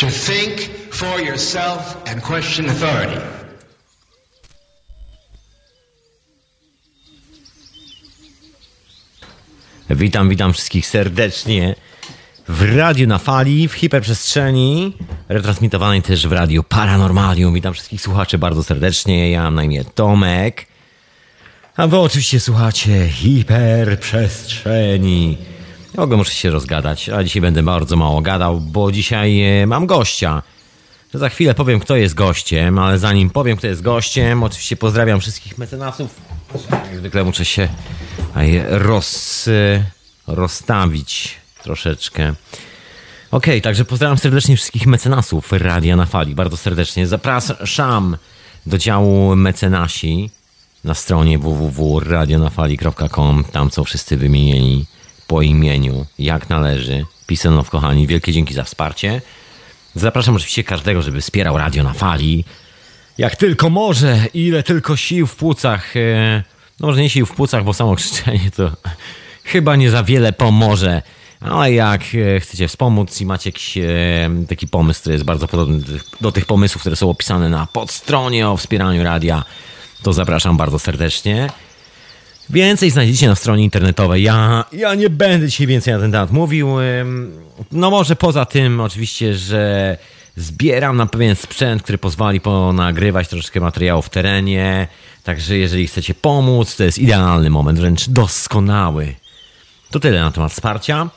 to think for yourself and question authority. Witam, witam wszystkich serdecznie w Radiu na Fali, w hiperprzestrzeni, retransmitowanej też w Radiu Paranormalium. Witam wszystkich słuchaczy bardzo serdecznie. Ja mam na imię Tomek. A wy oczywiście słuchacie hiperprzestrzeni. Ogóle muszę się rozgadać, a dzisiaj będę bardzo mało gadał, bo dzisiaj e, mam gościa. Za chwilę powiem, kto jest gościem, ale zanim powiem, kto jest gościem, oczywiście pozdrawiam wszystkich mecenasów. Jak zwykle muszę się roz, e, rozstawić troszeczkę. Okay, także pozdrawiam serdecznie wszystkich mecenasów Radia na Fali. Bardzo serdecznie zapraszam do działu mecenasi na stronie www.radionafali.com. Tam są wszyscy wymienieni po imieniu, jak należy. Pisanow, kochani, wielkie dzięki za wsparcie. Zapraszam oczywiście każdego, żeby wspierał Radio na Fali. Jak tylko może, ile tylko sił w płucach. E, no może nie sił w płucach, bo samo krzyczenie to chyba nie za wiele pomoże. Ale jak e, chcecie wspomóc i macie jakiś e, taki pomysł, który jest bardzo podobny do tych pomysłów, które są opisane na podstronie o wspieraniu radia, to zapraszam bardzo serdecznie. Więcej znajdziecie na stronie internetowej. Ja, ja nie będę dzisiaj więcej na ten temat mówił. No może poza tym oczywiście, że zbieram na pewien sprzęt, który pozwoli ponagrywać troszeczkę materiału w terenie. Także jeżeli chcecie pomóc, to jest idealny moment, wręcz doskonały. To tyle na temat wsparcia.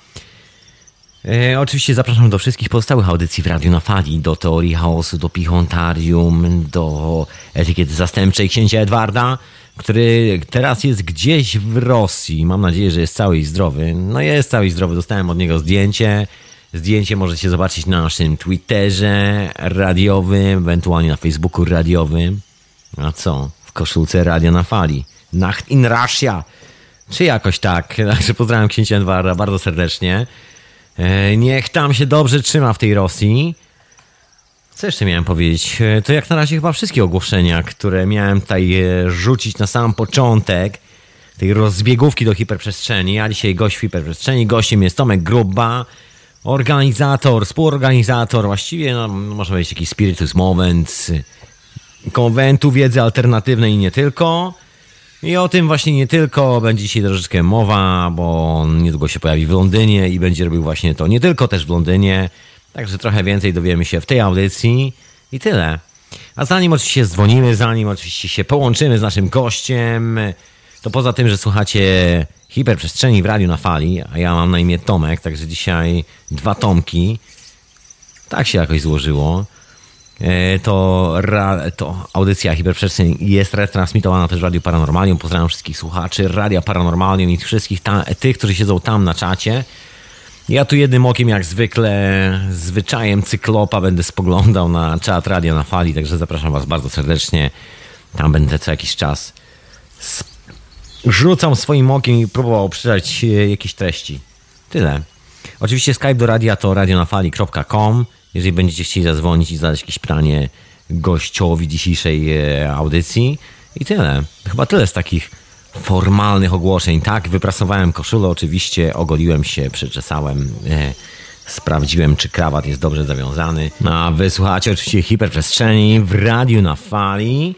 E, oczywiście zapraszam do wszystkich pozostałych audycji w Radiu na Fali, do Teorii Chaosu, do Pichontarium, do Etykiety Zastępczej Księcia Edwarda, który teraz jest gdzieś w Rosji. Mam nadzieję, że jest cały i zdrowy. No jest cały i zdrowy, dostałem od niego zdjęcie. Zdjęcie możecie zobaczyć na naszym Twitterze radiowym, ewentualnie na Facebooku radiowym. A co? W koszulce Radia na Fali. Nacht in Russia. Czy jakoś tak. Także pozdrawiam księcia Edwarda bardzo serdecznie. E, niech tam się dobrze trzyma w tej Rosji. Co jeszcze miałem powiedzieć? E, to jak na razie chyba wszystkie ogłoszenia, które miałem tutaj e, rzucić na sam początek tej rozbiegówki do hiperprzestrzeni. A dzisiaj gość w hiperprzestrzeni. Gościem jest Tomek Gruba, organizator, współorganizator, właściwie no, można powiedzieć jakiś Spiritus Moment, konwentu wiedzy alternatywnej i nie tylko. I o tym właśnie nie tylko będzie dzisiaj troszeczkę mowa, bo on niedługo się pojawi w Londynie i będzie robił właśnie to nie tylko też w Londynie. Także trochę więcej dowiemy się w tej audycji i tyle. A zanim oczywiście dzwonimy, zanim oczywiście się połączymy z naszym gościem, to poza tym, że słuchacie hiperprzestrzeni w radiu na fali, a ja mam na imię Tomek, także dzisiaj dwa Tomki. Tak się jakoś złożyło. E, to, to audycja Hiperprzestrzeń jest retransmitowana też w Radiu Paranormalium. Pozdrawiam wszystkich słuchaczy Radia Paranormalium i wszystkich tych, którzy siedzą tam na czacie. Ja tu jednym okiem, jak zwykle, zwyczajem cyklopa będę spoglądał na czat Radia na Fali, także zapraszam Was bardzo serdecznie. Tam będę co jakiś czas rzucam swoim okiem i próbował przeczytać e, jakieś treści. Tyle. Oczywiście Skype do radia to radionafali.com jeżeli będziecie chcieli zadzwonić i zadać jakieś pytanie gościowi dzisiejszej e, audycji. I tyle. Chyba tyle z takich formalnych ogłoszeń. Tak, wyprasowałem koszulę, oczywiście, ogoliłem się, przeczesałem, e, sprawdziłem, czy krawat jest dobrze zawiązany. No, a wysłuchacie oczywiście hiperprzestrzeni w radiu na fali.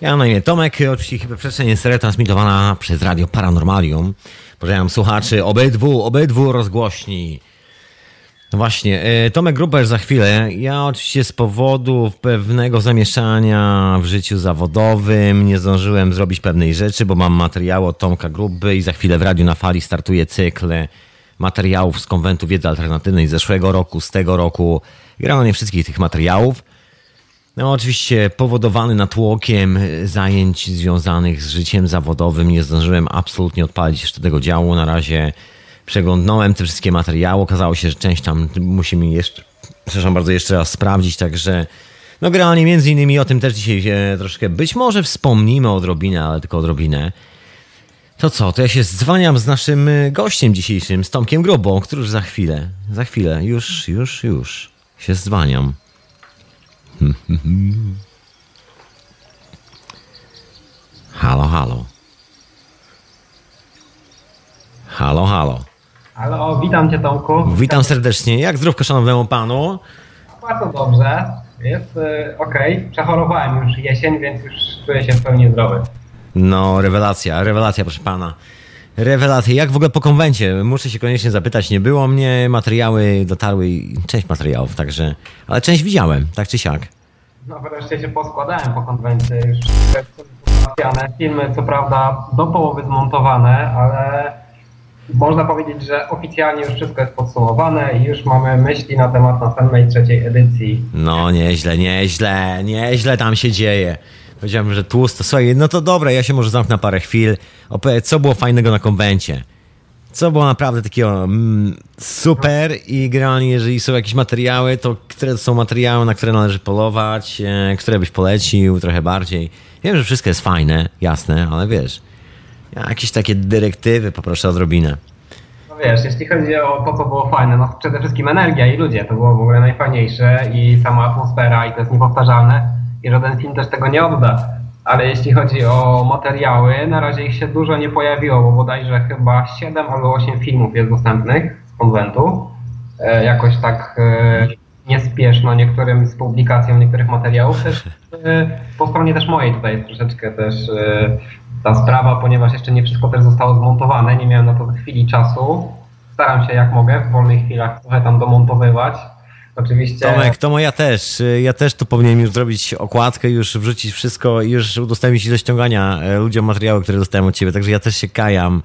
Ja mam na imię Tomek, oczywiście hiperprzestrzeń jest retransmitowana przez Radio Paranormalium. Pozdrawiam słuchaczy obydwu, obydwu rozgłośni no właśnie, e, Tomek Gruber za chwilę. Ja oczywiście z powodu pewnego zamieszania w życiu zawodowym nie zdążyłem zrobić pewnej rzeczy, bo mam materiały od Tomka Gruby i za chwilę w Radiu na Fali startuje cykl materiałów z Konwentu Wiedzy Alternatywnej z zeszłego roku, z tego roku. Grano nie wszystkich tych materiałów. No oczywiście powodowany natłokiem zajęć związanych z życiem zawodowym nie zdążyłem absolutnie odpalić jeszcze tego działu. Na razie przeglądnąłem te wszystkie materiały. Okazało się, że część tam musimy jeszcze, przepraszam bardzo, jeszcze raz sprawdzić, także no generalnie między innymi o tym też dzisiaj troszkę być może wspomnimy odrobinę, ale tylko odrobinę. To co, to ja się dzwaniam z naszym gościem dzisiejszym, z Tomkiem Grobą, który już za chwilę, za chwilę, już, już, już się dzwaniam. halo, halo. Halo, halo. Halo, witam cię Tomku. Witam serdecznie. Jak zdrówko szanownemu panu? bardzo dobrze. Jest y, ok. Przechorowałem już jesień, więc już czuję się w pełni zdrowy. No, rewelacja, rewelacja, proszę pana. Rewelacja. Jak w ogóle po konwencie? Muszę się koniecznie zapytać. Nie było mnie, materiały dotarły, część materiałów, także, ale część widziałem, tak czy siak. No wreszcie się poskładałem po konwencji. Już. Filmy co prawda do połowy zmontowane, ale można powiedzieć, że oficjalnie już wszystko jest podsumowane i już mamy myśli na temat następnej trzeciej edycji. No, nieźle, nieźle, nieźle tam się dzieje. Powiedziałem, że tłusto. Słuchaj, no to dobra, ja się może zamknę na parę chwil. Opowiedz, co było fajnego na konwencie? Co było naprawdę takiego mm, super i generalnie, jeżeli są jakieś materiały, to które to są materiały, na które należy polować, e, które byś polecił trochę bardziej? Wiem, że wszystko jest fajne, jasne, ale wiesz, jakieś takie dyrektywy poproszę odrobinę. No wiesz, jeśli chodzi o to, co było fajne, no przede wszystkim energia i ludzie, to było w ogóle najfajniejsze i sama atmosfera i to jest niepowtarzalne i żaden film też tego nie odda. Ale jeśli chodzi o materiały, na razie ich się dużo nie pojawiło, bo bodajże chyba 7 albo 8 filmów jest dostępnych z konwentu. E, jakoś tak e, niespieszno niektórym z publikacją niektórych materiałów. Też e, po stronie też mojej tutaj jest troszeczkę też e, ta sprawa, ponieważ jeszcze nie wszystko też zostało zmontowane, nie miałem na to chwili czasu. Staram się jak mogę w wolnych chwilach trochę tam domontowywać. Oczywiście. Tomek, to ja też. Ja też tu powinienem już zrobić okładkę, już wrzucić wszystko i już udostępnić do ściągania e, ludziom materiały, które dostałem od ciebie. Także ja też się kajam.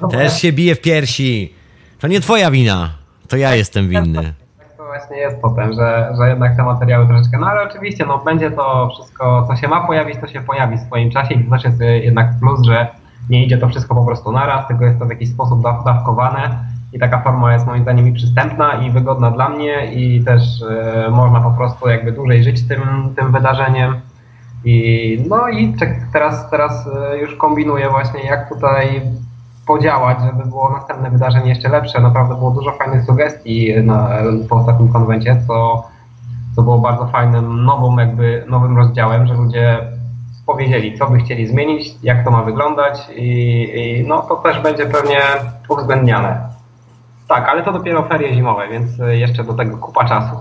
Dobra. Też się biję w piersi. To nie twoja wina. To ja jestem winny. Właśnie jest potem, że, że jednak te materiały troszeczkę, no ale oczywiście, no będzie to wszystko, co się ma pojawić, to się pojawi w swoim czasie i to też jest y, jednak plus, że nie idzie to wszystko po prostu naraz, tylko jest to w jakiś sposób daw- dawkowane i taka forma jest moim zdaniem i przystępna i wygodna dla mnie i też y, można po prostu jakby dłużej żyć tym, tym wydarzeniem. I no i teraz, teraz y, już kombinuję właśnie jak tutaj podziałać, żeby było następne wydarzenie jeszcze lepsze. Naprawdę było dużo fajnych sugestii na, po ostatnim konwencie, co, co było bardzo fajnym, nową jakby, nowym rozdziałem, że ludzie powiedzieli, co by chcieli zmienić, jak to ma wyglądać i, i no to też będzie pewnie uwzględniane. Tak, ale to dopiero ferie zimowe, więc jeszcze do tego kupa czasu.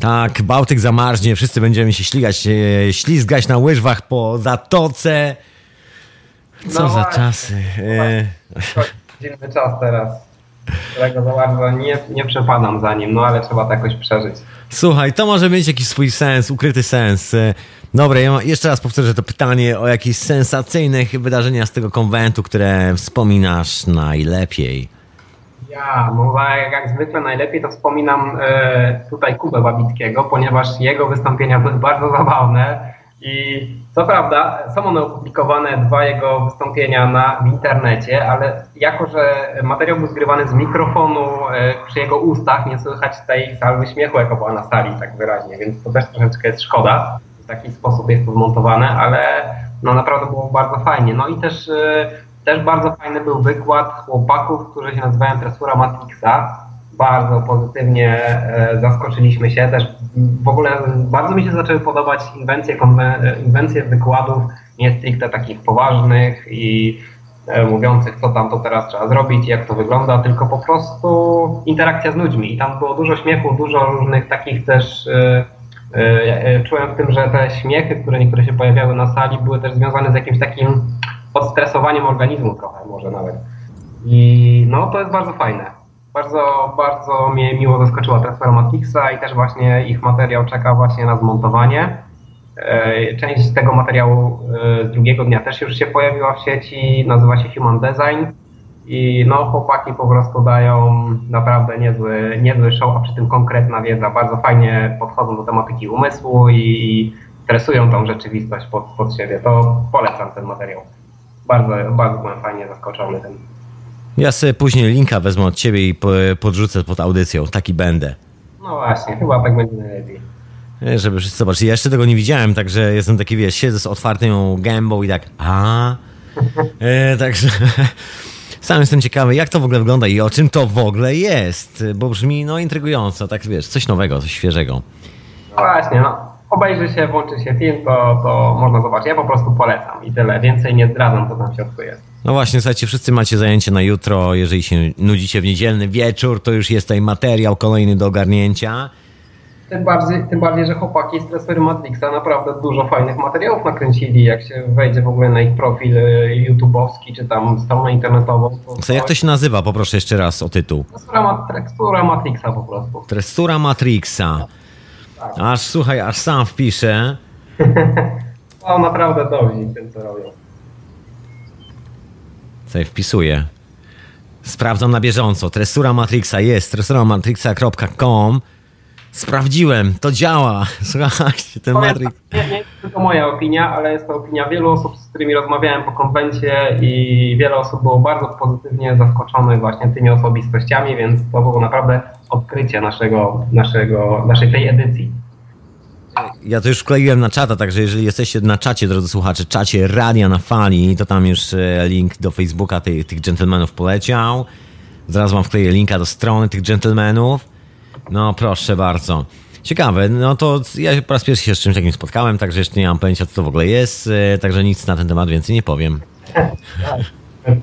Tak, Bałtyk zamarznie, wszyscy będziemy się śligać, e, ślizgać na łyżwach po zatoce. Co No za właśnie. czasy. E, To Dziwny czas teraz, którego za bardzo nie, nie przepadam za nim, no ale trzeba to jakoś przeżyć. Słuchaj, to może mieć jakiś swój sens, ukryty sens. E, Dobra, ja jeszcze raz powtórzę to pytanie o jakieś sensacyjne wydarzenia z tego konwentu, które wspominasz najlepiej. Ja, no jak, jak zwykle najlepiej to wspominam e, tutaj Kubę Babickiego, ponieważ jego wystąpienia były bardzo zabawne i co prawda są one opublikowane, dwa jego wystąpienia na, w internecie, ale jako, że materiał był zgrywany z mikrofonu e, przy jego ustach, nie słychać tej salwy śmiechu, jaka była na sali tak wyraźnie, więc to też troszeczkę jest szkoda. W taki sposób jest to zmontowane, ale no naprawdę było bardzo fajnie. No i też e, też bardzo fajny był wykład chłopaków, którzy się nazywają Tresura Matrixa. Bardzo pozytywnie e, zaskoczyliśmy się. Też w ogóle bardzo mi się zaczęły podobać inwencje, inwencje wykładów, nie stricte takich poważnych i e, mówiących, co tam to teraz trzeba zrobić, jak to wygląda, tylko po prostu interakcja z ludźmi. I tam było dużo śmiechu, dużo różnych takich też. E, czułem w tym, że te śmiechy, które niektóre się pojawiały na sali, były też związane z jakimś takim odstresowaniem organizmu trochę może nawet. I no to jest bardzo fajne. Bardzo, bardzo mnie miło zaskoczyła Transfer Matrixa i też właśnie ich materiał czeka właśnie na zmontowanie. E, Część tego materiału e, z drugiego dnia też już się pojawiła w sieci, nazywa się Human Design i no chłopaki po prostu dają naprawdę niezły, niezły show, a przy tym konkretna wiedza, bardzo fajnie podchodzą do tematyki umysłu i, i tresują tą rzeczywistość pod, pod siebie. To polecam ten materiał. Bardzo, bardzo byłem fajnie zaskoczony tym. Ja sobie później linka wezmę od ciebie i po- podrzucę pod audycją. Taki będę. No właśnie, chyba tak będzie najlepiej. Żeby wszyscy zobaczyli. Ja jeszcze tego nie widziałem, także jestem taki, wiesz, siedzę z otwartą gębą i tak, a e, Także sam jestem ciekawy, jak to w ogóle wygląda i o czym to w ogóle jest, bo brzmi, no, intrygująco, tak, wiesz, coś nowego, coś świeżego. No właśnie, no. Obejrzy się, włączy się film, to, to można zobaczyć. Ja po prostu polecam i tyle. Więcej nie zdradzam, co tam w środku jest. No właśnie, słuchajcie, wszyscy macie zajęcie na jutro. Jeżeli się nudzicie w niedzielny wieczór, to już jest tutaj materiał kolejny do ogarnięcia. Tym bardziej, tym bardziej, że chłopaki z Tresory Matrixa naprawdę dużo fajnych materiałów nakręcili. Jak się wejdzie w ogóle na ich profil e, YouTube'owski, czy tam stronę internetową. To Co, jak to się nazywa? Poproszę jeszcze raz o tytuł. Tekstura Matrixa po prostu. Trestura Matrixa. Tak. Aż, słuchaj, aż sam wpiszę. To naprawdę dobrzy tym, co robią. Sobie wpisuję. Sprawdzam na bieżąco. Tresura Matrixa jest. tresuramatrixa.com Sprawdziłem, to działa. Słuchajcie, ten Matrix. Nie, nie jest tylko moja opinia, ale jest to opinia wielu osób, z którymi rozmawiałem po konwencie i wiele osób było bardzo pozytywnie zaskoczonych właśnie tymi osobistościami, więc to było naprawdę odkrycie naszego, naszego, naszej tej edycji. Ja to już wkleiłem na czata, także jeżeli jesteście na czacie, drodzy słuchacze, czacie Radia na Fali, to tam już e, link do Facebooka tych, tych gentlemanów poleciał. Zaraz wam wkleję linka do strony tych gentlemanów. No proszę bardzo. Ciekawe, no to ja po raz pierwszy się z czymś takim spotkałem, także jeszcze nie mam pojęcia, co to w ogóle jest, e, także nic na ten temat więcej nie powiem.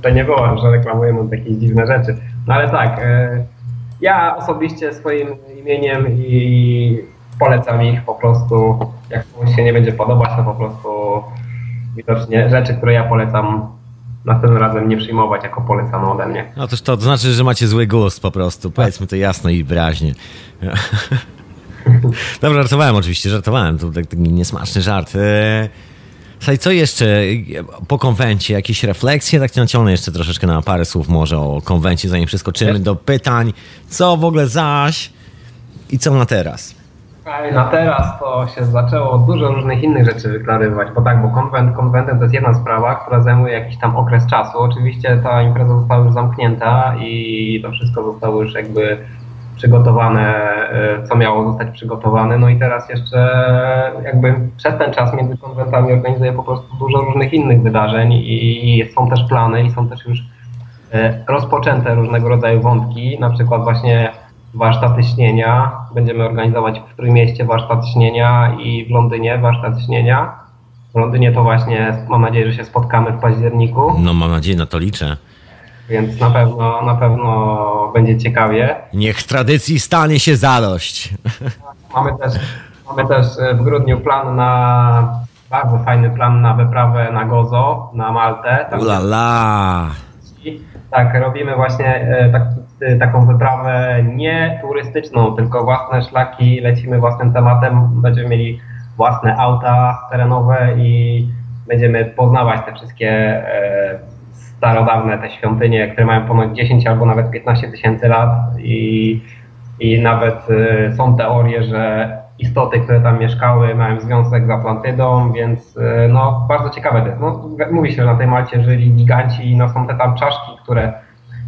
To nie było, że reklamujemy jakieś dziwne rzeczy. No ale tak, e, ja osobiście swoim imieniem i polecam ich po prostu. Jak komuś się nie będzie podobać, to po prostu widocznie rzeczy, które ja polecam, następnym razem nie przyjmować jako polecane ode mnie. No toż to, znaczy, że macie zły gust po prostu, powiedzmy to jasno i wyraźnie. Dobrze, żartowałem oczywiście, żartowałem, to tak- taki niesmaczny żart. Eee, Słuchaj, co jeszcze po konwencie? Jakieś refleksje? Tak naciągnę jeszcze troszeczkę na parę słów może o konwencie, zanim przeskoczymy do pytań. Co w ogóle zaś i co na teraz? Na teraz to się zaczęło dużo różnych innych rzeczy wyklarywać, bo tak, bo konwent konwentem to jest jedna sprawa, która zajmuje jakiś tam okres czasu. Oczywiście ta impreza została już zamknięta i to wszystko zostało już jakby przygotowane, e, co miało zostać przygotowane. No i teraz jeszcze jakby przez ten czas między konwentami organizuję po prostu dużo różnych innych wydarzeń i są też plany i są też już e, rozpoczęte różnego rodzaju wątki, na przykład właśnie warsztaty śnienia. Będziemy organizować w Trójmieście warsztat śnienia i w Londynie warsztat śnienia. W Londynie to właśnie mam nadzieję, że się spotkamy w październiku, No mam nadzieję, na to liczę. więc na pewno, na pewno będzie ciekawie. Niech tradycji stanie się zadość. Mamy też, mamy też e, w grudniu plan na, bardzo fajny plan na wyprawę na Gozo, na Maltę. Tam Ula la. Tak, robimy właśnie e, tak, taką wyprawę nie turystyczną, tylko własne szlaki, lecimy własnym tematem, będziemy mieli własne auta terenowe i będziemy poznawać te wszystkie e, starodawne te świątynie, które mają ponad 10 albo nawet 15 tysięcy lat. I, i nawet e, są teorie, że istoty, które tam mieszkały mają związek z Atlantydą, więc no bardzo ciekawe. To jest. No, mówi się, że na tej Malcie żyli giganci i no, są te tam czaszki, które,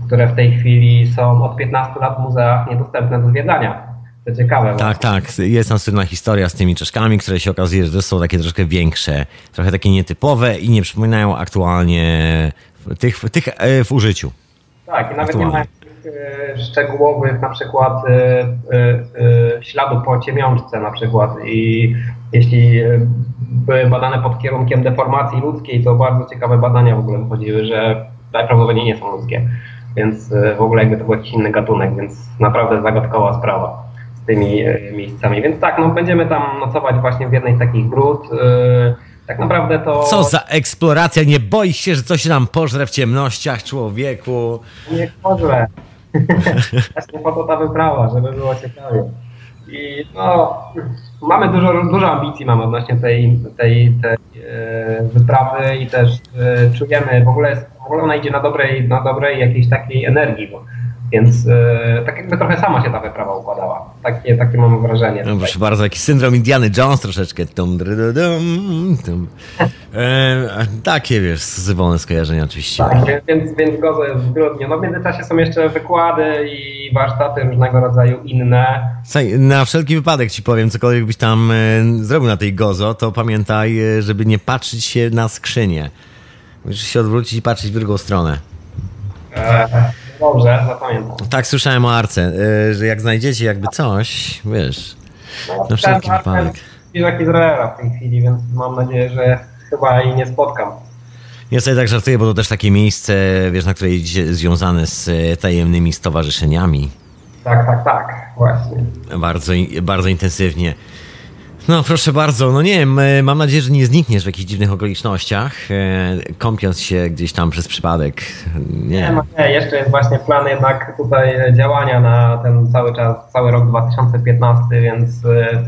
które w tej chwili są od 15 lat w muzeach niedostępne do zwiedzania. To ciekawe. Tak, tak. Jest tam słynna historia z tymi czaszkami, które się okazuje, że są takie troszkę większe, trochę takie nietypowe i nie przypominają aktualnie tych, tych e, w użyciu. Tak, i nawet Aktualnie. nie tych e, szczegółowych na przykład e, śladu po ciemiążce na przykład i jeśli były badane pod kierunkiem deformacji ludzkiej, to bardzo ciekawe badania w ogóle wychodziły, że najprawdopodobniej nie są ludzkie, więc e, w ogóle jakby to był jakiś inny gatunek, więc naprawdę zagadkowa sprawa z tymi e, miejscami. Więc tak, no będziemy tam nocować właśnie w jednej z takich gród. e, Tak naprawdę to... Co za eksploracja? Nie boisz się, że coś nam pożre w ciemnościach, człowieku? Nie może. Właśnie po to ta wyprawa, żeby było ciekawie. I no, mamy dużo, dużo ambicji mamy odnośnie tej, tej, tej wyprawy i też czujemy, w ogóle, jest, w ogóle ona idzie na dobrej, na dobrej jakiejś takiej energii, bo, więc e, tak jakby trochę sama się ta wyprawa układała. Takie, takie mamy wrażenie. No, proszę bardzo, jakiś syndrom Indiany Jones troszeczkę. Tum, dru, dum, tum. E, takie, wiesz, zywolne skojarzenia oczywiście. Tak, więc, więc, więc Gozo jest w grudniu. No w międzyczasie są jeszcze wykłady i warsztaty różnego rodzaju inne. Słuchaj, na wszelki wypadek ci powiem, cokolwiek byś tam e, zrobił na tej gozo, to pamiętaj, e, żeby nie patrzeć się na skrzynię. Musisz się odwrócić i patrzeć w drugą stronę. E, dobrze, zapamiętam. Tak słyszałem o Arce, e, że jak znajdziecie jakby coś, wiesz, No, na wszelki wypadek. Zbliża Izraela w tej chwili, więc mam nadzieję, że chyba jej nie spotkam. Ja sobie tak żartuję, bo to też takie miejsce, wiesz, na które idzie związane z e, tajemnymi stowarzyszeniami. Tak, tak, tak, właśnie. Bardzo, bardzo intensywnie. No proszę bardzo, no nie wiem, e, mam nadzieję, że nie znikniesz w jakichś dziwnych okolicznościach, e, kąpiąc się gdzieś tam przez przypadek. Nie, nie, no nie jeszcze jest właśnie plan jednak tutaj działania na ten cały czas, cały rok 2015, więc e,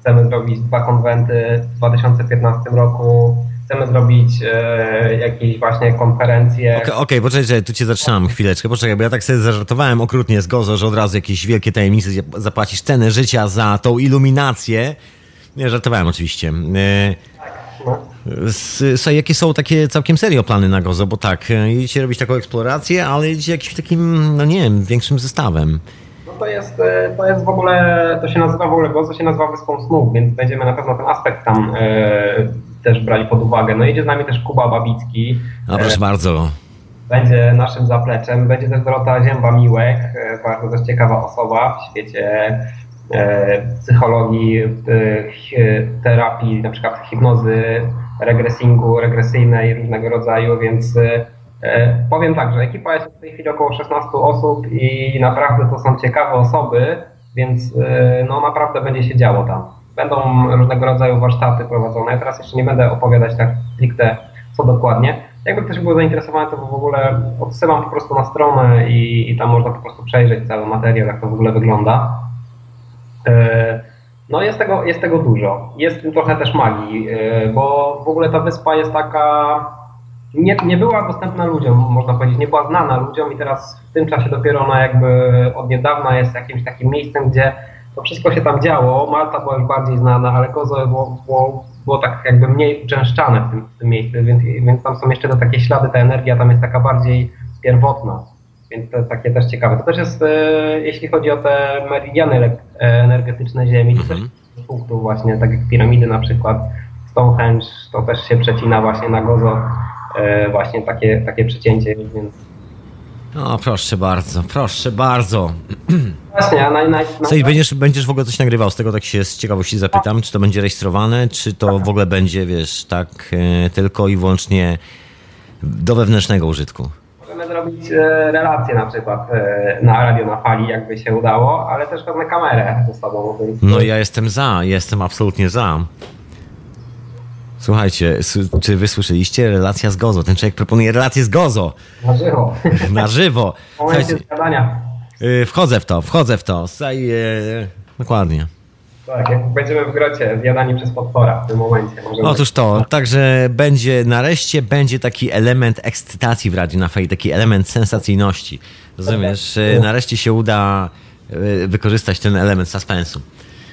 chcemy zrobić dwa konwenty w 2015 roku, chcemy zrobić e, jakieś właśnie konferencje. Okej, okay, okay, poczekaj, tu cię zatrzymam chwileczkę, poczekaj, bo ja tak sobie zażartowałem okrutnie z Gozo, że od razu jakieś wielkie tajemnice zapłacisz cenę życia za tą iluminację. Nie, żartowałem oczywiście. E, Słuchaj, jakie są takie całkiem serio plany na Gozo? Bo tak, jedziecie robić taką eksplorację, ale jedziecie jakimś takim, no nie wiem, większym zestawem. No to jest, e, to jest w ogóle, to się nazywa w ogóle Gozo się nazywa Wyspą Snów, więc będziemy na pewno ten aspekt tam e, też brali pod uwagę. No idzie z nami też Kuba Babicki. A proszę e, bardzo. Będzie naszym zapleczem. Będzie też Dorota Zięba-Miłek, e, bardzo też ciekawa osoba w świecie psychologii, terapii, na przykład hipnozy, regresingu, regresyjnej różnego rodzaju, więc e, powiem tak, że ekipa jest w tej chwili około 16 osób i naprawdę to są ciekawe osoby, więc e, no naprawdę będzie się działo tam. Będą różnego rodzaju warsztaty prowadzone. Ja teraz jeszcze nie będę opowiadać tak stricte co dokładnie. Jakby ktoś był zainteresowany, to w ogóle odsyłam po prostu na stronę i, i tam można po prostu przejrzeć cały materiał, jak to w ogóle wygląda. E, no jest tego, jest tego dużo. Jest tym trochę też magii, e, bo w ogóle ta wyspa jest taka, nie, nie była dostępna ludziom, można powiedzieć, nie była znana ludziom i teraz w tym czasie dopiero ona jakby od niedawna jest jakimś takim miejscem, gdzie to wszystko się tam działo. Malta była już bardziej znana, ale Kozo było, było, było tak jakby mniej uczęszczane w tym, w tym miejscu, więc, więc tam są jeszcze te takie ślady, ta energia tam jest taka bardziej pierwotna. Więc to takie też ciekawe. To też jest, e, jeśli chodzi o te meridiany e, energetyczne Ziemi, to też mhm. punktów właśnie, tak jak piramidy na przykład, Stonehenge, to też się przecina właśnie na Gozo, e, właśnie takie, takie przecięcie, więc... O, proszę bardzo, proszę bardzo. Właśnie, a naj, naj, i będziesz, będziesz w ogóle coś nagrywał z tego, tak się z ciekawości zapytam, czy to będzie rejestrowane, czy to w ogóle będzie, wiesz, tak tylko i wyłącznie do wewnętrznego użytku? Możemy zrobić e, relacje na przykład e, na radio na fali, jakby się udało, ale też pewne kamerę ze sobą. Więc... No ja jestem za, jestem absolutnie za. Słuchajcie, czy wy słyszeliście? Relacja z Gozo. Ten człowiek proponuje relację z Gozo. Na żywo. Na żywo. Zgadania. Y, wchodzę w to, wchodzę w to. Saj, dokładnie. Tak, jak będziemy w grocie zjadani przez potwora w tym momencie. Otóż to, także będzie, nareszcie będzie taki element ekscytacji w Radiu na Fej, taki element sensacyjności. Rozumiesz? Tak. Nareszcie się uda y, wykorzystać ten element suspensu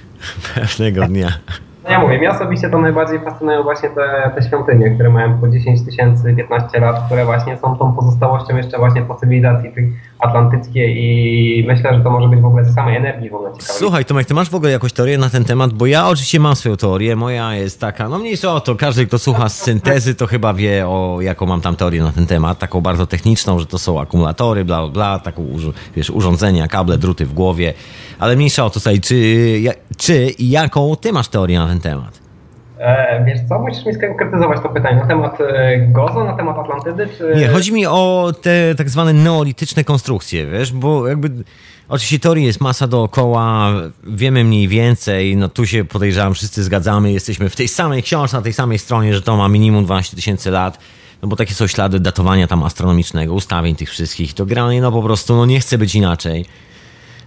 pewnego dnia. No ja mówię, mnie osobiście to najbardziej fascynują właśnie te, te świątynie, które mają po 10 tysięcy, 15 lat, które właśnie są tą pozostałością jeszcze właśnie po cywilizacji atlantyckiej i myślę, że to może być w ogóle z samej energii w ogóle ciekawe. Słuchaj Tomek, ty masz w ogóle jakąś teorię na ten temat? Bo ja oczywiście mam swoją teorię, moja jest taka, no mniejsza o to, każdy kto słucha z syntezy to chyba wie o jaką mam tam teorię na ten temat, taką bardzo techniczną, że to są akumulatory, bla bla, taką wiesz, urządzenia, kable, druty w głowie, ale mniejsza o to, słuchaj, czy, czy i jaką ty masz teorię na ten temat? E, wiesz co, musisz mi skonkretyzować to pytanie. Na temat e, Gozo, na temat Atlantydy? Czy... Nie, chodzi mi o te tak zwane neolityczne konstrukcje, wiesz, bo jakby oczywiście teorii jest masa dookoła, wiemy mniej więcej, no tu się podejrzewam, wszyscy zgadzamy, jesteśmy w tej samej książce, na tej samej stronie, że to ma minimum 12 tysięcy lat, no bo takie są ślady datowania tam astronomicznego, ustawień tych wszystkich, to granie no po prostu no nie chce być inaczej.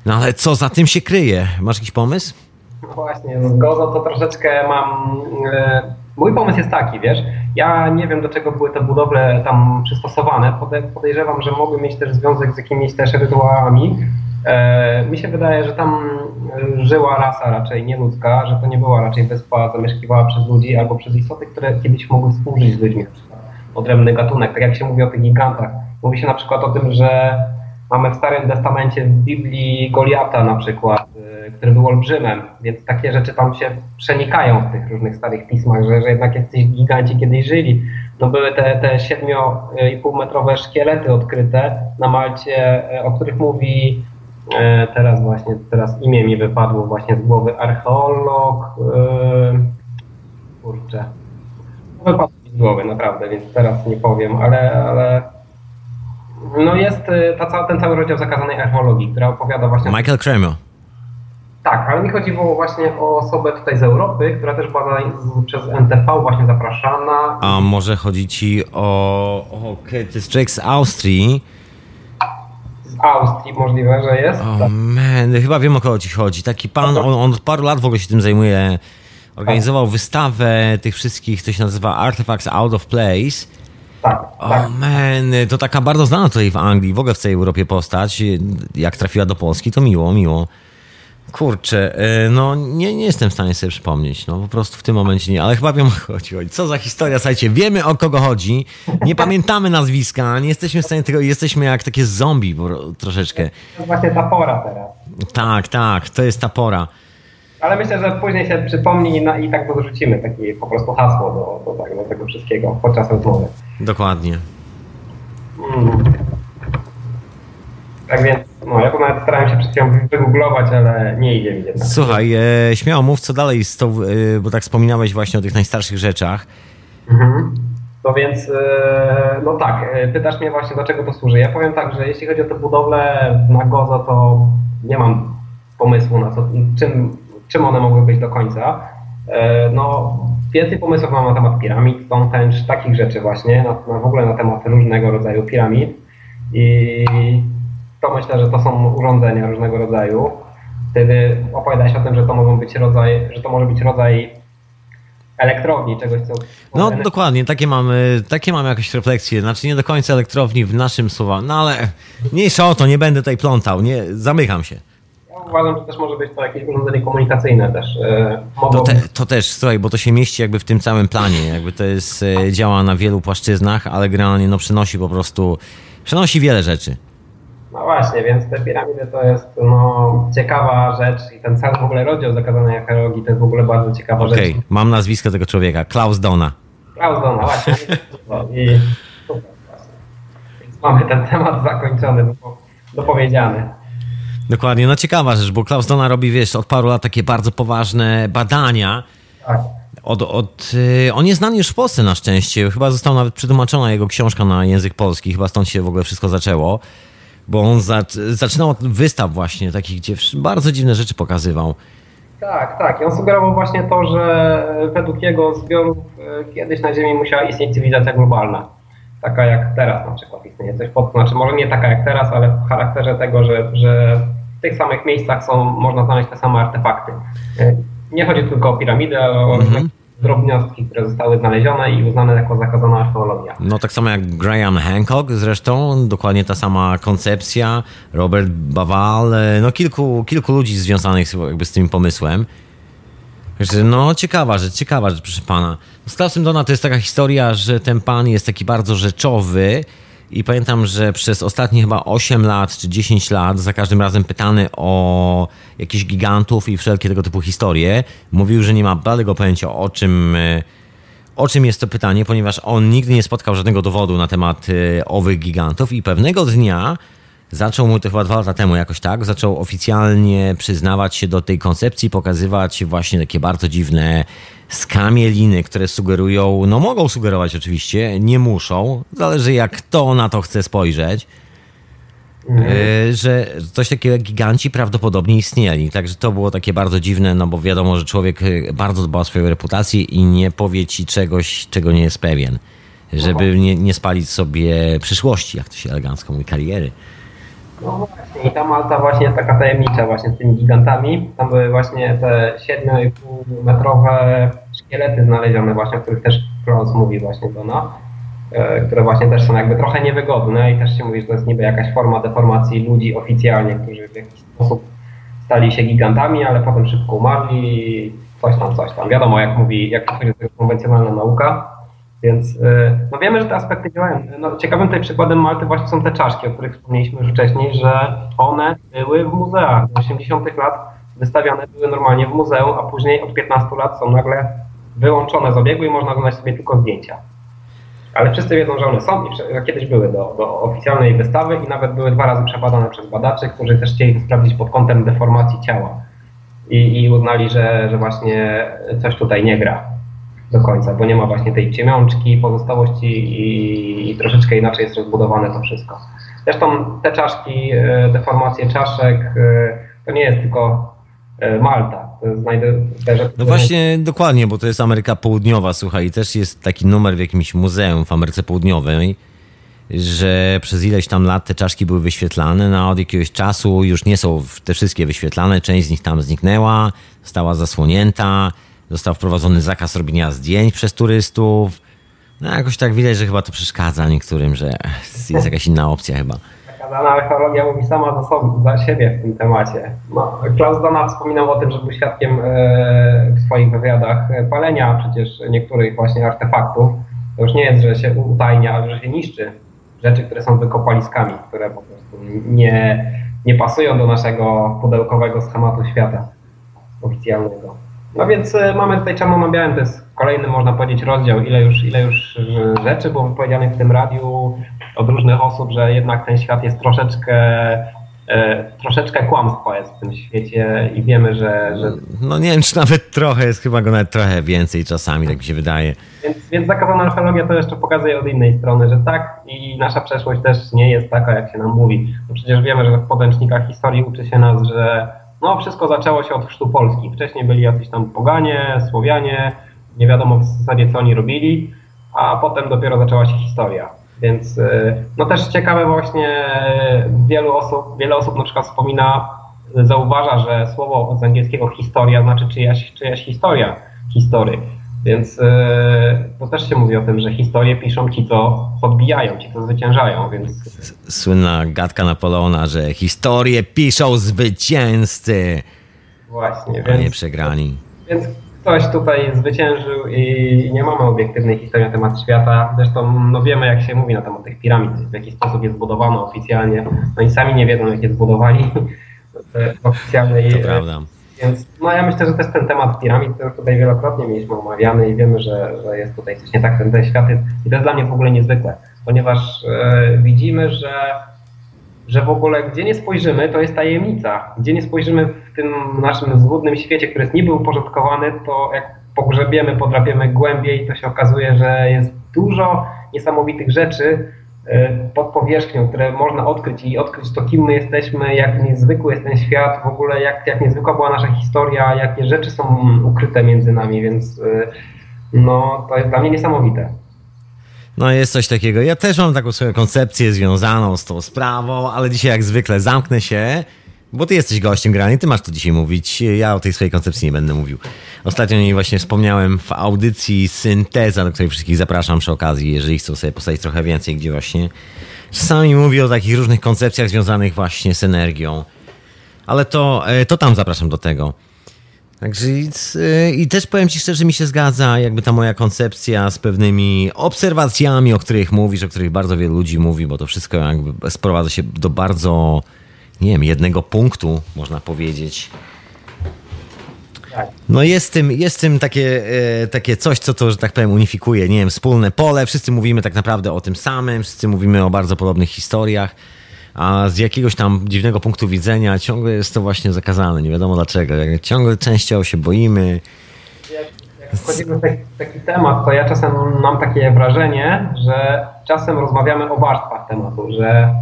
No ale co za tym się kryje? Masz jakiś pomysł? No właśnie, z Gozo to troszeczkę mam... E, mój pomysł jest taki, wiesz, ja nie wiem do czego były te budowle tam przystosowane, podejrzewam, że mogły mieć też związek z jakimiś też rytuałami. E, mi się wydaje, że tam żyła rasa raczej nieludzka, że to nie była raczej wyspa zamieszkiwała przez ludzi albo przez istoty, które kiedyś mogły współżyć z ludźmi, odrębny gatunek, tak jak się mówi o tych gigantach. Mówi się na przykład o tym, że mamy w Starym Testamencie w Biblii Goliata na przykład, który był olbrzymem, więc takie rzeczy tam się przenikają w tych różnych starych pismach, że, że jednak jacyś giganci kiedyś żyli. No były te, te 7,5 metrowe szkielety odkryte na Malcie, e, o których mówi teraz właśnie, teraz imię mi wypadło właśnie z głowy, archeolog, kurczę, wypadło mi z głowy naprawdę, więc teraz nie powiem, ale, ale No jest y, ta, ten cały rozdział zakazanej archeologii, która opowiada właśnie... Michael Kramer. Tak, ale mi chodziło właśnie o osobę tutaj z Europy, która też była przez NTV właśnie zapraszana. A może chodzi ci o... o jest człowiek z Austrii. Z Austrii możliwe, że jest. O tak. man, chyba wiem o kogo ci chodzi. Taki pan, on, on od paru lat w ogóle się tym zajmuje. Organizował wystawę tych wszystkich, co się nazywa Artifacts Out of Place. Tak, o tak. man, to taka bardzo znana tutaj w Anglii, w ogóle w całej Europie postać. Jak trafiła do Polski, to miło, miło. Kurczę, e, no nie, nie jestem w stanie sobie przypomnieć, no po prostu w tym momencie nie, ale chyba wiem o co chodzi. Co za historia, słuchajcie, wiemy o kogo chodzi, nie pamiętamy nazwiska, nie jesteśmy w stanie tego, jesteśmy jak takie zombie troszeczkę. To jest właśnie ta pora teraz. Tak, tak, to jest ta pora. Ale myślę, że później się przypomni i, na, i tak dorzucimy takie po prostu hasło do, do, do tego wszystkiego podczas rozmowy. Dokładnie. Mm. Tak więc, no, ja to nawet starałem się przed chwilą wygooglować, ale nie idzie mi jednak. Słuchaj, e, śmiało mów, co dalej z tą, e, bo tak wspominałeś właśnie o tych najstarszych rzeczach. Mhm. No więc, e, no tak, e, pytasz mnie właśnie, do czego to służy. Ja powiem tak, że jeśli chodzi o te budowle na Gozo, to nie mam pomysłu na to, czym, czym one mogły być do końca. E, no, więcej pomysłów mam na temat piramid, Stonehenge, takich rzeczy właśnie, na, na w ogóle na temat różnego rodzaju piramid. I to myślę, że to są urządzenia różnego rodzaju. Wtedy opowiadałeś o tym, że to mogą być rodzaj, że to może być rodzaj elektrowni, czegoś co... No dokładnie, takie mamy, takie mamy jakieś refleksje, znaczy nie do końca elektrowni w naszym słowa, no ale mniejsza o to, nie będę tutaj plątał, nie, zamykam się. Uważam, że też może być to jakieś urządzenie komunikacyjne też. E, to, te, to, też, słuchaj, bo to się mieści jakby w tym całym planie, jakby to jest, e, działa na wielu płaszczyznach, ale generalnie no przynosi po prostu, przynosi wiele rzeczy. No właśnie, więc te piramidy to jest no, ciekawa rzecz i ten cały w ogóle rozdział zakazanej archeologii to jest w ogóle bardzo ciekawa okay. rzecz. Okej, mam nazwisko tego człowieka, Klaus Dona. Klaus Dona, właśnie. I super, właśnie. Więc mamy ten temat zakończony, dopowiedziany. Dokładnie, no ciekawa rzecz, bo Klaus Dona robi, wiesz, od paru lat takie bardzo poważne badania. Tak. Od, od, y, on jest znany już w Polsce na szczęście. Chyba została nawet przetłumaczona jego książka na język polski. Chyba stąd się w ogóle wszystko zaczęło bo on zaczynał od wystaw właśnie takich, gdzie bardzo dziwne rzeczy pokazywał. Tak, tak. I on sugerował właśnie to, że według jego zbiorów e, kiedyś na Ziemi musiała istnieć cywilizacja globalna. Taka jak teraz na przykład istnieje coś pod, znaczy może nie taka jak teraz, ale w charakterze tego, że, że w tych samych miejscach są, można znaleźć te same artefakty. E, nie chodzi tylko o piramidy, ale o mhm drobnostki, które zostały znalezione i uznane jako zakazana archeologia. No tak samo jak Graham Hancock zresztą, dokładnie ta sama koncepcja, Robert Bawal, e, no kilku, kilku ludzi związanych jakby z tym pomysłem. No ciekawa rzecz, ciekawa rzecz, proszę pana. Z Klausem Dona to jest taka historia, że ten pan jest taki bardzo rzeczowy, i pamiętam, że przez ostatnie chyba 8 lat czy 10 lat, za każdym razem pytany o jakichś gigantów i wszelkie tego typu historie, mówił, że nie ma bladego pojęcia o czym, o czym jest to pytanie, ponieważ on nigdy nie spotkał żadnego dowodu na temat e, owych gigantów i pewnego dnia zaczął mu to chyba dwa lata temu jakoś tak, zaczął oficjalnie przyznawać się do tej koncepcji, pokazywać właśnie takie bardzo dziwne skamieliny, które sugerują, no mogą sugerować oczywiście, nie muszą, zależy jak kto na to chce spojrzeć, mhm. E, że coś takiego jak giganci prawdopodobnie istnieli. Także to było takie bardzo dziwne, no bo wiadomo, że człowiek e, bardzo dba o swoją reputację i nie powie ci czegoś, czego nie jest pewien. Żeby nie, nie spalić sobie przyszłości, jak to się elegancko mówi, kariery. No właśnie, i ta Malta właśnie taka tajemnicza właśnie z tymi gigantami. Tam były właśnie te 7,5 metrowe szkielety znalezione właśnie, o których też Klaus mówi właśnie Dona, e, które właśnie też są jakby trochę niewygodne i też się mówi, że to jest niby jakaś forma deformacji ludzi oficjalnie, którzy w jakiś sposób stali się gigantami, ale potem szybko umarli, coś tam, coś tam. Wiadomo, jak mówi, jak to jest konwencjonalna nauka, więc y, no wiemy, że te aspekty działają. No, ciekawym tutaj przykładem Malty właśnie są te czaszki, o których wspomnieliśmy już wcześniej, że one były w muzeach. W 80 lat wystawiane były normalnie w muzeum, a później od 15 lat są nagle wyłączone z obiegu i można oglądać sobie tylko zdjęcia. Ale wszyscy wiedzą, że one są i kiedyś były do, do oficjalnej wystawy i nawet były dwa razy przebadane przez badaczy, którzy też chcieli to sprawdzić pod kątem deformacji ciała. I, i uznali, że, że właśnie coś tutaj nie gra. Do końca, bo nie ma właśnie tej ciemiączki, pozostałości i, i troszeczkę inaczej jest rozbudowane to wszystko. Zresztą te czaszki, deformacje czaszek, e, to nie jest tylko e, Malta. Znajdę no właśnie, dokładnie, bo to jest Ameryka Południowa, słuchaj, i też jest taki numer w jakimś muzeum w Ameryce Południowej, że przez ileś tam lat te czaszki były wyświetlane, no a od jakiegoś czasu już nie są te wszystkie wyświetlane, część z nich tam zniknęła, została zasłonięta, został wprowadzony zakaz robienia zdjęć przez turystów. No jakoś tak widać, że chyba to przeszkadza niektórym, że jest jakaś inna opcja chyba. Dana archeologia mówi sama za, sobie, za siebie w tym temacie. No, Klaus Dana wspominał o tym, że był świadkiem e, w swoich wywiadach palenia przecież niektórych właśnie artefaktów. To już nie jest, że się utajnia, ale że się niszczy rzeczy, które są wykopaliskami, które po prostu nie, nie pasują do naszego pudełkowego schematu świata oficjalnego. No więc e, mamy tutaj czemu omawiałem, to jest kolejny można powiedzieć rozdział, ile już, ile już e, rzeczy było wypowiedzianych w tym radiu od różnych osób, że jednak ten świat jest troszeczkę e, troszeczkę kłamstwa jest w tym świecie i wiemy, że, że... No nie wiem, czy nawet trochę, jest chyba go nawet trochę więcej czasami, tak mi się wydaje. Więc, więc zakazana archeologia to jeszcze pokazuje od innej strony, że tak i nasza przeszłość też nie jest taka, jak się nam mówi. No przecież wiemy, że w podręcznikach historii uczy się nas, że no wszystko zaczęło się od chrztu Polski. Wcześniej byli jacyś tam poganie, Słowianie, nie wiadomo w zasadzie co oni robili, a potem dopiero zaczęła się historia. Więc y, no też ciekawe właśnie wielu osób, wiele osób na przykład wspomina, zauważa, że słowo z angielskiego historia znaczy czyjaś, czyjaś historia, history. Więc e, to też się mówi o tym, że historię piszą ci, co podbijają, ci, co zwyciężają, więc... Słynna gadka Napoleona, że historię piszą zwycięzcy, Właśnie, a więc, nie przegrani. Więc ktoś tutaj zwyciężył i nie mamy obiektywnej historii na temat świata. Zresztą no wiemy, jak się mówi na temat tych piramid, w jaki sposób je zbudowano oficjalnie. No i sami nie wiedzą, jak je zbudowali oficjalnej... To prawda więc no ja myślę, że też ten temat piramid to tutaj wielokrotnie mieliśmy omawiany i wiemy, że, że jest tutaj coś nie tak, ten, ten świat jest i to jest dla mnie w ogóle niezwykłe, ponieważ e, widzimy, że, że w ogóle gdzie nie spojrzymy, to jest tajemnica. Gdzie nie spojrzymy w tym naszym złudnym świecie, który jest niby uporządkowany, to jak pogrzebiemy, podrapiemy głębiej, to się okazuje, że jest dużo niesamowitych rzeczy, pod powierzchnią, które można odkryć i odkryć to, kim my jesteśmy, jak niezwykły jest ten świat, w ogóle jak, jak niezwykła była nasza historia, jakie rzeczy są ukryte między nami, więc e, no, to jest dla mnie niesamowite. No jest coś takiego. Ja też mam taką swoją koncepcję związaną z tą sprawą, ale dzisiaj jak zwykle zamknę się bo ty jesteś gościem grany, ty masz to dzisiaj mówić. Ja o tej swojej koncepcji nie będę mówił. Ostatnio niej właśnie wspomniałem w audycji Synteza, do której wszystkich zapraszam przy okazji, jeżeli chcą sobie postawić trochę więcej, gdzie właśnie czasami mówię o takich różnych koncepcjach związanych właśnie z energią. Ale to, e, to tam zapraszam do tego. Także e, i też powiem Ci szczerze, mi się zgadza jakby ta moja koncepcja z pewnymi obserwacjami, o których mówisz, o których bardzo wielu ludzi mówi, bo to wszystko jakby sprowadza się do bardzo nie wiem, jednego punktu, można powiedzieć. No jest tym, jest tym takie, e, takie coś, co to, że tak powiem, unifikuje, nie wiem, wspólne pole. Wszyscy mówimy tak naprawdę o tym samym, wszyscy mówimy o bardzo podobnych historiach, a z jakiegoś tam dziwnego punktu widzenia ciągle jest to właśnie zakazane. Nie wiadomo dlaczego. Ciągle częścią się boimy. Jak, jak wchodzimy w taki, taki temat, to ja czasem mam takie wrażenie, że czasem rozmawiamy o warstwach tematu, że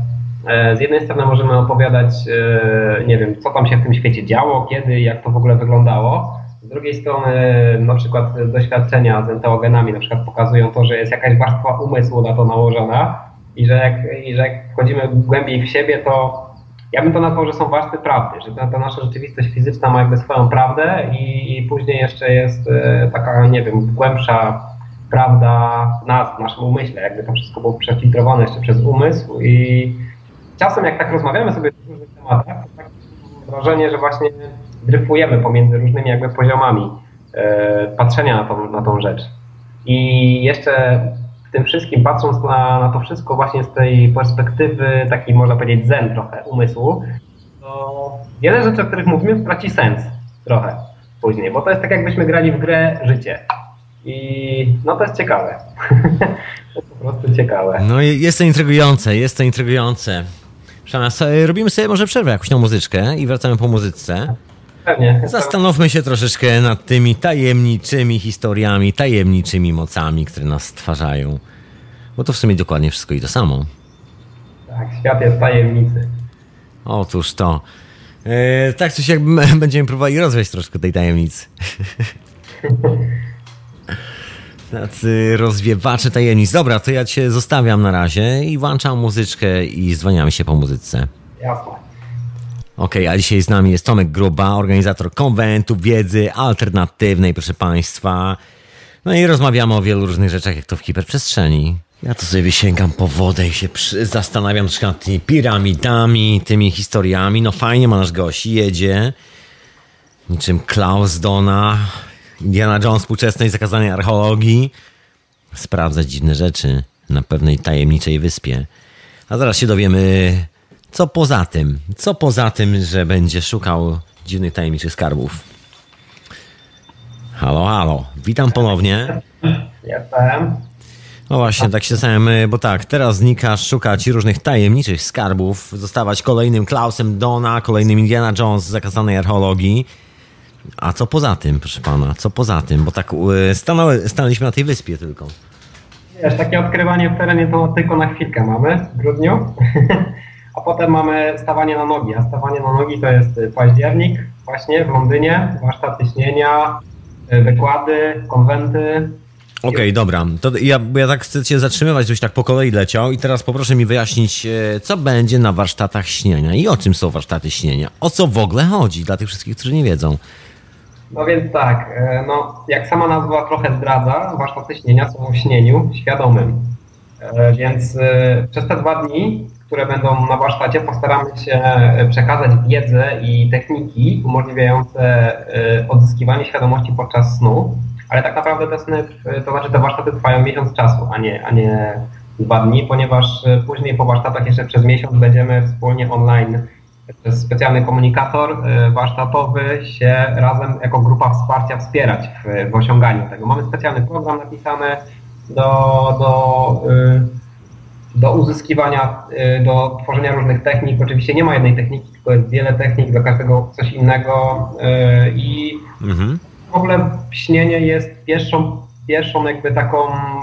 z jednej strony możemy opowiadać, e, nie wiem, co tam się w tym świecie działo, kiedy, jak to w ogóle wyglądało. Z drugiej strony na przykład doświadczenia z enteogenami na przykład pokazują to, że jest jakaś warstwa umysłu na to nałożona i że jak, i że jak wchodzimy głębiej w siebie, to ja bym to nazwał, że są warstwy prawdy, że ta, ta nasza rzeczywistość fizyczna ma jakby swoją prawdę i, i później jeszcze jest e, taka, nie wiem, głębsza prawda nas, w naszym umyśle, jakby to wszystko było przefiltrowane jeszcze przez umysł i czasem jak tak rozmawiamy sobie o różnych tematach, to tak wrażenie, że właśnie dryfujemy pomiędzy różnymi jakby poziomami e, patrzenia na tą, na tą rzecz. I jeszcze w tym wszystkim, patrząc na, na to wszystko właśnie z tej perspektywy takiej, można powiedzieć, zen trochę umysłu, to wiele rzeczy, o których mówimy, traci sens trochę później, bo to jest tak, jakbyśmy grali w grę życie. I no to jest ciekawe. to jest po prostu ciekawe. No jest to intrygujące, jest to intrygujące. Szana, robimy sobie może przerwę, jakąś tą muzyczkę i wracamy po muzyce. Pewnie. Zastanówmy się troszeczkę nad tymi tajemniczymi historiami, tajemniczymi mocami, które nas stwarzają. Bo to w sumie dokładnie wszystko i to samo. Tak, świat jest tajemnicy. Otóż to. E, tak coś jak będziemy próbowali rozwiać troszkę tej tajemnicy. Tacy rozwiewacze tajemnic. Dobra, to ja cię zostawiam na razie i włączam muzyczkę i zwaniamy się po muzyce. Jasne. Okej, okay, a dzisiaj z nami jest Tomek Gruba, organizator konwentu wiedzy alternatywnej, proszę Państwa. No i rozmawiamy o wielu różnych rzeczach, jak to w hiperprzestrzeni. Ja to sobie wysięgam po wodę i się przy... zastanawiam nad tymi piramidami, tymi historiami. No fajnie ma nasz gość, jedzie niczym Klaus Dona, Indiana Jones współczesnej zakazanej archeologii. Sprawdzać dziwne rzeczy na pewnej tajemniczej wyspie. A zaraz się dowiemy, co poza tym, co poza tym, że będzie szukał dziwnych tajemniczych skarbów. Halo, halo, witam ponownie. Jestem. No właśnie, tak się zastanawiam, bo tak, teraz znikasz szukać różnych tajemniczych skarbów, zostawać kolejnym Klausem Dona, kolejnym Indiana Jones z zakazanej archeologii. A co poza tym, proszę pana, co poza tym? Bo tak stanęły, stanęliśmy na tej wyspie tylko. Wiesz, takie odkrywanie w terenie to tylko na chwilkę mamy w grudniu, a potem mamy stawanie na nogi, a stawanie na nogi to jest październik właśnie w Londynie, warsztaty śnienia, wykłady, konwenty, Okej, okay, dobra. To ja, ja tak chcę cię zatrzymywać, żebyś tak po kolei leciał i teraz poproszę mi wyjaśnić, e, co będzie na warsztatach śnienia i o czym są warsztaty śnienia. O co w ogóle chodzi dla tych wszystkich, którzy nie wiedzą. No więc tak, e, no, jak sama nazwa trochę zdradza, warsztaty śnienia są o śnieniu świadomym. E, więc przez te dwa dni, które będą na warsztacie, postaramy się przekazać wiedzę i techniki umożliwiające odzyskiwanie świadomości podczas snu ale tak naprawdę te sny, to znaczy te warsztaty trwają miesiąc czasu, a nie, a nie dwa dni, ponieważ e, później po warsztatach jeszcze przez miesiąc będziemy wspólnie online przez specjalny komunikator e, warsztatowy się razem jako grupa wsparcia wspierać w, w osiąganiu tego. Mamy specjalny program napisany do, do, e, do uzyskiwania, do tworzenia różnych technik. Oczywiście nie ma jednej techniki, tylko jest wiele technik, dla każdego coś innego i mhm w ogóle śnienie jest pierwszą, pierwszą jakby taką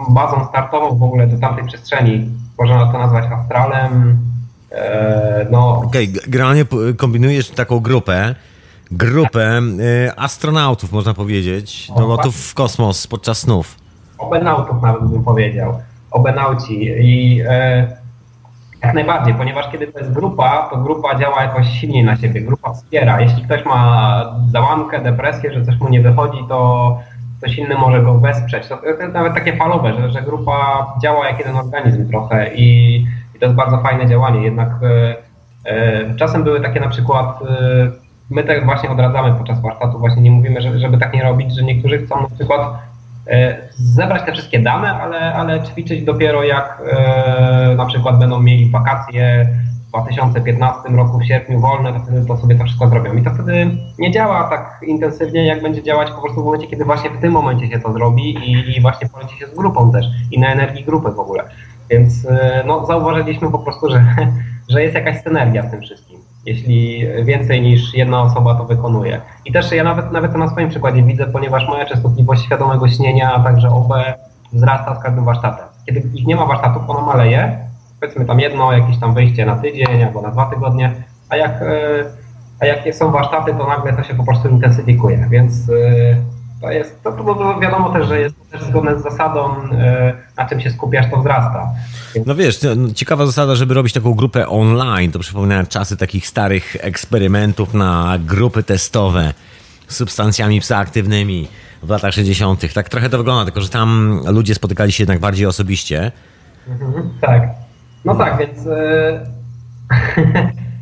bazą startową w ogóle do tamtej przestrzeni. Można to nazwać astralem. E, no. Okej, okay, generalnie kombinujesz taką grupę, grupę e, astronautów, można powiedzieć, do lotów w kosmos podczas snów. Obenautów nawet bym powiedział. Obenauci. I e, jak najbardziej, ponieważ kiedy to jest grupa, to grupa działa jakoś silniej na siebie, grupa wspiera. Jeśli ktoś ma załamkę, depresję, że coś mu nie wychodzi, to ktoś inny może go wesprzeć. To, to jest nawet takie falowe, że, że grupa działa jak jeden organizm trochę i to jest bardzo fajne działanie. Jednak e, e, czasem były takie na przykład, e, my tak właśnie odradzamy podczas warsztatu, właśnie nie mówimy, że, żeby tak nie robić, że niektórzy chcą na przykład zebrać te wszystkie dane, ale, ale ćwiczyć dopiero jak na przykład będą mieli wakacje w 2015 roku w sierpniu wolne, to wtedy to sobie to wszystko zrobią. I to wtedy nie działa tak intensywnie, jak będzie działać po prostu w momencie, kiedy właśnie w tym momencie się to zrobi i, i właśnie poleci się z grupą też i na energii grupy w ogóle. Więc e, no, zauważyliśmy po prostu, że, że jest jakaś synergia w tym wszystkim jeśli więcej niż jedna osoba to wykonuje. I też ja nawet, nawet to na swoim przykładzie widzę, ponieważ moja częstotliwość świadomego śnienia, a także OB wzrasta z każdym warsztatem. Kiedy ich nie ma warsztatów, ona maleje, powiedzmy tam jedno, jakieś tam wyjście na tydzień albo na dwa tygodnie, a jak, e, a jak są warsztaty, to nagle to się po prostu intensyfikuje, więc e, to jest, to, to wiadomo też, że jest też zgodne z zasadą, e, na czym się skupiasz, to wzrasta. No wiesz, no, ciekawa zasada, żeby robić taką grupę online, to przypominałem czasy takich starych eksperymentów na grupy testowe z substancjami psychoaktywnymi w latach 60. Tak trochę to wygląda, tylko że tam ludzie spotykali się jednak bardziej osobiście. Mhm, tak. No tak, więc e,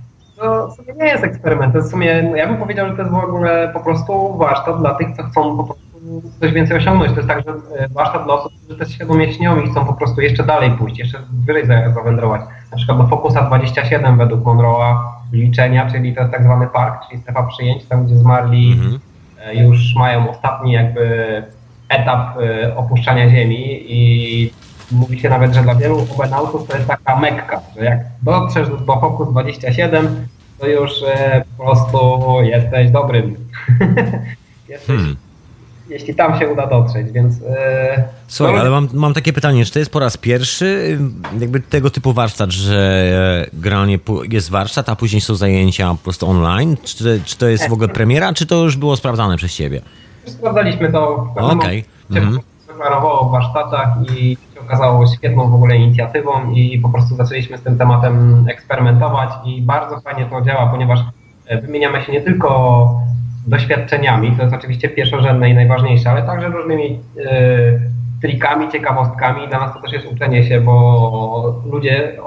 to w sumie nie jest eksperyment. To w sumie, ja bym powiedział, że to jest w ogóle po prostu warsztat dla tych, co chcą po prostu coś więcej osiągnąć. To jest tak, że e, warsztat dla osób, którzy też świadomie śnią i chcą po prostu jeszcze dalej pójść, jeszcze wyżej zawędrować. Na przykład do Focusa 27 według Monroe'a liczenia, czyli to jest tak zwany park, czyli strefa przyjęć, tam gdzie zmarli mhm. E, już mają ostatni jakby etap e, opuszczania Ziemi i mówi się nawet, że dla wielu obenautów to jest taka mekka, że jak dotrzesz do Focus 27, to już po prostu jesteś dobrym hmm. Jeśli tam się uda dotrzeć, więc. Yy, Słuchaj, ale mam, mam takie pytanie, czy to jest po raz pierwszy jakby tego typu warsztat, że granie jest warsztat, a później są zajęcia po prostu online? Czy, czy to jest w ogóle premiera, czy to już było sprawdzane przez ciebie? Sprawdzaliśmy to w Okej. Okay. Mhm. Deklarowało w warsztatach i się okazało świetną w ogóle inicjatywą i po prostu zaczęliśmy z tym tematem eksperymentować i bardzo fajnie to działa, ponieważ e, wymieniamy się nie tylko doświadczeniami, to jest oczywiście pierwszorzędne i najważniejsze, ale także różnymi y, trikami, ciekawostkami. Dla nas to też jest uczenie się, bo ludzie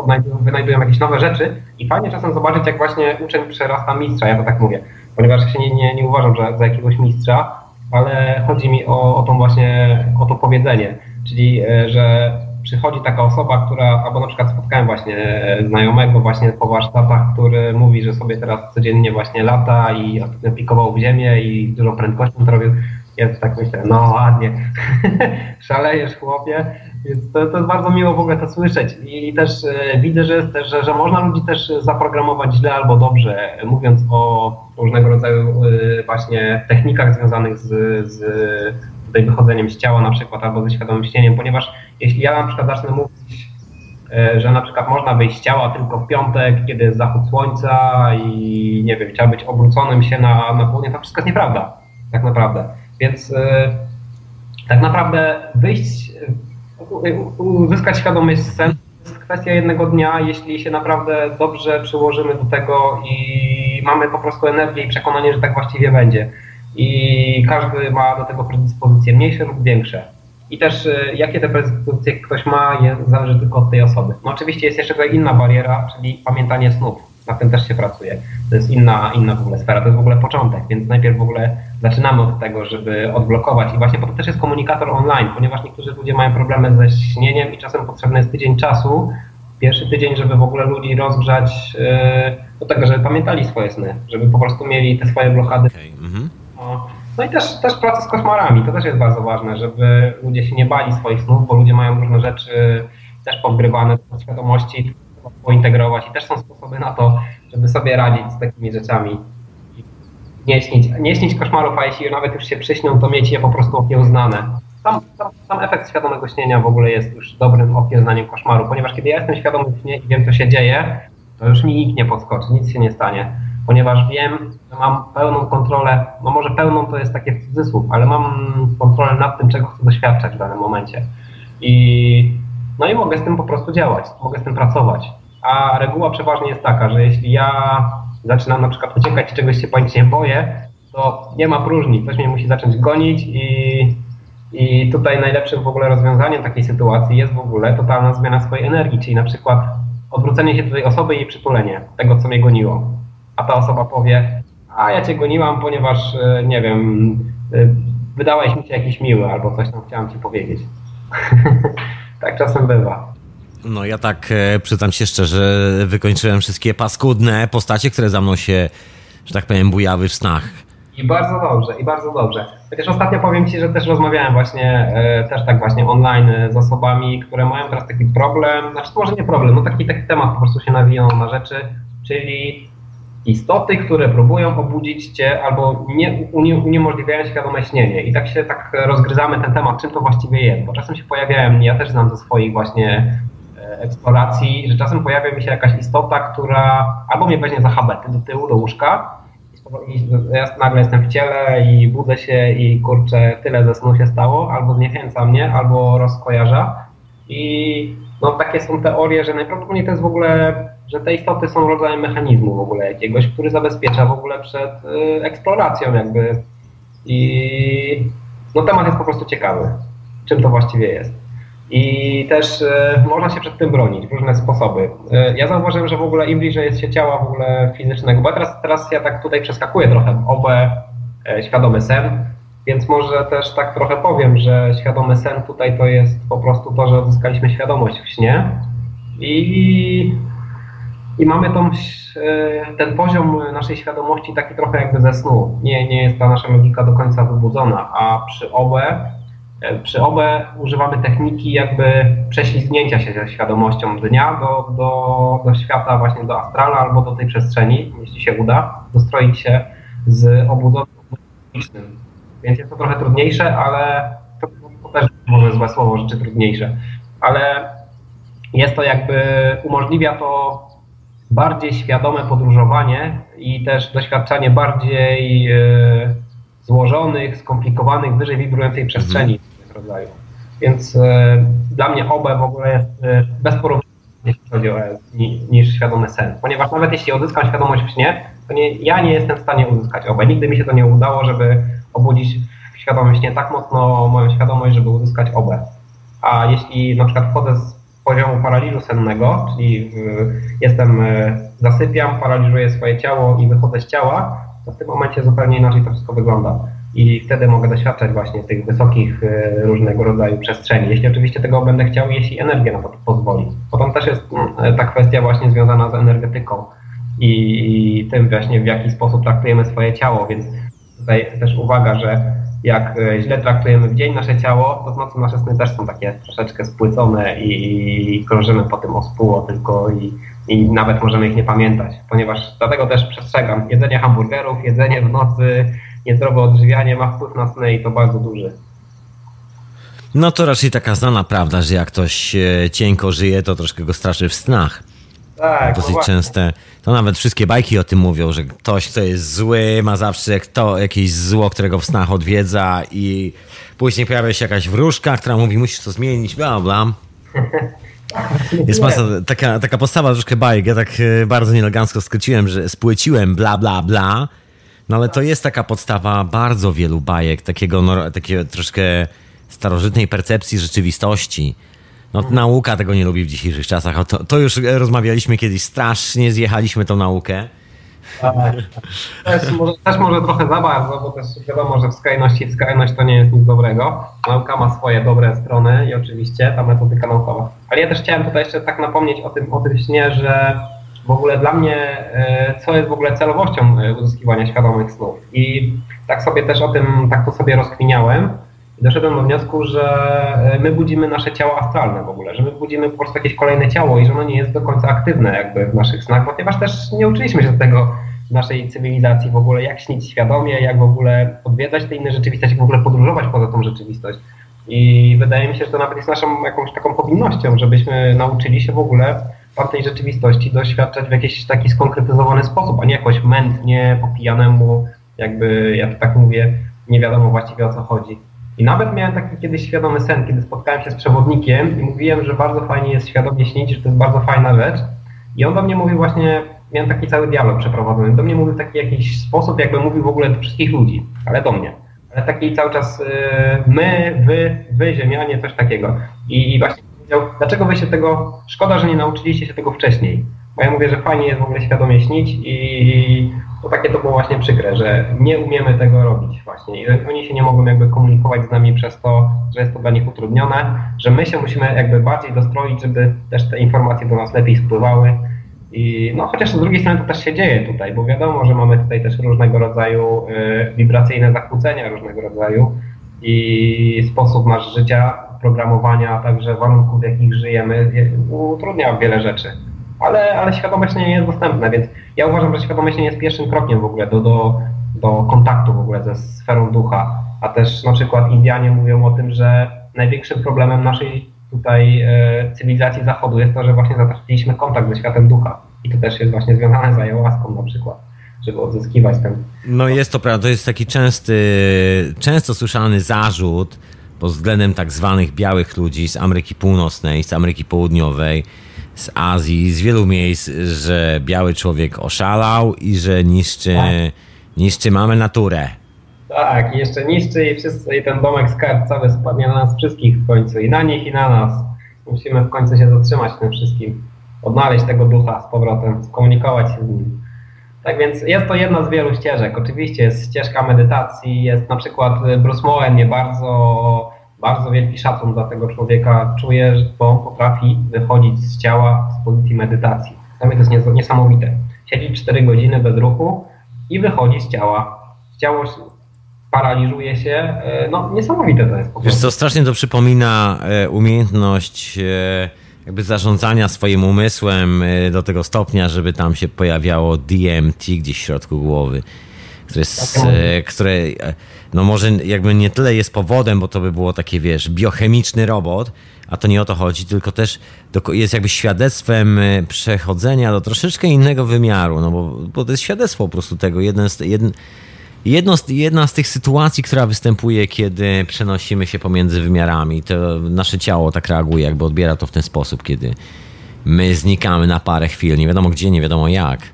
wynajdują jakieś nowe rzeczy i fajnie czasem zobaczyć, jak właśnie uczeń przerasta mistrza, ja to tak mówię, ponieważ się nie, nie, nie uważam że za jakiegoś mistrza, ale chodzi mi o, o tą właśnie, o to powiedzenie, czyli e, że przychodzi taka osoba, która, albo na przykład spotkałem właśnie znajomego właśnie po warsztatach, który mówi, że sobie teraz codziennie właśnie lata i ostatnio pikował w ziemię i dużą prędkością to robił. Ja tak myślę, no ładnie, szalejesz chłopie, więc to, to jest bardzo miło w ogóle to słyszeć. I też e, widzę, że, też, że, że można ludzi też zaprogramować źle albo dobrze, mówiąc o różnego rodzaju e, właśnie technikach związanych z, z tutaj wychodzeniem z ciała na przykład albo ze świadomym śnieniem, ponieważ jeśli ja na przykład zacznę mówić, e, że na przykład można wyjść z ciała tylko w piątek, kiedy jest zachód słońca i nie wiem, trzeba być obróconym się na, na południe, to wszystko jest nieprawda, tak naprawdę. Więc e, tak naprawdę wyjść, uzyskać świadomość sen jest kwestia jednego dnia, jeśli się naprawdę dobrze przyłożymy do tego i mamy po prostu energię i przekonanie, że tak właściwie będzie i każdy ma do tego predyspozycje mniejsze lub większe. I też y, jakie te predyspozycje ktoś ma, zależy tylko od tej osoby. No oczywiście jest jeszcze inna bariera, czyli pamiętanie snów. Na tym też się pracuje. To jest inna, inna w ogóle sfera, to jest w ogóle początek, więc najpierw w ogóle zaczynamy od tego, żeby odblokować. I właśnie po to też jest komunikator online, ponieważ niektórzy ludzie mają problemy ze śnieniem i czasem potrzebny jest tydzień czasu, pierwszy tydzień, żeby w ogóle ludzi rozgrzać yy, do tego, żeby pamiętali swoje sny, żeby po prostu mieli te swoje blokady. Okay. Mhm. No, no i też, też praca z koszmarami, to też jest bardzo ważne, żeby ludzie się nie bali swoich snów, bo ludzie mają różne rzeczy też podgrywane do świadomości, pointegrować i też są sposoby na to, żeby sobie radzić z takimi rzeczami. Nie śnić, nie śnić koszmarów, a jeśli nawet już się przyśnią, to mieć je po prostu okiełznane. Sam, sam, sam efekt świadomego śnienia w ogóle jest już dobrym okiełznaniem koszmaru, ponieważ kiedy ja jestem świadomy śnie i wiem, co się dzieje, to już mi nikt nie podskoczy, nic się nie stanie ponieważ wiem, że mam pełną kontrolę, no może pełną to jest takie cudzysłów, ale mam kontrolę nad tym, czego chcę doświadczać w danym momencie. I, no i mogę z tym po prostu działać, mogę z tym pracować. A reguła przeważnie jest taka, że jeśli ja zaczynam na przykład uciekać i czegoś się panicznie boję, to nie ma próżni, ktoś mnie musi zacząć gonić i, i tutaj najlepszym w ogóle rozwiązaniem takiej sytuacji jest w ogóle totalna zmiana swojej energii, czyli na przykład odwrócenie się do tej osoby i jej przytulenie, tego co mnie goniło a ta osoba powie, a ja cię goniłam, ponieważ, e, nie wiem, e, wydałeś mi się jakiś miły, albo coś tam chciałam ci powiedzieć. tak czasem bywa. No ja tak e, przyznam się szczerze, wykończyłem wszystkie paskudne postacie, które za mną się, że tak powiem, bujały w snach. I bardzo dobrze, i bardzo dobrze. Chociaż ostatnio powiem Ci, że też rozmawiałem właśnie, e, też tak właśnie online z osobami, które mają teraz taki problem, znaczy może nie problem, no taki, taki temat po prostu się nawijał na rzeczy, czyli istoty, które próbują obudzić cię albo nie, uniemożliwiają świadome śnienie. I tak się tak rozgryzamy ten temat, czym to właściwie jest. Bo czasem się pojawiają, ja też znam ze swoich właśnie e, eksploracji, że czasem pojawia mi się jakaś istota, która albo mnie weźmie za habety do tyłu, do łóżka i ja nagle jestem w ciele i budzę się i kurczę, tyle ze snu się stało, albo zniechęca mnie, albo rozkojarza. I no takie są teorie, że najprawdopodobniej to jest w ogóle że te istoty są rodzajem mechanizmu w ogóle jakiegoś, który zabezpiecza w ogóle przed y, eksploracją jakby. I no temat jest po prostu ciekawy, czym to właściwie jest. I też y, można się przed tym bronić w różne sposoby. Y, ja zauważyłem, że w ogóle im bliżej jest się ciała w ogóle fizycznego, bo teraz, teraz ja tak tutaj przeskakuję trochę obę e, świadomy sen, więc może też tak trochę powiem, że świadomy sen tutaj to jest po prostu to, że odzyskaliśmy świadomość w śnie i i mamy tą, e, ten poziom naszej świadomości taki trochę jakby ze snu. Nie, nie jest ta nasza logika do końca wybudzona, a przy OBE, przy OBE używamy techniki jakby prześlizgnięcia się ze świadomością dnia do, do, do świata właśnie do astrala albo do tej przestrzeni, jeśli się uda, dostroić się z biologicznym. Więc jest to trochę trudniejsze, ale to, to też może złe słowo, rzeczy trudniejsze. Ale jest to jakby, umożliwia to bardziej świadome podróżowanie i też doświadczanie bardziej e, złożonych, skomplikowanych, wyżej wibrującej przestrzeni mhm. rodzaju. Więc e, dla mnie OB w ogóle jest e, bez porównania, jeśli chodzi o niż świadomy sen. Ponieważ nawet jeśli odzyskam świadomość w śnie, to nie, ja nie jestem w stanie uzyskać OB. Nigdy mi się to nie udało, żeby obudzić w świadomym śnie tak mocno moją świadomość, żeby uzyskać OB. A jeśli na przykład wchodzę z poziomu paraliżu sennego, czyli jestem, e, zasypiam, paraliżuję swoje ciało i wychodzę z ciała, to w tym momencie zupełnie inaczej to wszystko wygląda. I wtedy mogę doświadczać właśnie tych wysokich e, różnego rodzaju przestrzeni. Jeśli oczywiście tego będę chciał, jeśli energia na to pozwoli. Potem też jest mm, ta kwestia właśnie związana z energetyką i tym właśnie w jaki sposób traktujemy swoje ciało, więc tutaj też uwaga, że jak e, źle traktujemy w dzień nasze ciało, to w nocy nasze sny też są takie troszeczkę spłycone i, i krążymy po tym ospóło tylko i, i nawet możemy ich nie pamiętać, ponieważ dlatego też przestrzegam. Jedzenie hamburgerów, jedzenie w nocy, niezdrowe odżywianie ma wpływ na sny i to bardzo duży. No to raczej taka znana prawda, że jak ktoś e, cienko żyje, to troszkę go straszy w snach. Tak, dosyć częste. To nawet wszystkie bajki o tym mówią, że ktoś, kto jest zły, ma zawsze kto, jakieś zło, którego w snach odwiedza i później pojawia się jakaś wróżka, która mówi, musisz to zmienić, bla, bla. Jest masa, taka, taka postawa troszkę bajek. Ja tak e, bardzo nieelegancko skróciłem, że spłyciłem bla, bla, bla. No ale to jest taka podstawa bardzo wielu bajek, takiego, no, takiego troszkę starożytnej percepcji rzeczywistości no, nauka tego nie lubi w dzisiejszych czasach. To, to już rozmawialiśmy kiedyś, strasznie zjechaliśmy tą naukę. Tak. Też może, też może trochę za bardzo, bo też wiadomo, że w skrajności w skrajność to nie jest nic dobrego. Nauka ma swoje dobre strony i oczywiście ta metodyka naukowa. Ale ja też chciałem tutaj jeszcze tak napomnieć o tym, o tym śnie, że w ogóle dla mnie, e, co jest w ogóle celowością e, uzyskiwania świadomych snów. I tak sobie też o tym, tak to sobie rozkminiałem, doszedłem do wniosku, że e, my budzimy nasze ciało astralne w ogóle, że my budzimy po prostu jakieś kolejne ciało i że ono nie jest do końca aktywne jakby w naszych snach, ponieważ też nie uczyliśmy się tego w naszej cywilizacji w ogóle, jak śnić świadomie, jak w ogóle odwiedzać te inne rzeczywistości, w ogóle podróżować poza tą rzeczywistość. I wydaje mi się, że to nawet jest naszą jakąś taką powinnością, żebyśmy nauczyli się w ogóle tamtej rzeczywistości doświadczać w jakiś taki skonkretyzowany sposób, a nie jakoś mętnie, po pijanemu, jakby, ja to tak mówię, nie wiadomo właściwie o co chodzi. I nawet miałem taki kiedyś świadomy sen, kiedy spotkałem się z przewodnikiem i mówiłem, że bardzo fajnie jest świadomie śnić, że to jest bardzo fajna rzecz. I on do mnie mówił właśnie, miałem taki cały dialog przeprowadzony, do mnie mówił taki jakiś sposób, jakby mówił w ogóle do wszystkich ludzi, ale do mnie. Ale taki cały czas y, my, wy, wy, ziemianie, coś takiego. I, i właśnie powiedział, dlaczego wy się tego, szkoda, że nie nauczyliście się tego wcześniej. Bo ja mówię, że fajnie jest w ogóle świadomie śnić i to takie to było właśnie przykre, że nie umiemy tego robić właśnie. I oni się nie mogą jakby komunikować z nami przez to, że jest to dla nich utrudnione, że my się musimy jakby bardziej dostroić, żeby też te informacje do nas lepiej spływały. I no chociaż z drugiej strony to też się dzieje tutaj, bo wiadomo, że mamy tutaj też różnego rodzaju y, wibracyjne zakłócenia różnego rodzaju i sposób nasz życia, programowania, a także warunków, w jakich żyjemy, utrudnia wiele rzeczy. Ale, ale świadomość nie jest dostępna, więc ja uważam, że świadomość nie jest pierwszym krokiem w ogóle do, do, do kontaktu w ogóle ze sferą ducha, a też na przykład Indianie mówią o tym, że największym problemem naszej tutaj e, cywilizacji zachodu jest to, że właśnie zatraciliśmy kontakt ze światem ducha. I to też jest właśnie związane z ayahuaską na przykład żeby odzyskiwać ten... No jest to prawda, to jest taki częsty, często słyszany zarzut pod względem tak zwanych białych ludzi z Ameryki Północnej, z Ameryki Południowej, z Azji, z wielu miejsc, że biały człowiek oszalał i że niszczy, tak. niszczy mamy naturę. Tak, jeszcze niszczy i, wszyscy, i ten domek cały spadnie na nas wszystkich w końcu. I na nich, i na nas. Musimy w końcu się zatrzymać tym wszystkim. Odnaleźć tego ducha z powrotem, skomunikować się z nim. Tak więc jest to jedna z wielu ścieżek. Oczywiście jest ścieżka medytacji, jest na przykład Bruce Moen nie bardzo bardzo wielki szacun dla tego człowieka. Czuję, że on potrafi wychodzić z ciała z pozycji medytacji. Dla mnie to jest niesamowite. Siedzi 4 godziny bez ruchu i wychodzi z ciała. Ciało paraliżuje się. E, no niesamowite to jest. Po Wiesz co, strasznie to przypomina e, umiejętność e, jakby zarządzania swoim umysłem do tego stopnia, żeby tam się pojawiało DMT gdzieś w środku głowy. Które, jest, e, które e, no może jakby nie tyle jest powodem, bo to by było takie, wiesz, biochemiczny robot, a to nie o to chodzi, tylko też jest jakby świadectwem e, przechodzenia do troszeczkę innego wymiaru, no bo, bo to jest świadectwo po prostu tego. Jeden z, jedno z, jedna z tych sytuacji, która występuje, kiedy przenosimy się pomiędzy wymiarami, to nasze ciało tak reaguje, jakby odbiera to w ten sposób, kiedy my znikamy na parę chwil, nie wiadomo gdzie, nie wiadomo jak.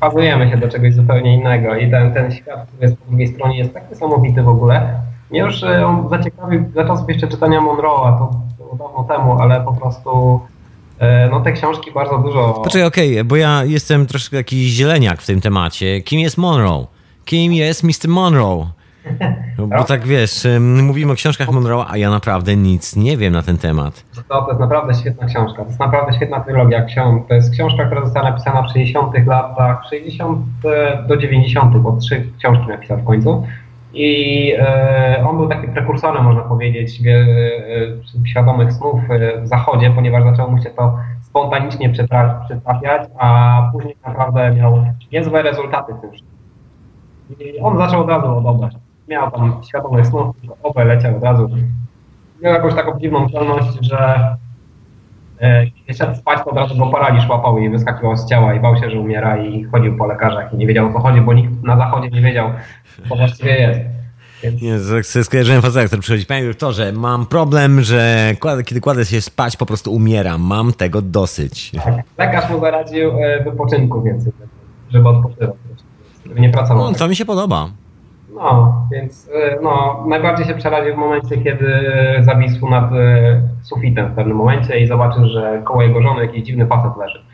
Fazujemy się do czegoś zupełnie innego i ten, ten świat, który jest po drugiej stronie jest tak niesamowity w ogóle. Mnie już e, on zaciekawił za czasów jeszcze czytania Monroe'a, to było dawno temu, ale po prostu e, no te książki bardzo dużo... Poczekaj, okej, okay, bo ja jestem troszkę jakiś zieleniak w tym temacie. Kim jest Monroe? Kim jest Mr. Monroe? No, bo tak wiesz, mówimy o książkach Monroe, a ja naprawdę nic nie wiem na ten temat. To, to jest naprawdę świetna książka. To jest naprawdę świetna trylogia. To jest książka, która została napisana w 60 latach, 60 e, do 90, bo trzy książki napisał w końcu. I e, on był takim prekursorem, można powiedzieć, e, świadomych snów w zachodzie, ponieważ zaczęło mu się to spontanicznie przytrafiać, a później naprawdę miał niezłe rezultaty w tym wszystkim. I on zaczął od razu odobrać miał tam świadomych snów, obaj leciał od razu. Miał jakąś taką dziwną zdolność, że e, kiedy szedł spać, to od razu go paraliż łapał i wyskakiwał z ciała i bał się, że umiera i chodził po lekarzach i nie wiedział o co chodzi, bo nikt na zachodzie nie wiedział, co właściwie jest. Więc... Nie, skojarzyłem faceta, który przychodzi, panie doktorze, mam problem, że kiedy kładę się spać, po prostu umieram, mam tego dosyć. Tak, lekarz mu zaradził e, wypoczynku więcej, żeby odpoczywał, żeby nie pracował. No, to mi się podoba. No, więc y, no, najbardziej się przeraził w momencie, kiedy zawisł nad y, sufitem w pewnym momencie i zobaczył, że koło jego żony jakiś dziwny facet leży.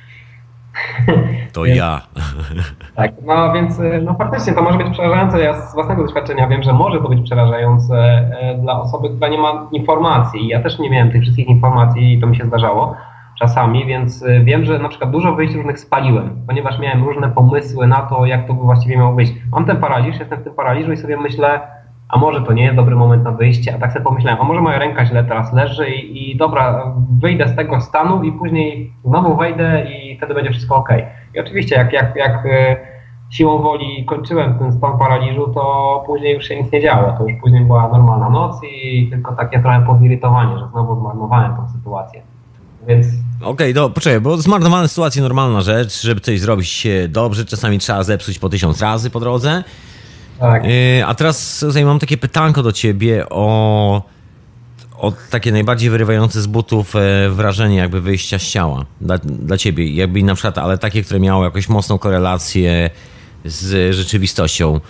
To więc, ja. Tak, no więc y, no faktycznie to może być przerażające. Ja z własnego doświadczenia wiem, że może to być przerażające dla osoby, która nie ma informacji. Ja też nie miałem tych wszystkich informacji i to mi się zdarzało czasami, więc y, wiem, że na przykład dużo wyjść różnych spaliłem, ponieważ miałem różne pomysły na to, jak to by właściwie miało wyjść. Mam ten paraliż, jestem w tym paraliżu i sobie myślę, a może to nie jest dobry moment na wyjście, a tak sobie pomyślałem, a może moja ręka źle teraz leży i, i dobra, wyjdę z tego stanu i później znowu wejdę i wtedy będzie wszystko ok. I oczywiście jak, jak, jak y, siłą woli kończyłem ten stan paraliżu, to później już się nic nie działo. To już później była normalna noc i tylko takie trochę podzirytowanie, że znowu zmarnowałem tą sytuację. Więc Okej, okay, poczekaj, bo zmarnowane sytuacje normalna rzecz, żeby coś zrobić dobrze, czasami trzeba zepsuć po tysiąc razy po drodze. Tak. Yy, a teraz tutaj mam takie pytanko do ciebie o, o takie najbardziej wyrywające z butów e, wrażenie jakby wyjścia z ciała dla, dla ciebie, jakby na przykład, ale takie, które miało jakąś mocną korelację z rzeczywistością.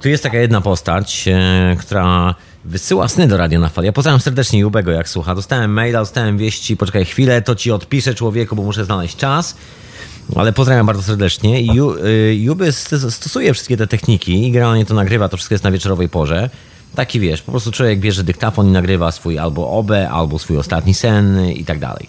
Tu jest taka jedna postać, e, która Wysyła sny do Radia na Fali. Ja pozdrawiam serdecznie Jubego, jak słucha. Dostałem maila, dostałem wieści, poczekaj chwilę, to ci odpiszę człowieku, bo muszę znaleźć czas. Ale pozdrawiam bardzo serdecznie. I y, Juby stosuje wszystkie te techniki i generalnie to nagrywa, to wszystko jest na wieczorowej porze. Taki wiesz, po prostu człowiek bierze dyktafon i nagrywa swój albo obę, albo swój ostatni sen i tak dalej.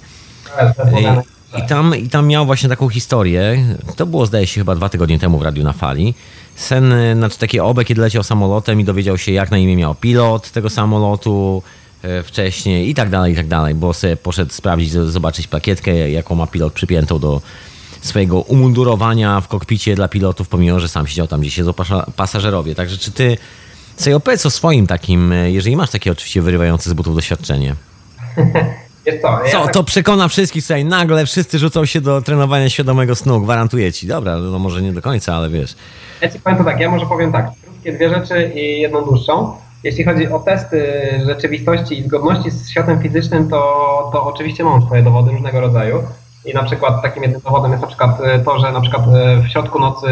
I, i, tam, I tam miał właśnie taką historię. To było, zdaje się, chyba dwa tygodnie temu w Radiu na Fali sen, znaczy takie obę, kiedy leciał samolotem i dowiedział się, jak na imię miał pilot tego samolotu e, wcześniej i tak dalej, i tak dalej, bo sobie poszedł sprawdzić, zobaczyć plakietkę, jaką ma pilot przypiętą do swojego umundurowania w kokpicie dla pilotów, pomimo, że sam siedział tam, gdzie siedzą pasażerowie. Także czy ty sobie opowiedz o swoim takim, e, jeżeli masz takie oczywiście wyrywające z butów doświadczenie? co, ja Co, tak... to przekona wszystkich tutaj, nagle wszyscy rzucą się do trenowania świadomego snu, gwarantuję ci. Dobra, no może nie do końca, ale wiesz. Ja ci powiem to tak, ja może powiem tak, krótkie dwie rzeczy i jedną dłuższą. Jeśli chodzi o testy rzeczywistości i zgodności z światem fizycznym, to, to oczywiście mam swoje dowody różnego rodzaju. I na przykład takim jednym dowodem jest na przykład to, że na przykład w środku nocy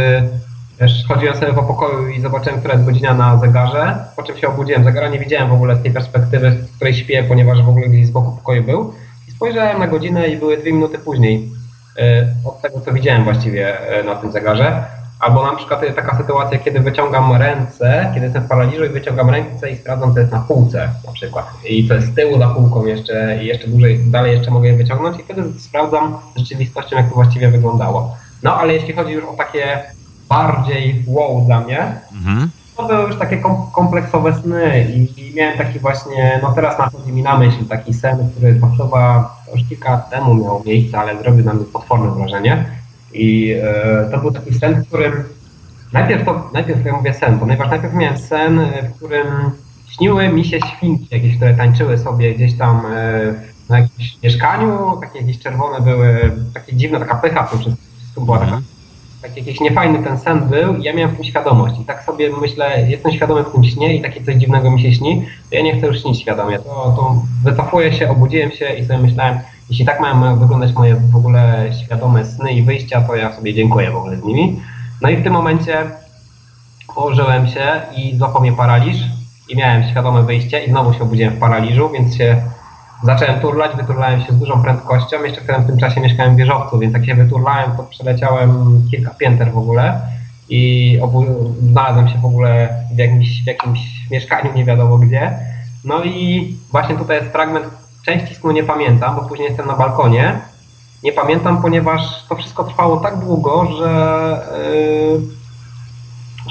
chodziłem sobie po pokoju i zobaczyłem, która jest godzina na zegarze, po czym się obudziłem. Zegara nie widziałem w ogóle z tej perspektywy, z której śpię, ponieważ w ogóle gdzieś z boku pokoju był. I spojrzałem na godzinę i były dwie minuty później od tego, co widziałem właściwie na tym zegarze. Albo na przykład taka sytuacja, kiedy wyciągam ręce, kiedy jestem w paraliżu i wyciągam ręce i sprawdzam, co jest na półce na przykład. I co jest z tyłu za półką jeszcze i jeszcze dłużej, dalej jeszcze mogę je wyciągnąć i wtedy sprawdzam rzeczywistością, jak to właściwie wyglądało. No ale jeśli chodzi już o takie bardziej wow dla mnie, mhm. to były już takie kompleksowe sny i, i, miałem taki właśnie, no teraz nachodzi mi na myśl taki sen, który to chyba już kilka lat temu miał miejsce, ale zrobił na mnie potworne wrażenie. I e, to był taki sen, w którym najpierw to, najpierw ja mówię sen, ponieważ najpierw miałem sen, e, w którym śniły mi się świnki jakieś, które tańczyły sobie gdzieś tam e, na jakimś mieszkaniu, takie jakieś czerwone były, takie dziwne, taka pycha to wszystko była taka, Taki jakiś niefajny ten sen był i ja miałem w tym świadomość i tak sobie myślę, jestem świadomy w tym śnie i takie coś dziwnego mi się śni, to ja nie chcę już śnić świadomie, to, to wycofuję się, obudziłem się i sobie myślałem, jeśli tak mają wyglądać moje w ogóle świadome sny i wyjścia, to ja sobie dziękuję w ogóle z nimi. No i w tym momencie położyłem się i złapał mnie paraliż i miałem świadome wyjście i znowu się obudziłem w paraliżu, więc się zacząłem turlać, wyturlałem się z dużą prędkością. Jeszcze w tym czasie mieszkałem w wieżowcu, więc jak się wyturlałem, to przeleciałem kilka pięter w ogóle i obu- znalazłem się w ogóle w jakimś, w jakimś mieszkaniu, nie wiadomo gdzie. No i właśnie tutaj jest fragment, części snu nie pamiętam, bo później jestem na balkonie. Nie pamiętam, ponieważ to wszystko trwało tak długo, że, yy,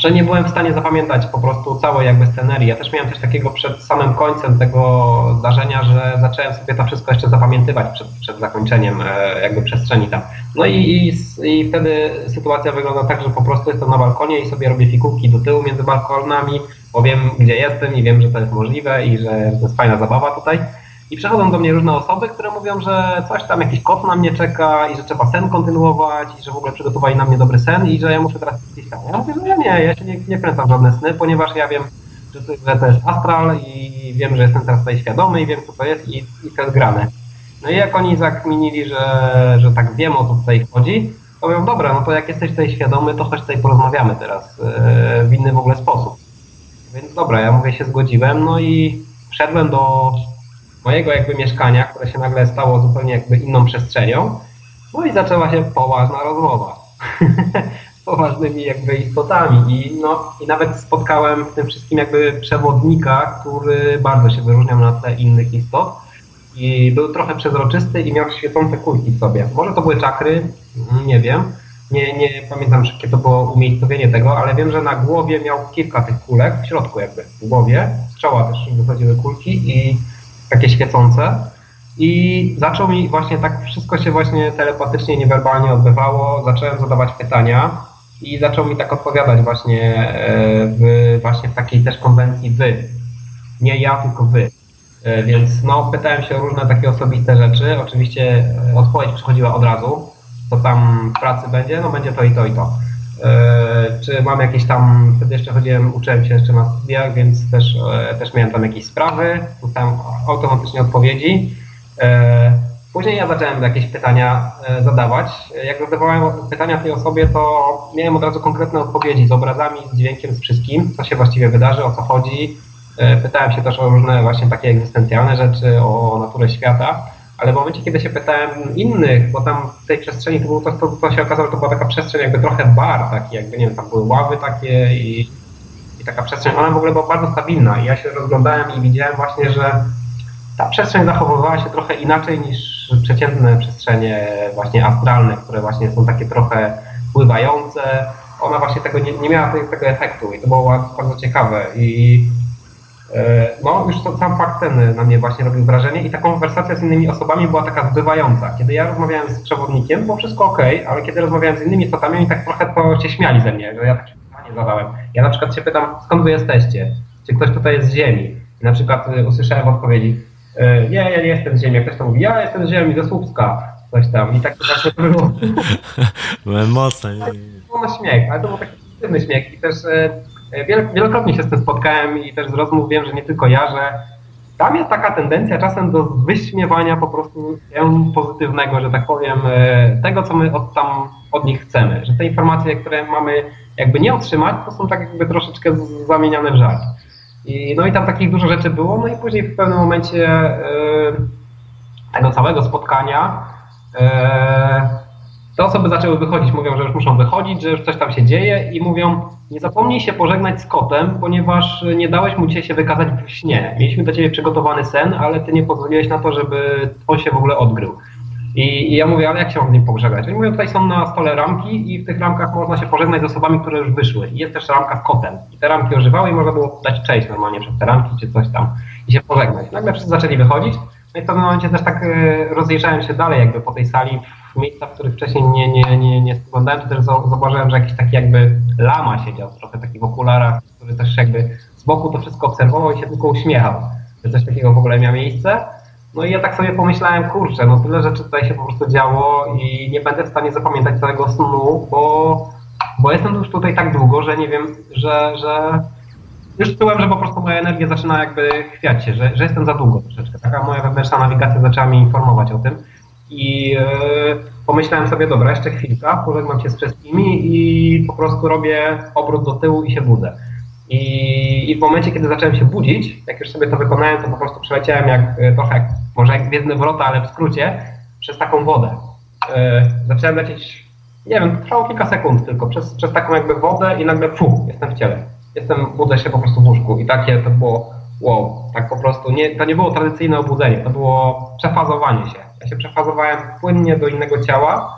że nie byłem w stanie zapamiętać po prostu całej jakby scenerii. Ja też miałem coś takiego przed samym końcem tego zdarzenia, że zacząłem sobie to wszystko jeszcze zapamiętywać przed, przed zakończeniem e, jakby przestrzeni tam. No i, i, i wtedy sytuacja wygląda tak, że po prostu jestem na balkonie i sobie robię fikułki do tyłu między balkonami, bo wiem gdzie jestem i wiem, że to jest możliwe i że to jest fajna zabawa tutaj. I przychodzą do mnie różne osoby, które mówią, że coś tam, jakiś kot na mnie czeka i że trzeba sen kontynuować i że w ogóle przygotowali na mnie dobry sen i że ja muszę teraz tam. Ja mówię, że ja nie, ja się nie, nie kręcam w żadne sny, ponieważ ja wiem, że to, jest astral i wiem, że jestem teraz tutaj świadomy i wiem, co to jest i, i to jest grane. No i jak oni zakminili, że, że tak wiem, o co tutaj chodzi, to mówią, dobra, no to jak jesteś tutaj świadomy, to chodź tutaj porozmawiamy teraz e, w inny w ogóle sposób. Więc dobra, ja mówię, się zgodziłem, no i wszedłem do mojego jakby mieszkania, które się nagle stało zupełnie jakby inną przestrzenią. No i zaczęła się poważna rozmowa z poważnymi jakby istotami i no i nawet spotkałem w tym wszystkim jakby przewodnika, który bardzo się wyróżniał na tle innych istot i był trochę przezroczysty i miał świecące kulki w sobie. Może to były czakry, nie wiem. Nie, nie pamiętam, jakie to było umiejscowienie tego, ale wiem, że na głowie miał kilka tych kulek, w środku jakby, w głowie. Z czoła też wychodziły kulki i takie świecące. I zaczął mi właśnie tak wszystko się właśnie telepatycznie, niewerbalnie odbywało. Zacząłem zadawać pytania i zaczął mi tak odpowiadać właśnie e, w, właśnie w takiej też konwencji wy. Nie ja, tylko wy. E, Więc no, pytałem się o różne takie osobiste rzeczy. Oczywiście e, odpowiedź przychodziła od razu. Co tam w pracy będzie? No będzie to i to i to. E, Czy mam jakieś tam, wtedy jeszcze chodziłem, uczyłem się jeszcze na studiach, więc też, e, też miałem tam jakieś sprawy, dostałem automatycznie odpowiedzi. E, Później ja zacząłem jakieś pytania zadawać. Jak zadawałem pytania tej osobie, to miałem od razu konkretne odpowiedzi z obrazami, z dźwiękiem, z wszystkim, co się właściwie wydarzy, o co chodzi. Pytałem się też o różne właśnie takie egzystencjalne rzeczy, o naturę świata, ale w momencie, kiedy się pytałem innych, bo tam w tej przestrzeni to, było, to, to, to się okazało, że to była taka przestrzeń jakby trochę bar, taki jakby, nie wiem, tam były ławy takie i, i taka przestrzeń, ona w ogóle była bardzo stabilna i ja się rozglądałem i widziałem właśnie, że ta przestrzeń zachowywała się trochę inaczej niż przeciętne przestrzenie właśnie astralne, które właśnie są takie trochę pływające. Ona właśnie tego nie, nie miała tego, efektu i to było bardzo ciekawe i no już to sam fakt ten na mnie właśnie robił wrażenie i ta konwersacja z innymi osobami była taka zbywająca. Kiedy ja rozmawiałem z przewodnikiem, było wszystko ok, ale kiedy rozmawiałem z innymi istotami, oni tak trochę to się śmiali ze mnie, że ja takie pytanie zadałem. Ja na przykład się pytam, skąd wy jesteście? Czy ktoś tutaj jest z Ziemi? I na przykład y, usłyszałem w odpowiedzi, nie, ja nie jestem z Ziemi. Jak ktoś to mówi, ja jestem z Ziemi, ze Słupska, coś tam. I tak to właśnie było, Byłem mocno. było na śmiech, ale to był taki pozytywny śmiech i też e, wielokrotnie się z tym spotkałem i też z rozmów wiem, że nie tylko ja, że tam jest taka tendencja czasem do wyśmiewania po prostu pozytywnego, że tak powiem, e, tego, co my od, tam od nich chcemy. Że te informacje, które mamy jakby nie otrzymać, to są tak jakby troszeczkę zamieniane w żart. I, no i tam takich dużo rzeczy było, no i później w pewnym momencie e, tego całego spotkania e, te osoby zaczęły wychodzić, mówią, że już muszą wychodzić, że już coś tam się dzieje i mówią, nie zapomnij się pożegnać z kotem, ponieważ nie dałeś mu dzisiaj się wykazać w śnie. Mieliśmy dla ciebie przygotowany sen, ale ty nie pozwoliłeś na to, żeby on się w ogóle odgrył. I, I ja mówię, ale jak się mam z nim pożegnać? Oni mówią, tutaj są na stole ramki i w tych ramkach można się pożegnać z osobami, które już wyszły. I jest też ramka z kotem. I te ramki ożywały i można było dać cześć normalnie przez te ramki czy coś tam i się pożegnać. Nagle wszyscy zaczęli wychodzić. No i w pewnym momencie też tak e, rozjeżdżałem się dalej jakby po tej sali w miejscach, w których wcześniej nie, nie, nie, nie spoglądałem, to też zauważyłem, że jakiś taki jakby lama siedział trochę taki w okularach, który też jakby z boku to wszystko obserwował i się tylko uśmiechał, że coś takiego w ogóle miało miejsce. No i ja tak sobie pomyślałem, kurczę, no tyle rzeczy tutaj się po prostu działo i nie będę w stanie zapamiętać całego snu, bo, bo jestem już tutaj tak długo, że nie wiem, że, że już czułem, że po prostu moja energia zaczyna jakby chwiać się, że, że jestem za długo troszeczkę. Taka moja wewnętrzna nawigacja zaczęła mi informować o tym. I yy, pomyślałem sobie, dobra, jeszcze chwilka, pożegnam się z wszystkimi i po prostu robię obrót do tyłu i się budzę. I, I, w momencie, kiedy zacząłem się budzić, jak już sobie to wykonałem, to po prostu przeleciałem jak e, trochę, jak, może jak Gwiezdne Wrota, ale w skrócie, przez taką wodę. Yy, zacząłem lecieć, nie wiem, trwało kilka sekund tylko, przez, przez taką jakby wodę i nagle fu, jestem w ciele. Jestem, budzę się po prostu w łóżku i takie to było wow, tak po prostu, nie, to nie było tradycyjne obudzenie, to było przefazowanie się. Ja się przefazowałem płynnie do innego ciała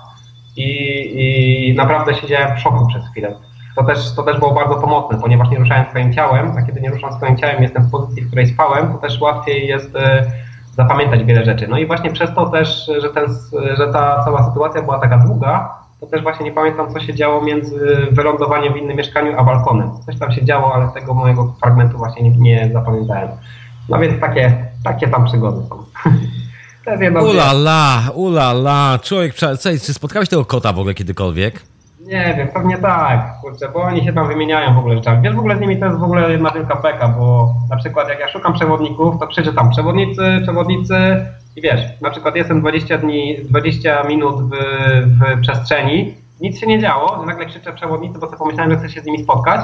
i, i naprawdę siedziałem w szoku przez chwilę to też, to też było bardzo pomocne, ponieważ nie ruszałem swoim ciałem, a kiedy nie ruszam swoim ciałem, jestem w pozycji, w której spałem, to też łatwiej jest e, zapamiętać wiele rzeczy. No i właśnie przez to też, że, ten, że ta cała sytuacja była taka długa, to też właśnie nie pamiętam, co się działo między wylądowaniem w innym mieszkaniu a balkonem. Coś tam się działo, ale tego mojego fragmentu właśnie nie, nie zapamiętałem. No więc takie, takie tam przygody są. Ula la, ula la. Człowiek, czy spotkałeś tego kota w ogóle kiedykolwiek? Nie wiem, pewnie tak, kurczę, bo oni się tam wymieniają w ogóle rzeczami. Wiesz, w ogóle z nimi to jest w ogóle jedna wielka beka, bo na przykład jak ja szukam przewodników, to krzyczę tam przewodnicy, przewodnicy i wiesz, na przykład jestem 20 dni, 20 minut w, w przestrzeni, nic się nie działo, nagle krzyczę przewodnicy, bo sobie pomyślałem, że chcę się z nimi spotkać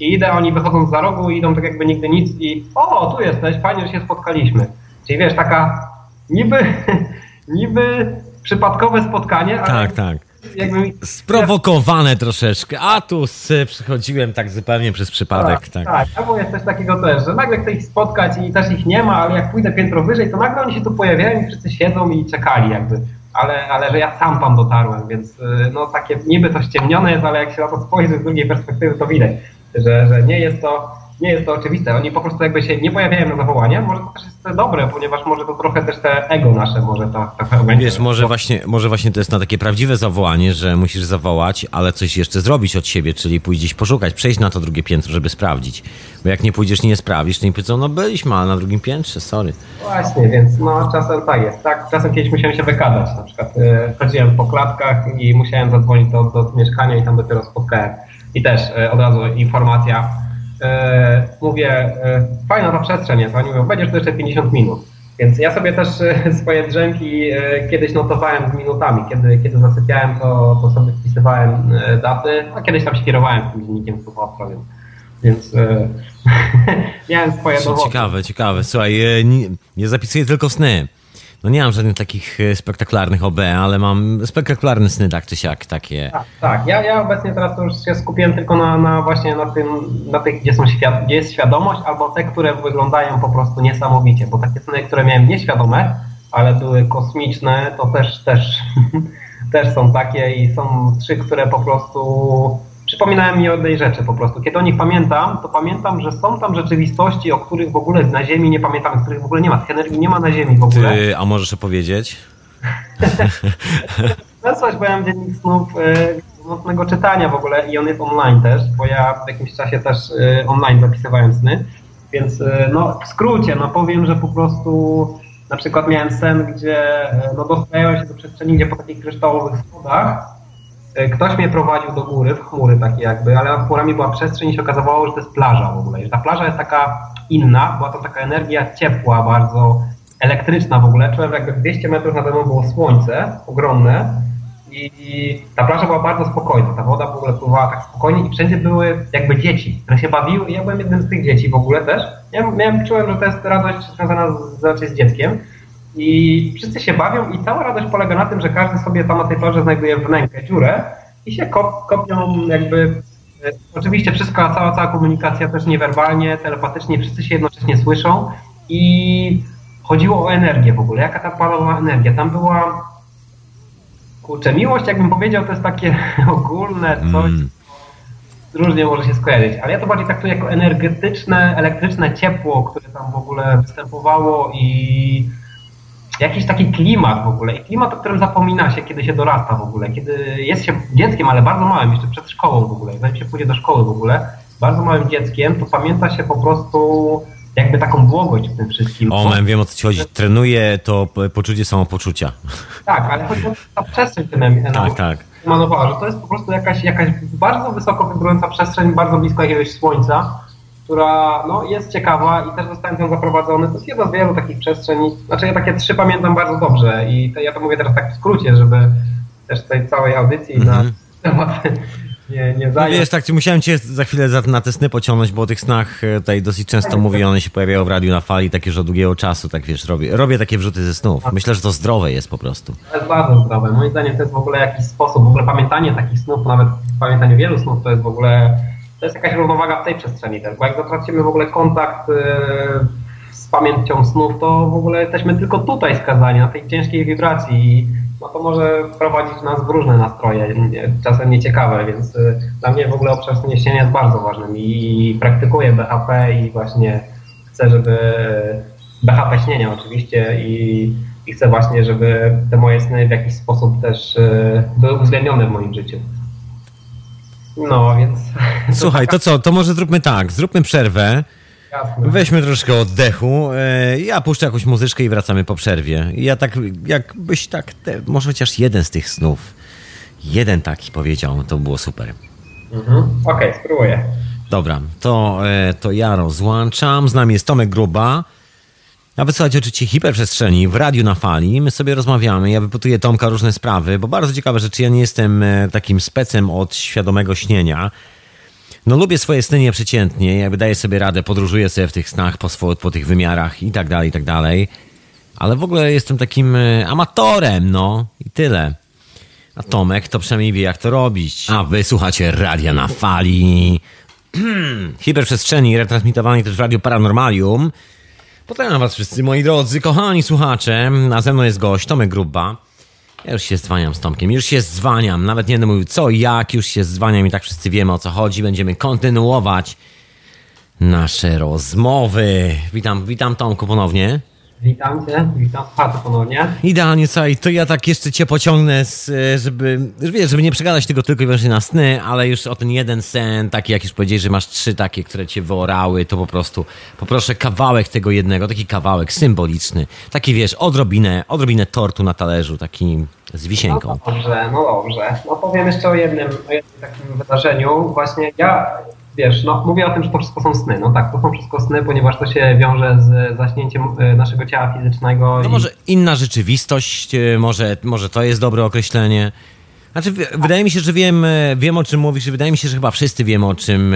i idę, oni wychodzą za rogu i idą tak jakby nigdy nic i o, tu jesteś, fajnie, że się spotkaliśmy. Czyli wiesz, taka niby, niby przypadkowe spotkanie, ale... Tak, tak jakby... Sprowokowane troszeczkę, a tu przychodziłem tak zupełnie przez przypadek. Tak, tak. tak. albo jest coś takiego też, że nagle chcę ich spotkać i też ich nie ma, ale jak pójdę piętro wyżej, to nagle oni się tu pojawiają i wszyscy siedzą i czekali jakby. Ale, ale że ja sam tam dotarłem, więc y, no takie niby to ściemnione jest, ale jak się na to spojrzy z drugiej perspektywy, to widać, że, że nie jest to nie jest to oczywiste. Oni po prostu jakby się nie pojawiają na zawołanie. Może to też jest dobre, ponieważ może to trochę też te ego nasze może to trochę Wiesz, może właśnie, może właśnie to jest na takie prawdziwe zawołanie, że musisz zawołać, ale coś jeszcze zrobić od siebie, czyli pójść poszukać, przejść na to drugie piętro, żeby sprawdzić. Bo jak nie pójdziesz, nie sprawdzisz, to nie powiedzą, no byliśmy, ale na drugim piętrze, sorry. Właśnie, więc no czasem tak jest. Tak, czasem kiedyś musiałem się wykazać. Na przykład yy, chodziłem po klatkach i musiałem zadzwonić do, do mieszkania i tam dopiero spotkałem. I też yy, od razu informacja, e, mówię, e, fajna ta przestrzeń jest, oni mówią, będziesz tu jeszcze 50 minut. Więc ja sobie też e, swoje drzemki kiedyś notowałem z minutami. Kiedy, kiedy zasypiałem, to, to sobie wpisywałem daty, a kiedyś tam się kierowałem tym dziennikiem słuchawca, więc, więc miałem swoje dowody. Ciekawe, ciekawe. Słuchaj, nie, nie zapisuję tylko sny. No nie mam żadnych takich e, spektakularnych OB, ale mam spektakularne sny, tak czy siak, takie. Tak, tak. Ja, ja obecnie teraz już się skupiłem tylko na, na właśnie na tym, na tych, gdzie, są świad gdzie jest świadomość, albo te, które wyglądają po prostu niesamowicie, bo takie sny, które miałem nieświadome, ale były kosmiczne, to też, też, też są takie i są trzy, które po prostu przypominałem mi o jednej rzeczy po prostu. Kiedy o nich pamiętam, to pamiętam, że są tam rzeczywistości, o których w ogóle na Ziemi nie pamiętam, których w ogóle nie ma. Tych energii nie ma na Ziemi w ogóle. Ty, a możesz opowiedzieć? Wysłać, bo ja mam dziennik snów e, nocnego czytania w ogóle i on jest online też, bo ja w jakimś czasie też e, online zapisywałem sny. Więc e, no, w skrócie, no powiem, że po prostu na przykład miałem sen, gdzie no, dostałem się do przestrzeni, gdzie po takich kryształowych schodach ktoś mnie prowadził do góry, w chmury takie jakby, ale nad chmurami była przestrzeń i się okazywało, że to jest plaża w ogóle. I że ta plaża jest taka inna, była to taka energia ciepła, bardzo elektryczna w ogóle. Czułem, jakby 200 metrów nade mną było słońce, ogromne i ta plaża była bardzo spokojna. Ta woda w ogóle pływała tak spokojnie i wszędzie były jakby dzieci, które się bawiły i ja byłem jednym z tych dzieci w ogóle też. Ja miałem, czułem, że to jest radość związana z, raczej z dzieckiem. I wszyscy się bawią i cała radość polega na tym, że każdy sobie tam na tej plaży znajduje wnękę, dziurę i się kop, kopią jakby e, Oczywiście wszystko, cała, cała komunikacja też niewerbalnie, telepatycznie, wszyscy się jednocześnie słyszą i chodziło o energię w ogóle, jaka ta palowa energia. Tam była, kurczę, miłość, jakbym powiedział, to jest takie ogólne coś, mm. różnie może się skojarzyć, ale ja to bardziej traktuję jako energetyczne, elektryczne ciepło, które tam w ogóle występowało i jakiś taki klimat w ogóle. I klimat, o którym zapomina się, kiedy się dorasta w ogóle, kiedy jest się dzieckiem, ale bardzo małym, jeszcze przed szkołą w ogóle, zanim się pójdzie do szkoły w ogóle, bardzo małym dzieckiem, to pamięta się po prostu jakby taką błogość w tym wszystkim. O, wiem o co ci chodzi. Trenuje to poczucie samopoczucia. Tak, ale chodzi o ta przestrzeń, którą tak, tak. emanowała, że to jest po prostu jakaś, jakaś bardzo wysoko wybrująca przestrzeń, bardzo blisko jakiegoś słońca, która no, jest ciekawa i też zostałem tam zaprowadzony. To jest jedna z wielu takich przestrzeni. Znaczy ja takie trzy pamiętam bardzo dobrze i to, ja to mówię teraz tak w skrócie, żeby też tej całej audycji mm -hmm. na mhm. temat nie, nie zająć. No wiesz, tak, musiałem cię za chwilę za, na te sny pociągnąć, bo o tych snach e, tutaj dosyć często tak, mówię, one się pojawiają w radiu na fali, takie już od długiego czasu, tak wiesz, robię, robię takie wrzuty ze snów. Myślę, że to zdrowe jest po prostu. To jest bardzo zdrowe. Moim zdaniem to jest w ogóle jakiś sposób, w ogóle pamiętanie takich snów, nawet pamiętanie wielu snów, to jest w ogóle to jest jakaś równowaga w tej przestrzeni też, bo jak zatracimy w ogóle kontakt y, z pamięcią snów, to w ogóle jesteśmy tylko tutaj skazani, na tej ciężkiej wibracji no to może prowadzić nas w różne nastroje, czasem nieciekawe, więc y, dla mnie w ogóle obszar śnienia jest bardzo ważny i praktykuję BHP i właśnie chcę, żeby BHP śnienia oczywiście i, i chcę właśnie, żeby te moje sny w jakiś sposób też były uwzględnione w moim życiu. No, więc... Słuchaj, to co, to może zróbmy tak, zróbmy przerwę. Jasne. Weźmy troszkę oddechu. E, ja puszczę jakąś muzyczkę i wracamy po przerwie. Ja tak, jakbyś tak, te, może chociaż jeden z tych snów, jeden taki powiedział, to było super. Mhm. Okej, okay, spróbuję. Dobra, to, e, to ja rozłączam. Z nami jest Tomek Gruba. A wysłuchajcie oczywiście hiperprzestrzeni w radiu na fali. My sobie rozmawiamy, ja wypytuję Tomka różne sprawy, bo bardzo ciekawe rzeczy. Ja nie jestem e, takim specem od świadomego śnienia. No lubię swoje sny nieprzeciętnie, jakby daję sobie radę, podróżuję sobie w tych snach po, swo- po tych wymiarach i tak dalej, i tak dalej. Ale w ogóle jestem takim e, amatorem, no i tyle. A Tomek to przynajmniej wie, jak to robić. A wy słuchacie radia na fali. Hiperprzestrzeni retransmitowanej też w Radio Paranormalium. Pozdrawiam was wszyscy, moi drodzy, kochani słuchacze. A ze mną jest gość, Tomek Gruba. Ja już się zwaniam z Tomkiem, już się zwaniam. Nawet nie będę mówił co, jak, już się zwaniam i tak wszyscy wiemy o co chodzi. Będziemy kontynuować nasze rozmowy. Witam, witam Tomku ponownie. Witam cię, witam Paty ponownie. Idealnie, słuchaj, to ja tak jeszcze cię pociągnę, z, żeby, wiesz, żeby nie przegadać tego tylko i wyłącznie na sny, ale już o ten jeden sen, taki jak już powiedziałeś, że masz trzy takie, które cię wyorały, to po prostu poproszę kawałek tego jednego, taki kawałek symboliczny, taki wiesz, odrobinę, odrobinę tortu na talerzu, taki z wisienką. No dobrze, no dobrze. No powiem jeszcze o jednym, o jednym takim wydarzeniu. Właśnie ja wiesz, no mówię o tym, że to wszystko są sny. No tak, to są wszystko sny, ponieważ to się wiąże z zaśnięciem e, naszego ciała fizycznego. No i... może inna rzeczywistość, e, może, może to jest dobre określenie. Znaczy, wydaje mi się, że wiem, e, wiem o czym mówisz, wydaje mi się, że chyba wszyscy wiemy o czym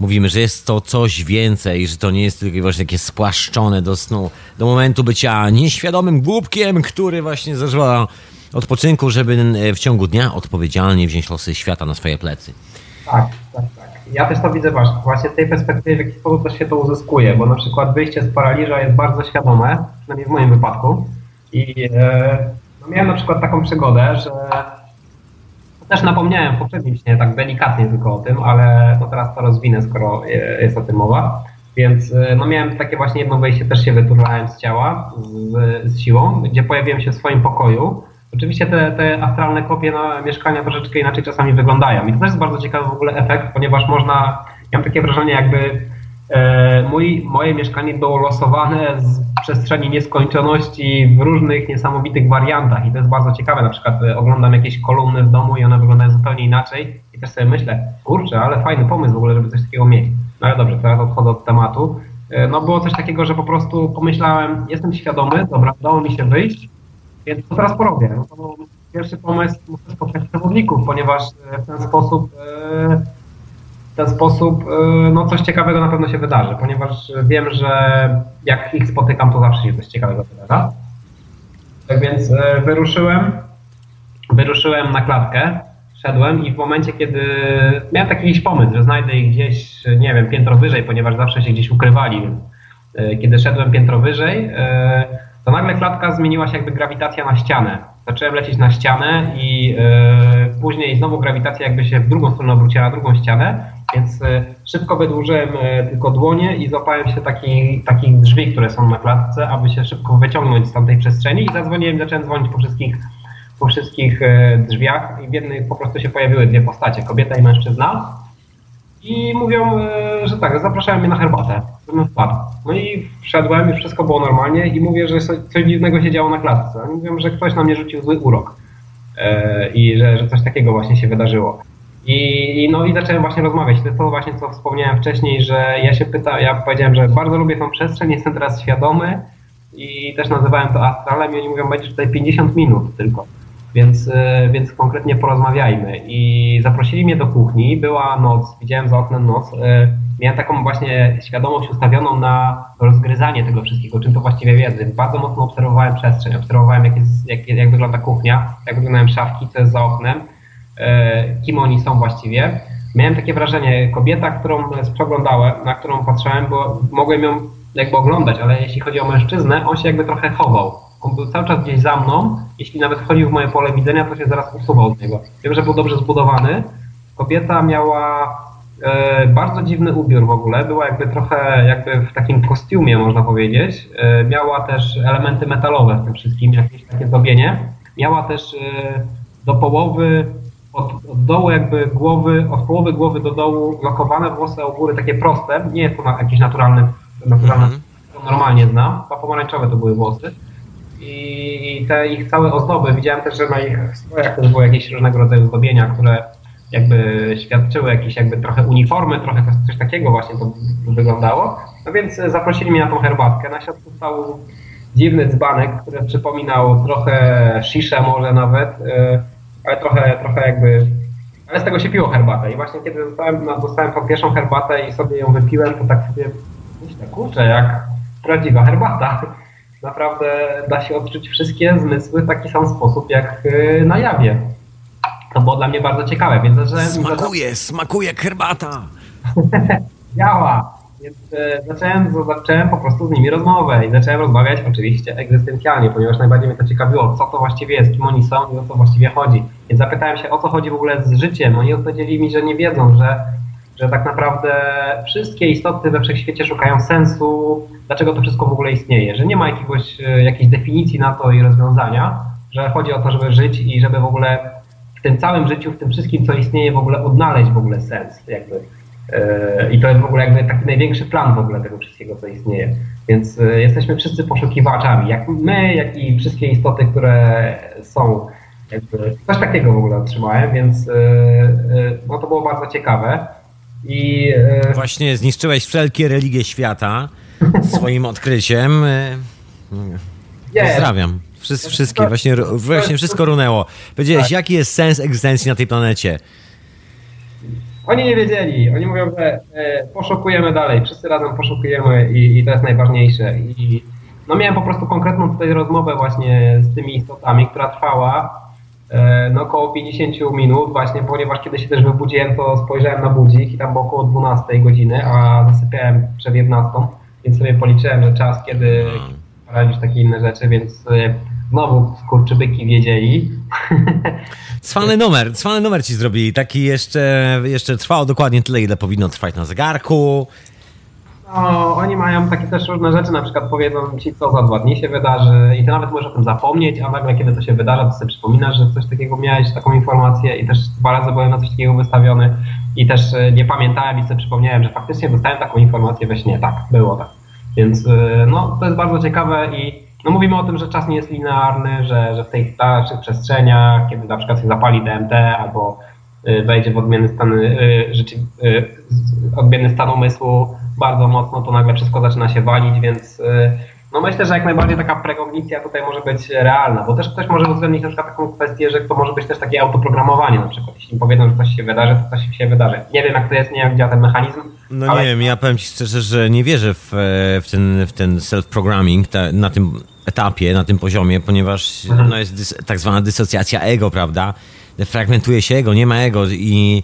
mówimy, że jest to coś więcej, że to nie jest tylko właśnie takie spłaszczone do snu, do momentu bycia nieświadomym głupkiem, który właśnie zażywa odpoczynku, żeby w ciągu dnia odpowiedzialnie wziąć losy świata na swoje plecy. Tak, tak, tak ja też to widzę właśnie z tej perspektywy, w jaki sposób też się to uzyskuje, bo na przykład wyjście z paraliża jest bardzo świadome, przynajmniej w moim wypadku. I e, no miałem na przykład taką przygodę, że też napomniałem w poprzednim śnie, tak delikatnie tylko o tym, ale to teraz to rozwinę, skoro jest o tym mowa. Więc e, no miałem takie właśnie jedno wejście, też się wyturlałem z ciała z, z siłą, gdzie pojawiłem się w swoim pokoju Oczywiście te, te astralne kopie na mieszkania troszeczkę inaczej czasami wyglądają. I to też jest bardzo ciekawy w ogóle efekt, ponieważ można, ja mam takie wrażenie, jakby e, mój, moje mieszkanie było losowane z przestrzeni nieskończoności w różnych niesamowitych wariantach. I to jest bardzo ciekawe. Na przykład e, oglądam jakieś kolumny w domu i one wyglądają zupełnie inaczej. I też sobie myślę, kurczę, ale fajny pomysł w ogóle, żeby coś takiego mieć. No ale dobrze, teraz odchodzę od tematu. E, no było coś takiego, że po prostu pomyślałem, jestem świadomy, dobra, udało mi się wyjść, więc to teraz porobię. No to pierwszy pomysł muszę spotkać przewodników, ponieważ e, w ten sposób e, w ten sposób e, no coś ciekawego na pewno się wydarzy, ponieważ wiem, że jak ich spotykam, to zawsze się coś ciekawego wydarza. Tak więc wyruszyłem, wyruszyłem na klatkę, szedłem i w momencie, kiedy miałem taki jakiś pomysł, że znajdę ich gdzieś, nie wiem, piętro wyżej, ponieważ zawsze się gdzieś ukrywali, kiedy szedłem piętro wyżej, to nagle klatka zmieniła się jakby grawitacja na ścianę. zacząłem lecieć na ścianę i e, później znowu grawitacja jakby się w drugą stronę obróciła na drugą ścianę, więc e, szybko wydłużyłem e, tylko dłonie i złapałem się takich, takich drzwi, które są na klatce, aby się szybko wyciągnąć z tamtej przestrzeni i zadzwoniłem, zacząłem dzwonić po wszystkich, po wszystkich drzwiach i w jednych po prostu się pojawiły dwie postacie, kobieta i mężczyzna i mówią, e, że tak, zapraszają mnie na herbatę, żebym wpadł. No i wszedłem, już wszystko było normalnie i mówię, że coś dziwnego się działo na klatce. Oni mówią, że ktoś na mnie rzucił zły urok e, i że, że coś takiego właśnie się wydarzyło. I, no i zacząłem właśnie rozmawiać. To jest to właśnie, co wspomniałem wcześniej, że ja się pytam, ja powiedziałem, że bardzo lubię tą przestrzeń, jestem teraz świadomy i też nazywałem to astralem i oni mówią, będziesz tutaj 50 minut tylko. Więc, e, więc konkretnie porozmawiajmy. I zaprosili mnie do kuchni, była noc, widziałem za oknem noc. e, Miałem taką właśnie świadomość ustawioną na rozgryzanie tego wszystkiego, czym to właściwie wiedzy. Bardzo mocno obserwowałem przestrzeń, obserwowałem jak, jest, jak, jak wygląda kuchnia, jak wyglądają szafki, co jest za oknem, e, kim oni są właściwie. Miałem takie wrażenie, kobieta, którą spoglądałem, na którą patrzyłem, bo mogłem ją jakby oglądać, ale jeśli chodzi o mężczyznę, on się jakby trochę chował. On był cały czas gdzieś za mną, jeśli nawet wchodził w moje pole widzenia, to się zaraz usuwał z niego. Wiem, że był dobrze zbudowany. Kobieta miała e, bardzo dziwny ubiór w ogóle, była jakby trochę jakby w takim kostiumie, można powiedzieć. E, miała też elementy metalowe w tym wszystkim, jakieś takie zdobienie. Miała też e, do połowy, od, od dołu jakby głowy, od połowy głowy do dołu lokowane włosy, u góry takie proste. Nie jest to na, jakieś naturalne, naturalne Mhm. to normalnie znam. Chyba pomarańczowe to były włosy. I te ich całe ozdoby, widziałem też, że na ich strojach też były jakieś różnego rodzaju zdobienia, które jakby świadczyły jakieś jakby trochę uniformy, trochę coś, takiego właśnie to wyglądało. No więc zaprosili mnie na tą herbatkę. Na środku stał dziwny dzbanek, który przypominał trochę sziszę może nawet, e, ale trochę, trochę jakby... Ale z tego się piło herbatę i właśnie kiedy dostałem, no, dostałem tą pierwszą herbatę i sobie ją wypiłem, to tak sobie myślę, kurczę, jak prawdziwa herbata. Naprawdę da się odczuć wszystkie zmysły w taki sam sposób jak y, na jawie. To było dla mnie bardzo ciekawe, więc zacząłem... Smakuje, smakuje jak herbata. działa. Więc e, zacząłem, zacząłem po prostu z nimi rozmowę i zacząłem rozmawiać oczywiście egzystencjalnie, ponieważ najbardziej mnie to ciekawiło, co to właściwie jest, kim oni są i o co właściwie chodzi. Więc zapytałem się, o co chodzi w ogóle z życiem. Oni odpowiedzieli mi, że nie wiedzą, że, że tak naprawdę wszystkie istoty we wszechświecie szukają sensu, dlaczego to wszystko w ogóle istnieje, że nie ma jakiegoś, e, jakiejś definicji na to i rozwiązania, że chodzi o to, żeby żyć i żeby w ogóle w tym całym życiu, w tym wszystkim, co istnieje, w ogóle odnaleźć w ogóle sens. Jakby. E, I to jest w ogóle jakby taki największy plan w ogóle tego wszystkiego, co istnieje. Więc e, jesteśmy wszyscy poszukiwaczami, jak my, jak i wszystkie istoty, które są. Jakby coś takiego w ogóle otrzymałem, więc no to było bardzo ciekawe. I e, Właśnie zniszczyłeś wszelkie religie świata swoim odkryciem. E, jest. Pozdrawiam. Wszystkie, właśnie, właśnie wszystko runęło. Powiedziałeś, jaki jest sens egzystencji na tej planecie? Oni nie wiedzieli. Oni mówią, że e, poszukujemy dalej. Wszyscy razem poszukujemy i, i to jest najważniejsze. I no miałem po prostu konkretną tutaj rozmowę właśnie z tymi istotami, która trwała no około 50 minut właśnie, ponieważ kiedy się też wybudziłem, to spojrzałem na budzik i tam było około 12 godziny, a zasypiałem przed 11, więc sobie policzyłem, że czas, kiedy robisz takie inne rzeczy, więc e, znowu skurczybyki wiedzieli. Cwany numer, cwany numer ci zrobili. Taki jeszcze, jeszcze trwał dokładnie tyle, ile powinno trwać na zegarku. No, oni mają takie też różne rzeczy, na przykład powiedzą ci, co za dwa dni się wydarzy i ty nawet możesz o tym zapomnieć, a nagle kiedy to się wydarza, to sobie przypominasz, że coś takiego miałeś, taką informację i też dwa razy byłem na coś takiego wystawiony i też e, nie pamiętałem i sobie przypomniałem, że faktycznie dostałem taką informację we śnie. Tak, było tak. Więc e, no, to jest bardzo ciekawe i no, mówimy o tym, że czas nie jest linearny, że, że w tych dalszych przestrzeniach, kiedy na przykład się zapali DMT albo y, wejdzie w odmienny stan, rzeczy, odmienny stan umysłu bardzo mocno, to nagle wszystko zaczyna się walić, więc y, no myślę, że jak najbardziej taka prekognicja tutaj może być realna, bo też ktoś może uwzględnić na przykład taką kwestię, że to może być też takie autoprogramowanie na przykład. Jeśli powiedzą, że coś się wydarzy, to coś się wydarzy. Nie wiem jak to jest, nie wiem działa ten mechanizm. No ale nie wiem, ja powiem ci szczerze, że nie wierzę w, e, w ten, w ten self-programming ta- na tym etapie, na tym poziomie, ponieważ Mhm. no, jest dys, tak zwana dysocjacja ego, prawda? Fragmentuje się ego, nie ma ego i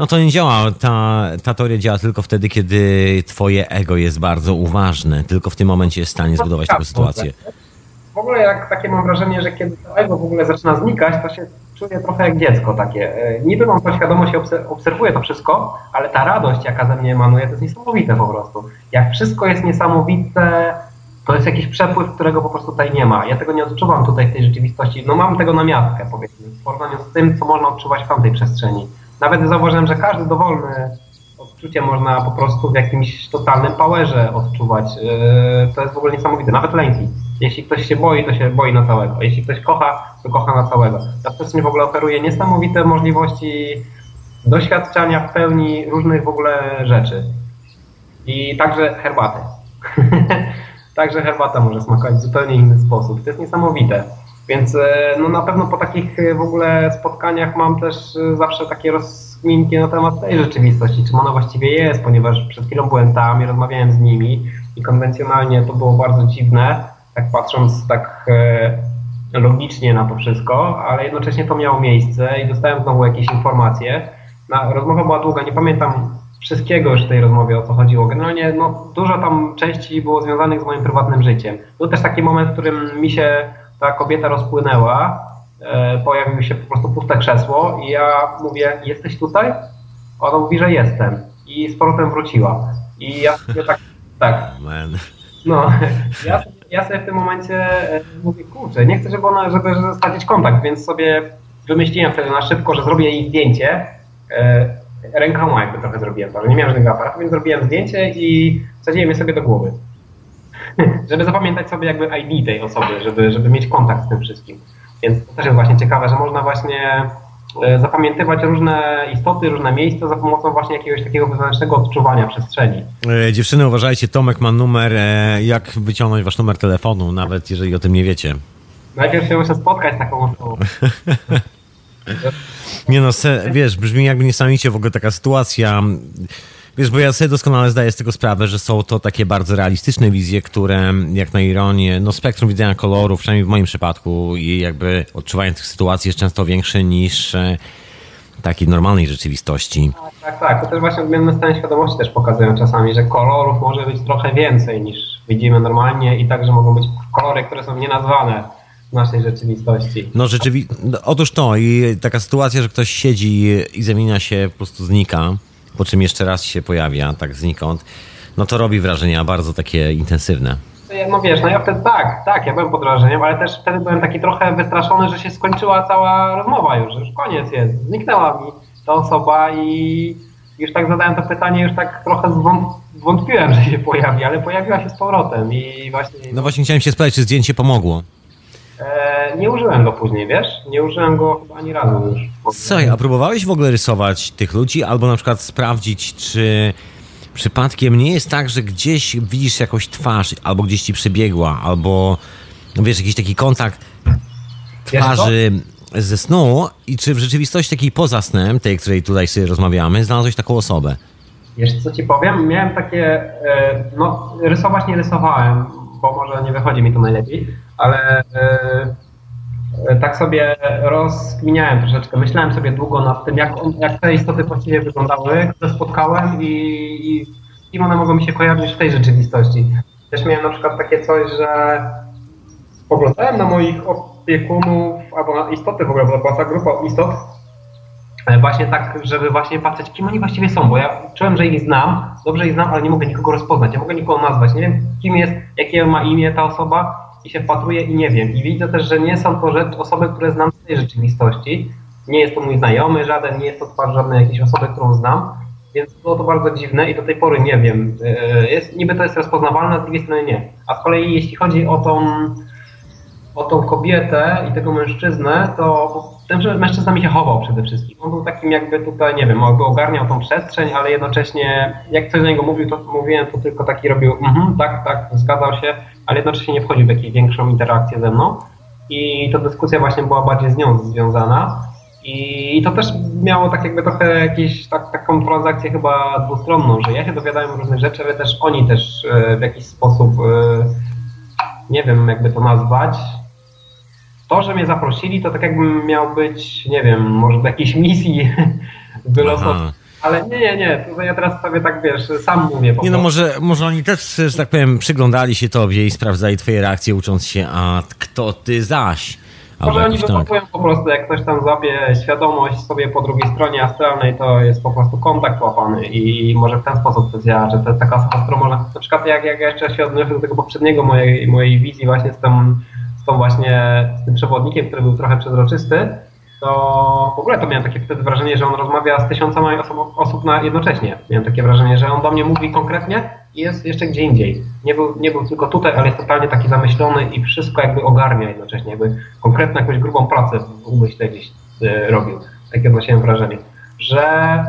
no to nie działa. Ta, ta teoria działa tylko wtedy, kiedy twoje ego jest bardzo uważne. Tylko w tym momencie jest w stanie zbudować taką sytuację. w ogóle jak takie mam wrażenie, że kiedy to ego w ogóle zaczyna znikać, to się czuję trochę jak dziecko takie. E, niby mam to świadomość i obserwuję to wszystko, ale ta radość, jaka ze mnie emanuje, to jest niesamowite po prostu. Jak wszystko jest niesamowite, to jest jakiś przepływ, którego po prostu tutaj nie ma. Ja tego nie odczuwam tutaj w tej rzeczywistości. No mam tego na miastkę, powiedzmy, w porównaniu z tym, co można odczuwać w tamtej przestrzeni. Nawet zauważyłem, że każdy dowolny odczucie można po prostu w jakimś totalnym powerze odczuwać. E, to jest w ogóle niesamowite. Nawet lęki. Jeśli ktoś się boi, to się boi na całego. Jeśli ktoś kocha, to kocha na całego. Ta przestrzeń w ogóle oferuje niesamowite możliwości doświadczania w pełni różnych w ogóle rzeczy. I także herbaty. także herbata może smakować w zupełnie inny sposób. To jest niesamowite. Więc e, no na pewno po takich e, w ogóle spotkaniach mam też e, zawsze takie rozkminki na temat tej rzeczywistości, czym ona właściwie jest, ponieważ przed chwilą byłem tam i rozmawiałem z nimi i konwencjonalnie to było bardzo dziwne, tak patrząc tak logicznie na to wszystko, ale jednocześnie to miało miejsce i dostałem znowu jakieś informacje. rozmowa była długa, nie pamiętam wszystkiego już w tej rozmowie, o co chodziło. Generalnie no, dużo tam części było związanych z moim prywatnym życiem. Był też taki moment, w którym mi się ta kobieta rozpłynęła, e, pojawiło się po prostu puste krzesło i ja mówię, jesteś tutaj? Ona mówi, że jestem. I z powrotem wróciła. I ja sobie tak, tak. Man. No, ja, ja sobie w tym momencie e, mówię, kurczę, nie chcę, żeby ona, żeby stracić kontakt, więc sobie wymyśliłem wtedy na szybko, że zrobię jej zdjęcie. E, rękoma jakby trochę zrobiłem to, że nie miałem żadnego aparatu, więc zrobiłem zdjęcie i wsadziłem je sobie do głowy. żeby zapamiętać sobie jakby ID tej osoby, żeby, żeby mieć kontakt z tym wszystkim. Więc to też jest właśnie ciekawe, że można właśnie e, zapamiętywać różne istoty, różne miejsca za pomocą właśnie jakiegoś takiego wewnętrznego odczuwania przestrzeni. E, dziewczyny, uważajcie, Tomek ma numer, e, jak wyciągnąć wasz numer telefonu, nawet jeżeli o tym nie wiecie. Najpierw się muszę spotkać z taką osobą. nie no, se, wiesz, brzmi jakby niesamowicie w ogóle taka sytuacja Wiesz, bo ja sobie doskonale zdaję z tego sprawę, że są to takie bardzo realistyczne wizje, które jak na ironię, no spektrum widzenia kolorów, przynajmniej w moim przypadku i jakby odczuwanie tych sytuacji jest często większe niż e, takiej normalnej rzeczywistości. Tak, tak, tak. To też właśnie odmienne stany świadomości też pokazują czasami, że kolorów może być trochę więcej niż widzimy normalnie i także mogą być kolory, które są nienazwane w naszej rzeczywistości. No rzeczywiście, no, otóż to i taka sytuacja, że ktoś siedzi i zamienia się, po prostu znika po czym jeszcze raz się pojawia, tak znikąd, no to robi wrażenia bardzo takie intensywne. No wiesz, no ja wtedy tak, tak, ja byłem pod wrażeniem, ale też wtedy byłem taki trochę wystraszony, że się skończyła cała rozmowa już, że już koniec jest, zniknęła mi ta osoba i już tak zadałem to pytanie, już tak trochę zwątpiłem, że się pojawi, ale pojawiła się z powrotem i właśnie... No właśnie chciałem się spytać, czy zdjęcie pomogło. E, nie użyłem go później, wiesz? Nie użyłem go chyba ani razu już. Słuchaj, a próbowałeś w ogóle rysować tych ludzi, albo na przykład sprawdzić, czy przypadkiem nie jest tak, że gdzieś widzisz jakąś twarz, albo gdzieś ci przebiegła, albo no wiesz, jakiś taki kontakt twarzy ze snu i czy w rzeczywistości takiej poza snem, tej, której tutaj sobie rozmawiamy, znalazłeś taką osobę? Wiesz, co ci powiem? Miałem takie, e, no rysować nie rysowałem, bo może nie wychodzi mi to najlepiej, ale e, tak sobie rozkminiałem troszeczkę. Myślałem sobie długo nad tym, jak, jak te istoty właściwie wyglądały, które spotkałem i, i kim one mogą mi się kojarzyć w tej rzeczywistości. Też miałem na przykład takie coś, że spoglądałem na moich opiekunów, albo na istoty w ogóle, bo to była ta grupa istot, E, właśnie tak, żeby właśnie patrzeć, kim oni właściwie są, bo ja czułem, że ich znam, dobrze ich znam, ale nie mogę nikogo rozpoznać, nie mogę nikogo nazwać, nie wiem, kim jest, jakie ma imię ta osoba i się wpatruję i nie wiem. I widzę też, że nie są to rzecz, osoby, które znam z tej rzeczywistości, nie jest to mój znajomy żaden, nie jest to twarz żadnej jakiejś osoby, którą znam, więc było to bardzo dziwne i do tej pory nie wiem. E, jest, niby to jest rozpoznawalne, a z drugiej strony nie. A z kolei jeśli chodzi o tą, o tą kobietę i tego mężczyznę, to ten mężczyzna mi się chował przede wszystkim. On był takim jakby tutaj, nie wiem, ogarniał tą przestrzeń, ale jednocześnie jak coś do niego mówił, to mówiłem, to tylko taki robił, mhm, tak, tak, zgadzał się, ale jednocześnie nie wchodził w jakąś większą interakcję ze mną. I ta dyskusja właśnie była bardziej z nią związana. I to też miało tak jakby trochę jakieś, tak, taką transakcję chyba dwustronną, że ja się dowiadałem różnych rzeczy, ale też oni też e, w jakiś sposób, e, nie wiem jakby to nazwać, to, że mnie zaprosili, to tak jakbym miał być, nie wiem, może do jakiejś misji wylosowej. Ale nie, nie, nie, to ja teraz sobie tak, wiesz, sam mówię. Nie no, może, może oni też, że tak powiem, przyglądali się tobie i sprawdzali twoje reakcje, ucząc się, a kto ty zaś? Może oni wyłapują po prostu, jak ktoś tam złapie świadomość sobie po drugiej stronie astralnej, to jest po prostu kontakt łapany i może w ten sposób to działa, że to jest taka można, na przykład jak, jak jeszcze się odnoszę do tego poprzedniego mojej, mojej wizji właśnie z tą, z tą właśnie, z tym przewodnikiem, który był trochę przezroczysty, to w ogóle to miałem takie wtedy wrażenie, że on rozmawia z tysiącami osób, osób na jednocześnie. Miałem takie wrażenie, że on do mnie mówi konkretnie i jest jeszcze gdzie indziej. Nie był, nie był tylko tutaj, ale jest totalnie taki zamyślony i wszystko jakby ogarnia jednocześnie, jakby konkretną jakąś grubą pracę w umyśle gdzieś y, robił. Takie odnosiłem wrażenie, że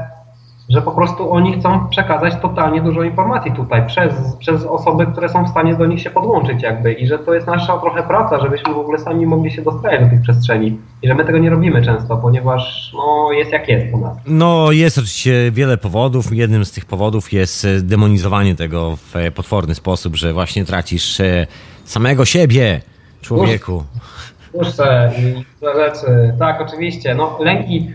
że po prostu oni chcą przekazać totalnie dużo informacji tutaj przez, przez osoby, które są w stanie do nich się podłączyć jakby i że to jest nasza trochę praca, żebyśmy w ogóle sami mogli się dostać do tych przestrzeni i że my tego nie robimy często, ponieważ no, jest jak jest u nas. No jest oczywiście wiele powodów. Jednym z tych powodów jest e, demonizowanie tego w e, potworny sposób, że właśnie tracisz e, samego siebie, człowieku. Puszczę i rzeczy. Tak, oczywiście. No, lęki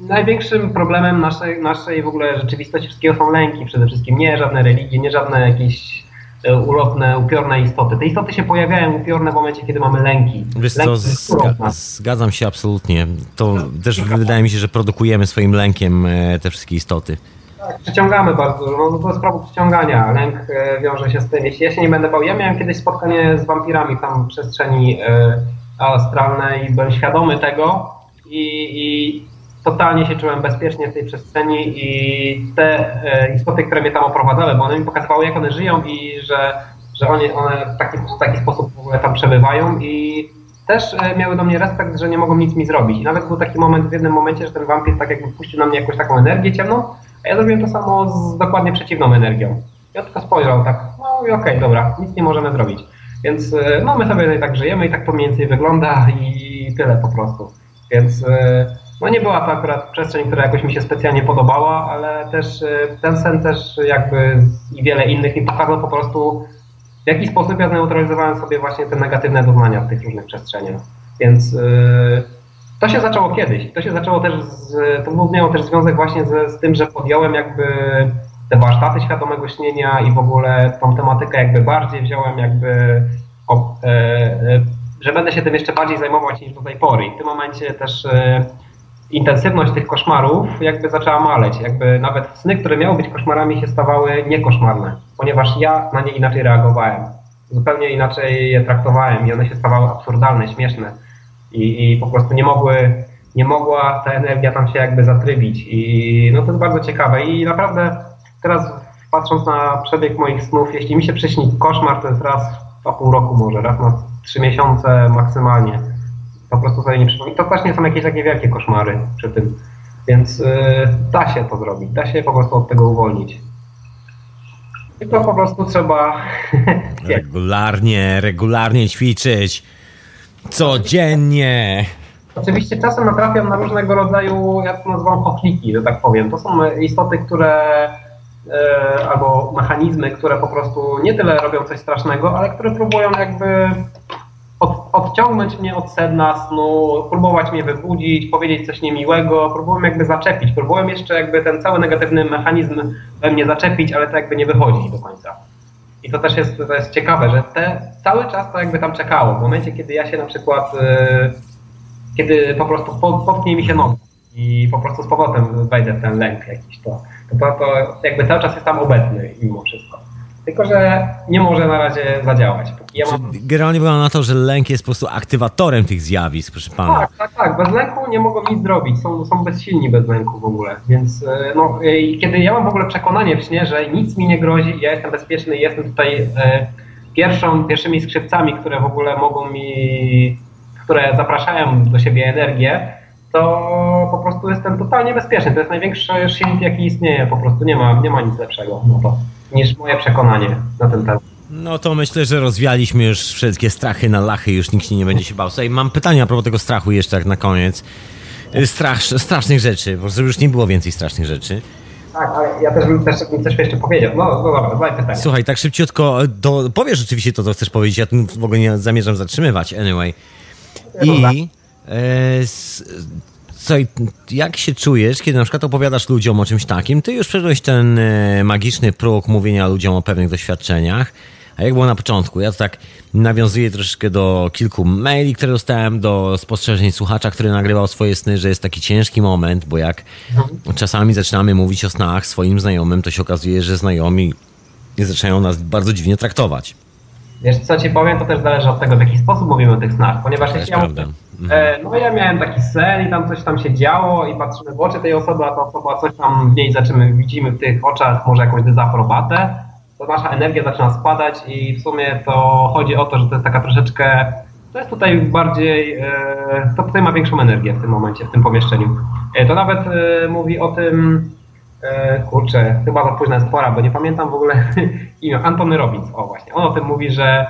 największym problemem naszej, naszej w ogóle rzeczywistości wszystkiego są lęki przede wszystkim. Nie żadne religie, nie żadne jakieś e, ulotne, upiorne istoty. Te istoty się pojawiają upiorne w momencie, kiedy mamy lęki. Wiesz co, zga zgadzam się absolutnie. To też wydaje mi się, że produkujemy swoim lękiem e, te wszystkie istoty. Tak, przyciągamy bardzo dużo. No, to jest prawo przyciągania. Lęk e, wiąże się z tym. Jeśli ja się nie będę bał, ja miałem kiedyś spotkanie z wampirami tam w przestrzeni astralnej i byłem świadomy tego i, i totalnie się czułem bezpiecznie w tej przestrzeni i te e, istoty, które mnie tam oprowadzały, bo one mi pokazywały, jak one żyją i że, że one, one w, taki, w taki sposób w ogóle tam przebywają i też e, miały do mnie respekt, że nie mogą nic mi zrobić. I nawet był taki moment w jednym momencie, że ten wampir tak jakby puścił na mnie jakąś taką energię ciemną, a ja zrobiłem to samo z dokładnie przeciwną energią. Ja tylko spojrzał tak, no i okej, okay, dobra, nic nie możemy zrobić. Więc e, no my sobie tak żyjemy i tak to mniej więcej wygląda i tyle po prostu. Więc no nie była to akurat przestrzeń, która jakoś mi się specjalnie podobała, ale też y, ten sen też jakby i wiele innych mi pokazał po prostu w jaki sposób ja zneutralizowałem sobie właśnie te negatywne doznania w tych różnych przestrzeniach. Więc yy, to się zaczęło kiedyś. To się zaczęło też, z, to miało też związek właśnie z, z tym, że podjąłem jakby te warsztaty świadomego śnienia i w ogóle tą tematykę jakby bardziej wziąłem jakby, o, e, e, że będę się tym jeszcze bardziej zajmować niż do tej pory. I w tym momencie też e, intensywność tych koszmarów jakby zaczęła maleć. Jakby nawet sny, które miały być koszmarami się stawały niekoszmarne, ponieważ ja na nie inaczej reagowałem. Zupełnie inaczej je traktowałem i one się stawały absurdalne, śmieszne. I, i po prostu nie mogły, nie mogła ta energia tam się jakby zatrybić. I no to jest bardzo ciekawe. I naprawdę teraz patrząc na przebieg moich snów, jeśli mi się przyśni koszmar, to jest raz w pół roku może, raz na trzy miesiące maksymalnie po prostu sobie nie przypomina. To też nie są jakieś takie wielkie koszmary przy tym. Więc yy, da się to zrobić, da się po prostu od tego uwolnić. Tylko po prostu trzeba. regularnie, regularnie ćwiczyć. Codziennie. Oczywiście czasem natrafiam na różnego rodzaju, ja to nazywam chochliki, że tak powiem. To są istoty, które e, albo mechanizmy, które po prostu nie tyle robią coś strasznego, ale które próbują jakby od, odciągnąć mnie od sedna snu, próbować mnie wybudzić, powiedzieć coś niemiłego, próbują jakby zaczepić, próbują jeszcze jakby ten cały negatywny mechanizm we mnie zaczepić, ale to jakby nie wychodzi do końca. I to też jest, to jest ciekawe, że te, cały czas to jakby tam czekało. W momencie, kiedy ja się na przykład, yy, kiedy po prostu potknie mi się noga i po prostu z powrotem wejdę w ten lęk jakiś, to, to, to jakby cały czas jest tam obecny mimo wszystko. Tylko, że nie może na razie zadziałać. Ja mam... Generalnie wygląda na to, że lęk jest po prostu aktywatorem tych zjawisk, proszę pana. Tak, tak, tak. Bez lęku nie mogą nic zrobić. Są, są bezsilni bez lęku w ogóle. Więc e, no, i kiedy ja mam w ogóle przekonanie w śnie, że nic mi nie grozi, ja jestem bezpieczny i jestem tutaj e, pierwszą, pierwszymi skrzypcami, które w ogóle mogą mi, które zapraszają do siebie energię, to po prostu jestem totalnie bezpieczny. To jest największy shield, jaki istnieje. Po prostu nie ma, nie ma nic lepszego na to niż moje przekonanie na ten temat. No to myślę, że rozwialiśmy już wszystkie strachy na lachy, już nikt się nie będzie się bał. Słuchaj, mam pytanie a propos tego strachu jeszcze tak na koniec. Strach, strasznych rzeczy, bo już nie było więcej strasznych rzeczy. Tak, ale ja też bym też coś jeszcze powiedział. No, no dobra, daj pytanie. Słuchaj, tak szybciutko, do, powiesz rzeczywiście to, co chcesz powiedzieć, ja w ogóle nie zamierzam zatrzymywać, anyway. I co, jak się czujesz, kiedy na przykład opowiadasz ludziom o czymś takim? Ty już przeszłeś ten e, magiczny próg mówienia ludziom o pewnych doświadczeniach. A jak było na początku? Ja to tak nawiązuję troszeczkę do kilku maili, które dostałem, do spostrzeżeń słuchacza, który nagrywał swoje sny, że jest taki ciężki moment, bo jak czasami zaczynamy mówić o snach swoim znajomym, to się okazuje, że znajomi zaczynają nas bardzo dziwnie traktować. Wiesz, co ci powiem, to też zależy od tego, w jaki sposób mówimy o tych snach, ponieważ jeśli ja, e, no ja miałem taki sen i tam coś tam się działo i patrzymy w oczy tej osoby, a ta osoba coś tam w niej zaczymy, widzimy w tych oczach może jakąś dezaprobatę, to nasza energia zaczyna spadać i w sumie to chodzi o to, że to jest taka troszeczkę, to jest tutaj bardziej, e, to tutaj ma większą energię w tym momencie, w tym pomieszczeniu. E, to nawet e, mówi o tym, E, kurczę, chyba za późna jest pora, bo nie pamiętam w ogóle imię. Antony Robbins, o właśnie. On o tym mówi, że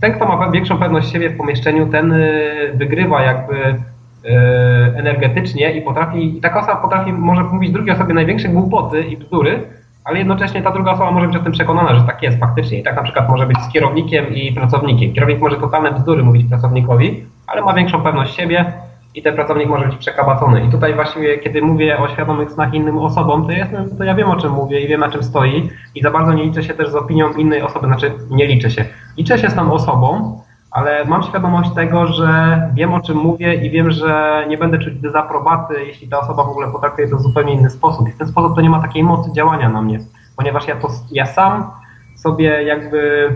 ten, kto ma większą pewność siebie w pomieszczeniu, ten y, wygrywa jakby y, energetycznie i potrafi, i taka osoba potrafi, może mówić drugiej osobie największe głupoty i bzdury, ale jednocześnie ta druga osoba może być o tym przekonana, że tak jest faktycznie. I tak na przykład może być z kierownikiem i pracownikiem. Kierownik może totalne bzdury mówić pracownikowi, ale ma większą pewność siebie i ten pracownik może być przekabacony. I tutaj właściwie, kiedy mówię o świadomych snach innym osobom, to, jestem, to ja wiem o czym mówię i wiem na czym stoi i za bardzo nie liczę się też z opinią innej osoby, znaczy nie liczę się. Liczę się z tą osobą, ale mam świadomość tego, że wiem o czym mówię i wiem, że nie będę czuć dezaprobaty, jeśli ta osoba w ogóle potraktuje to w zupełnie inny sposób. I w ten sposób to nie ma takiej mocy działania na mnie, ponieważ ja, to, ja sam sobie jakby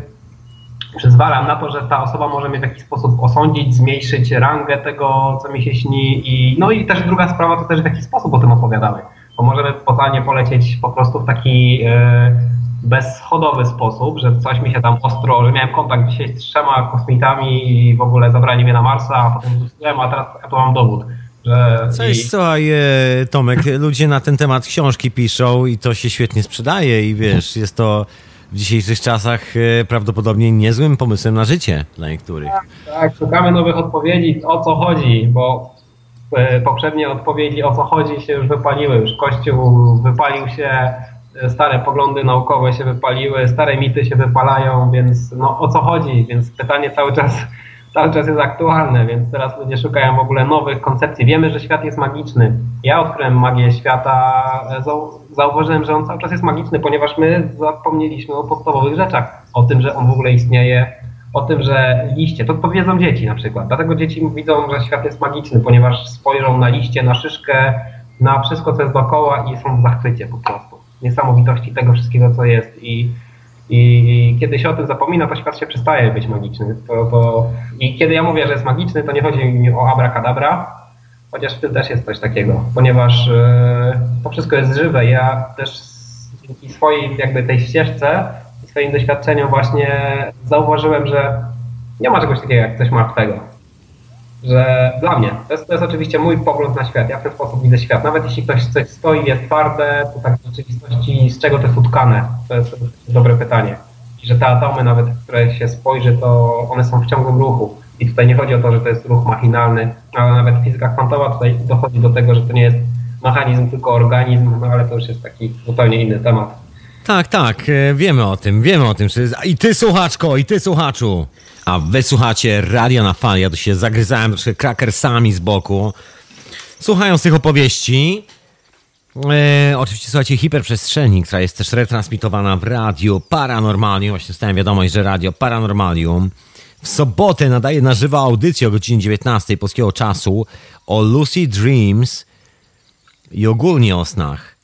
przyzwalam na to, że ta osoba może mnie w jakiś sposób osądzić, zmniejszyć rangę tego, co mi się śni. I, no i też druga sprawa to też w jaki sposób o tym opowiadamy. Bo możemy totalnie polecieć po prostu w taki e, bezschodowy sposób, że coś mi się tam ostro, że miałem kontakt dzisiaj z trzema kosmitami i w ogóle zabrali mnie na Marsa, a potem wróciłem, a teraz ja tu mam dowód. Że Cześć, i- słuchaj, e, Tomek, ludzie na ten temat książki piszą i to się świetnie sprzedaje i wiesz, jest to w dzisiejszych czasach e, prawdopodobnie niezłym pomysłem na życie dla niektórych. Tak, szukamy nowych odpowiedzi, o co chodzi, bo e, poprzednie odpowiedzi, o co chodzi, się już wypaliły. Już Kościół wypalił się, e, stare poglądy naukowe się wypaliły, stare mity się wypalają, więc no o co chodzi? Więc pytanie cały czas, cały czas jest aktualne, więc teraz ludzie szukają w ogóle nowych koncepcji. Wiemy, że świat jest magiczny. Ja odkryłem magię świata, zauważyłem, że on cały czas jest magiczny, ponieważ my zapomnieliśmy o podstawowych rzeczach, o tym, że on w ogóle istnieje, o tym, że liście, to, to wiedzą dzieci na przykład. Dlatego dzieci widzą, że świat jest magiczny, ponieważ spojrzą na liście, na szyszkę, na wszystko, co jest dookoła i są w zachwycie po prostu. Niesamowitości tego wszystkiego, co jest. I, i kiedy się o tym zapomina, to świat się przestaje być magiczny. To, to... I kiedy ja mówię, że jest magiczny, to nie chodzi mi o abracadabra, chociaż w tym też jest coś takiego, ponieważ e, to wszystko jest żywe. Ja też dzięki swojej jakby tej ścieżce i swoim doświadczeniom właśnie zauważyłem, że nie ma czegoś takiego jak coś martwego. Że dla mnie, to jest, to jest oczywiście mój pogląd na świat, ja w ten sposób widzę świat. Nawet jeśli ktoś coś stoi, jest twarde, to tak w rzeczywistości z czego to jest utkane? To jest, dobre pytanie. I że te atomy nawet, które się spojrzy, to one są w ciągłym ruchu. I tutaj nie chodzi o to, że to jest ruch machinalny, ale nawet fizyka kwantowa tutaj dochodzi do tego, że to nie jest mechanizm, tylko organizm, no ale to już jest taki zupełnie inny temat. Tak, tak, e, wiemy o tym, wiemy o tym. I ty słuchaczko, i ty słuchaczu. A wy słuchacie Radio na Fali, ja tu się zagryzałem troszkę krakersami z boku. Słuchając tych opowieści, e, oczywiście słuchajcie hiperprzestrzeni, która jest też retransmitowana w Radio Paranormalium. Właśnie dostałem wiadomość, że Radio Paranormalium w sobotę nadaje na żywo audycję o godzinie 19 polskiego czasu o Lucy Dreams i ogólnie o snach.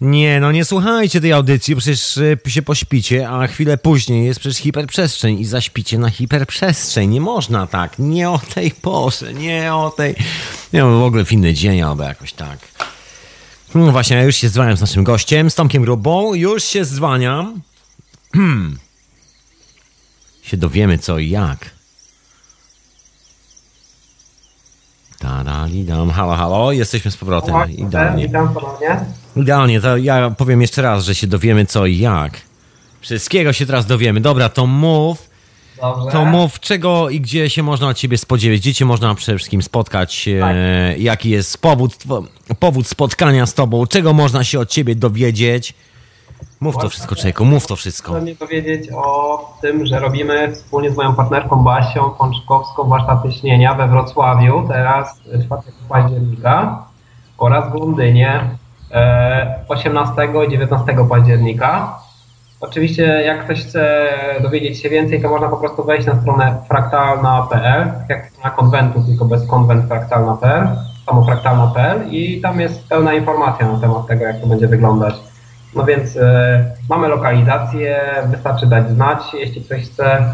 Nie, no nie słuchajcie tej audycji, przecież e, się pośpicie, a chwilę później jest przecież hiperprzestrzeń i zaśpicie na hiperprzestrzeń. Nie można tak, nie o tej porze, nie o tej... Nie no, w ogóle w inny dzień albo jakoś tak. No właśnie, ja już się zwaniam z naszym gościem, z Tomkiem Grubą, już się zwaniam. Się dowiemy co i jak. Tadalidam, halo, halo, jesteśmy z powrotem, idealnie. Witam ponownie. Idealnie, to ja powiem jeszcze raz, że się dowiemy co i jak. Wszystkiego się teraz dowiemy. Dobra, to mów, Dobrze. to mów czego i gdzie się można od ciebie spodziewać, gdzie cię można przede wszystkim spotkać, e, jaki jest powód, powód spotkania z tobą, czego można się od ciebie dowiedzieć. Mów to wszystko, człowieku, mów to wszystko. Chcę mi powiedzieć o tym, że robimy wspólnie z moją partnerką Basią Pączkowską warsztaty śnienia we Wrocławiu teraz 4 października oraz w Londynie 18 i 19 października. Oczywiście jak ktoś chce dowiedzieć się więcej, to można po prostu wejść na stronę fraktalna.pl, jak na konwentu, tylko bez konwent fraktalna.pl, samofraktalna.pl i tam jest pełna informacja na temat tego, jak to będzie wyglądać. No więc e, mamy lokalizację, wystarczy dać znać, jeśli ktoś chce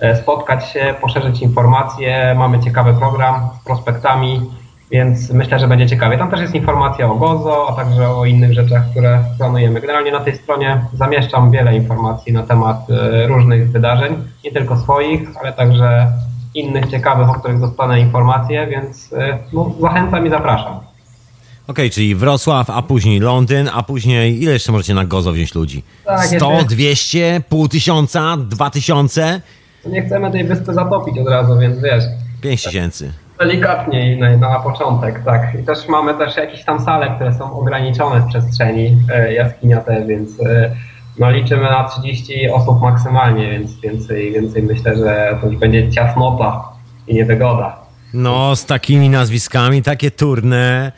e, spotkać się, poszerzyć informacje. Mamy ciekawy program z prospektami, więc myślę, że będzie ciekawie. Tam też jest informacja o GOZO, a także o innych rzeczach, które planujemy. Generalnie na tej stronie zamieszczam wiele informacji na temat e, różnych wydarzeń, nie tylko swoich, ale także innych ciekawych, o których dostanę informacje, więc no, zachęcam i zapraszam. Okej, czyli Wrocław, a później Londyn, a później ile jeszcze możecie na Gozo wziąć ludzi? Tak, 100, jeszcze- 200, pół tysiąca, dwa tysiące, Nie chcemy tej wyspy zatopić od razu, więc wiesz, pięć tysięcy. Delikatniej na, na początek, tak. I też mamy też jakieś tam sale, które są ograniczone w przestrzeni e, jaskiniate, więc e, no liczymy na 30 osób maksymalnie, więc więcej, więcej myślę, że to już będzie ciasnota i niewygoda. No, z takimi nazwiskami, takie turne.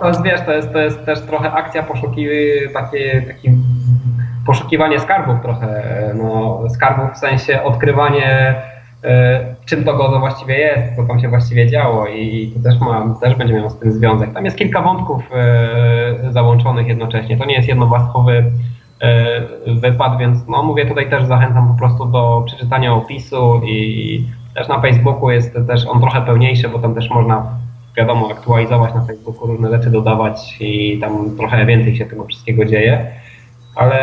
To jest, wiesz, to jest, to jest też trochę akcja poszuki, takie, taki poszukiwanie skarbów trochę, no skarbów w sensie odkrywanie e, czym to gozo właściwie jest, co tam się właściwie działo i to też, ma, też będzie miało z tym związek. Tam jest kilka wątków e, załączonych jednocześnie, to nie jest jednowarstwowy e, wypad, więc no mówię tutaj też zachęcam po prostu do przeczytania opisu i też na Facebooku jest też on trochę pełniejszy, bo tam też można wiadomo aktualizować na Facebooku, różne rzeczy dodawać i tam trochę więcej się tego wszystkiego dzieje. Ale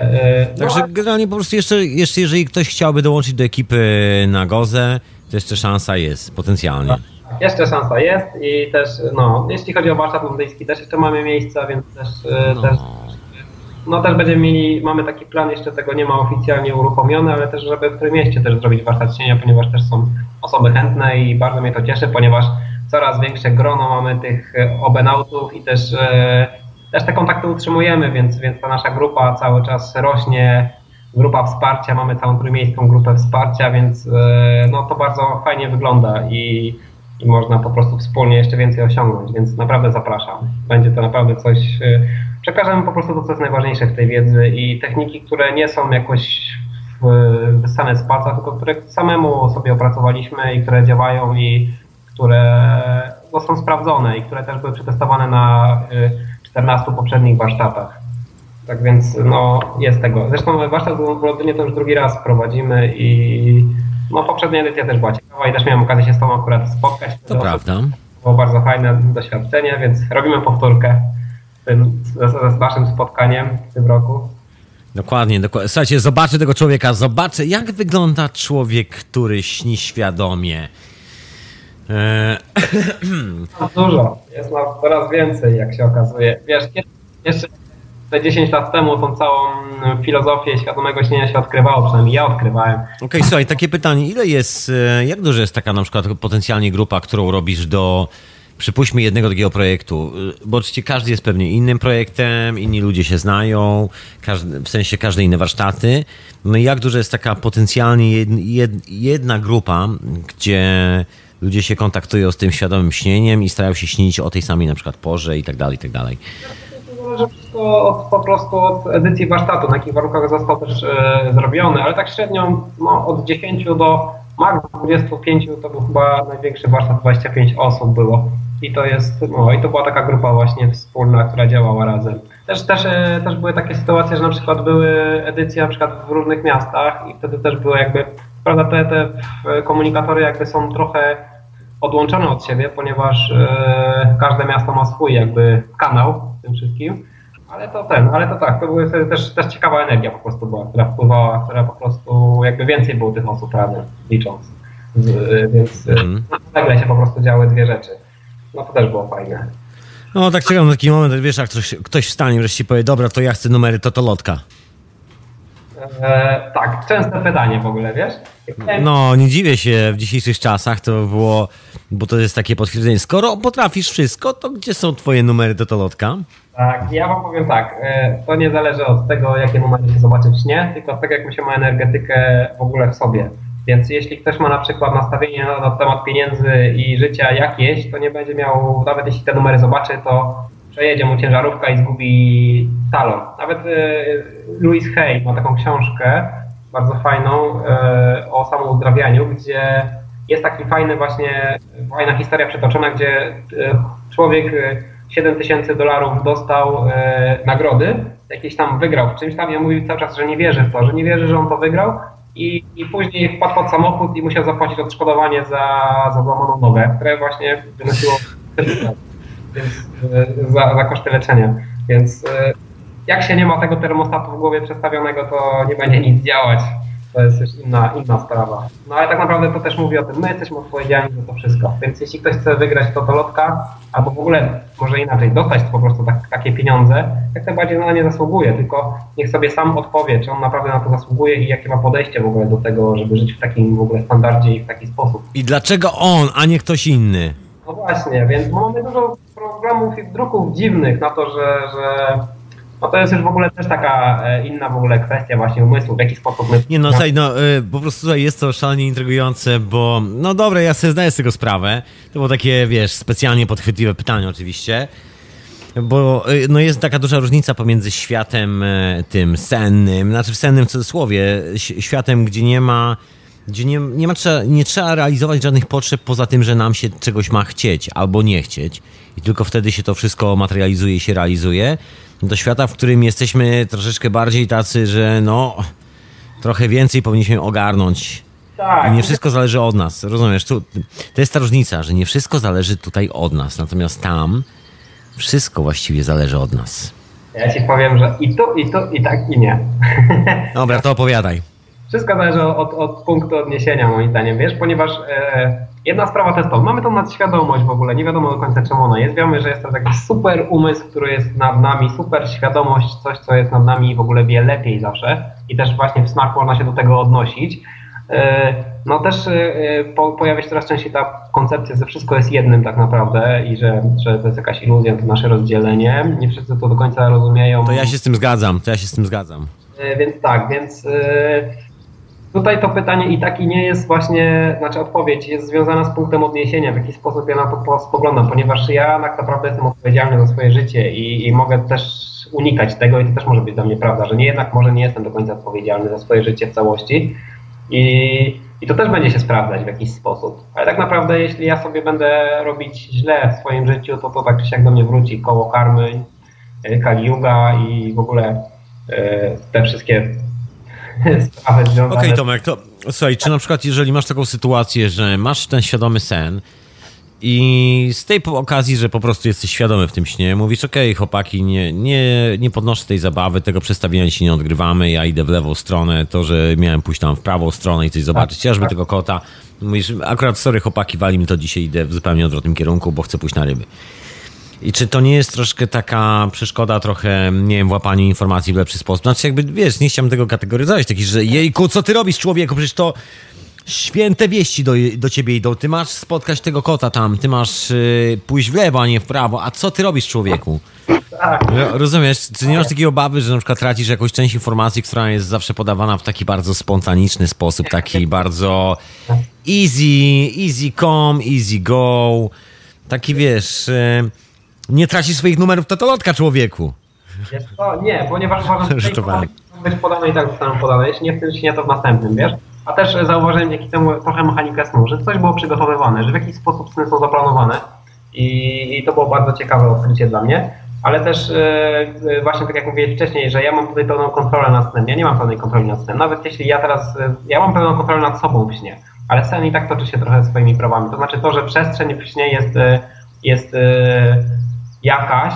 e, no, Także generalnie po prostu jeszcze, jeszcze jeżeli ktoś chciałby dołączyć do ekipy na Gozę, to jeszcze szansa jest potencjalnie. Jeszcze szansa jest i też, no, jeśli chodzi o warsztat londyński, też jeszcze mamy miejsca, więc też, e, No. też no też będziemy mieli, mamy taki plan, jeszcze tego nie ma oficjalnie uruchomiony, ale też, żeby w którym mieście też zrobić warsztat cienia, ponieważ też są osoby chętne i bardzo mnie to cieszy, ponieważ coraz większe grono mamy tych e, obenautów i też, e, też te kontakty utrzymujemy, więc, więc ta nasza grupa cały czas rośnie, grupa wsparcia, mamy całą trójmiejską grupę wsparcia, więc e, no to bardzo fajnie wygląda i, i można po prostu wspólnie jeszcze więcej osiągnąć, więc naprawdę zapraszam. Będzie to naprawdę coś, przekażemy po prostu to, co jest najważniejsze w tej wiedzy i techniki, które nie są jakoś wyssane z palca, tylko które samemu sobie opracowaliśmy i które działają i które no, są sprawdzone i które też były przetestowane na y, 14 poprzednich warsztatach. Tak więc no, jest tego. Zresztą warsztat w Londynie to już drugi raz prowadzimy i no, poprzednia edycja też była ciekawa i też miałem okazję się z tą akurat spotkać. To prawda. Było bardzo fajne doświadczenie, więc robimy powtórkę z, tym, z, z naszym spotkaniem w tym roku. Dokładnie, dokładnie. Słuchajcie, zobaczę tego człowieka, zobaczę jak wygląda człowiek, który śni świadomie. Jest dużo, jest nas coraz więcej, jak się okazuje. Wiesz, jeszcze te 10 lat temu tą całą filozofię świadomego śnienia się odkrywało, przynajmniej ja odkrywałem. Okej, słuchaj, takie pytanie, ile jest, e, jak duża jest taka na przykład potencjalnie grupa, którą robisz do, przypuśćmy, jednego takiego projektu? E, Bo oczywiście każdy jest pewnie innym projektem, inni ludzie się znają, każdy, w sensie każde inne warsztaty. No i jak duża jest taka potencjalnie jed, jed, jedna grupa, gdzie ludzie się kontaktują z tym świadomym śnieniem i starają się śnić o tej samej na przykład porze i tak dalej, i tak dalej. Zależy wszystko od, po prostu od edycji warsztatu, na jakich warunkach został też e, zrobiony, ale tak średnio no, od 10 do max 25 to był chyba największy warsztat, 25 osób było. I to jest, no i to była taka grupa właśnie wspólna, która działała razem. Też, też, e, też były takie sytuacje, że na przykład były edycje na przykład w różnych miastach i wtedy też były jakby, prawda, te, te e, komunikatory jakby są trochę odłączone od siebie, ponieważ e, każde miasto ma swój jakby kanał w tym wszystkim. Ale to ten, ale to tak, to wtedy też, też ciekawa energia po prostu była, która wpływała, która po prostu jakby więcej było tych osób razem licząc. Z, więc Mhm. nagle się po prostu działy dwie rzeczy. No to też było fajne. No tak czekam na taki moment, wiesz, jak ktoś, ktoś wstanie wreszcie powie, dobra, to ja chcę numery totolotka. E, tak, częste pytanie w ogóle, wiesz? No, nie dziwię się w dzisiejszych czasach, to było, bo to jest takie potwierdzenie. Skoro potrafisz wszystko, to gdzie są twoje numery do tolotka? Tak, ja wam powiem tak, e, to nie zależy od tego, jakie numery się zobaczy w śnie, tylko od tego, jak się ma energetykę w ogóle w sobie. Więc jeśli ktoś ma na przykład nastawienie na, na temat pieniędzy i życia jakieś, to nie będzie miał, nawet jeśli te numery zobaczy, to przejedzie mu ciężarówka i zgubi talon. Nawet y, Louis Hay ma taką książkę bardzo fajną y, o samouzdrawianiu, gdzie jest taki fajny właśnie, fajna historia przetoczona, gdzie y, człowiek 7 tysięcy dolarów dostał nagrody, jakieś tam wygrał w czymś tam on mówił cały czas, że nie wierzy w to, że nie wierzy, że on to wygrał i, i później wpadł pod samochód i musiał zapłacić odszkodowanie za, za złamaną nogę, które właśnie wynosiło więc, e, za, za koszty leczenia. Więc e, jak się nie ma tego termostatu w głowie przestawionego, to nie będzie nic działać. To jest już inna, inna sprawa. No ale tak naprawdę to też mówi o tym, my jesteśmy odpowiedzialni za to wszystko. Więc jeśli ktoś chce wygrać totolotka, albo w ogóle może inaczej, dostać po prostu tak, takie pieniądze, jak najbardziej na nie zasługuje, tylko niech sobie sam odpowie, czy on naprawdę na to zasługuje i jakie ma podejście w ogóle do tego, żeby żyć w takim w ogóle standardzie i w taki sposób. I dlaczego on, a nie ktoś inny? No właśnie, więc mamy dużo programów i druków dziwnych na to, że, że no to jest już w ogóle też taka e, inna w ogóle kwestia właśnie umysłu, w jaki sposób my... Nie no, słuchaj, no y, po prostu tutaj jest to szalenie intrygujące, bo no dobra, ja sobie zdaję z tego sprawę. To było takie, wiesz, specjalnie podchwytliwe pytanie oczywiście. Bo y, no jest taka duża różnica pomiędzy światem e, tym sennym, znaczy w sennym cudzysłowie, światem, gdzie nie ma gdzie nie, nie, ma, nie trzeba realizować żadnych potrzeb poza tym, że nam się czegoś ma chcieć albo nie chcieć i tylko wtedy się to wszystko materializuje i się realizuje, do świata, w którym jesteśmy troszeczkę bardziej tacy, że no trochę więcej powinniśmy ogarnąć. Tak. I nie wszystko zależy od nas, rozumiesz? Tu, to jest ta różnica, że nie wszystko zależy tutaj od nas, natomiast tam wszystko właściwie zależy od nas. Ja ci powiem, że i tu, i tu, i tak, i nie. Dobra, to opowiadaj. Wszystko zależy od, od punktu odniesienia, moim zdaniem, wiesz, ponieważ e, jedna sprawa to jest to, mamy tą nadświadomość w ogóle, nie wiadomo do końca czemu ona jest, wiemy, że jest to taki super umysł, który jest nad nami, super świadomość, coś, co jest nad nami i w ogóle wie lepiej zawsze i też właśnie w snach można się do tego odnosić. E, no też e, po, pojawia się coraz częściej ta koncepcja, że wszystko jest jednym tak naprawdę i że, że to jest jakaś iluzja, to nasze rozdzielenie. Nie wszyscy to do końca rozumieją. To ja się z tym zgadzam, to ja się z tym zgadzam. E, więc tak, więc Tutaj to pytanie i tak i nie jest właśnie, znaczy odpowiedź jest związana z punktem odniesienia, w jaki sposób ja na to spoglądam, ponieważ ja tak naprawdę jestem odpowiedzialny za swoje życie i, i mogę też unikać tego i to też może być dla mnie prawda, że nie jednak może nie jestem do końca odpowiedzialny za swoje życie w całości i, i to też będzie się sprawdzać w jakiś sposób. Ale tak naprawdę jeśli ja sobie będę robić źle w swoim życiu, to to tak czy siak do mnie wróci koło karmy, e, Kali i w ogóle e, te wszystkie sprawy związane... Okej okay, Tomek, to słuchaj, czy na przykład jeżeli masz taką sytuację, że masz ten świadomy sen i z tej okazji, że po prostu jesteś świadomy w tym śnie, mówisz, okej okay, chłopaki, nie, nie, nie podnoszę tej zabawy, tego przestawienia się nie odgrywamy, ja idę w lewą stronę, to, że miałem pójść tam w prawą stronę i coś zobaczyć, tak, chociażby tak. tego kota, mówisz, akurat sorry chłopaki, wali mi to dzisiaj, idę w zupełnie odwrotnym kierunku, bo chcę pójść na ryby. I czy to nie jest troszkę taka przeszkoda, trochę, nie wiem, w łapaniu informacji w lepszy sposób? Znaczy, jakby, wiesz, nie chciałbym tego kategoryzować, taki, że jejku, co ty robisz, człowieku? Przecież to święte wieści do, do ciebie idą. Ty masz spotkać tego kota tam, ty masz yy, pójść w lewo, a nie w prawo. A co ty robisz, człowieku? Rozumiesz? Czy nie masz takiej obawy, że na przykład tracisz jakąś część informacji, która jest zawsze podawana w taki bardzo spontaniczny sposób, taki bardzo easy, easy come, easy go. Taki, wiesz... Yy, nie traci swoich numerów totolotka, człowieku. Wiesz co? Nie, ponieważ uważam, że być podane i tak zostaną podane. Jeśli nie w tym śnie, to w następnym, wiesz? A też zauważyłem dzięki temu trochę mechanikę snu, że coś było przygotowywane, że w jakiś sposób sny są zaplanowane i, i to było bardzo ciekawe odkrycie dla mnie. Ale też yy, właśnie tak jak mówiłeś wcześniej, że ja mam tutaj pełną kontrolę nad snem. Ja nie mam pełnej kontroli nad snem. Nawet jeśli ja teraz, yy, ja mam pełną kontrolę nad sobą w śnie, ale sen i tak toczy się trochę swoimi prawami. To znaczy to, że przestrzeń w śnie jest, yy, jest jakaś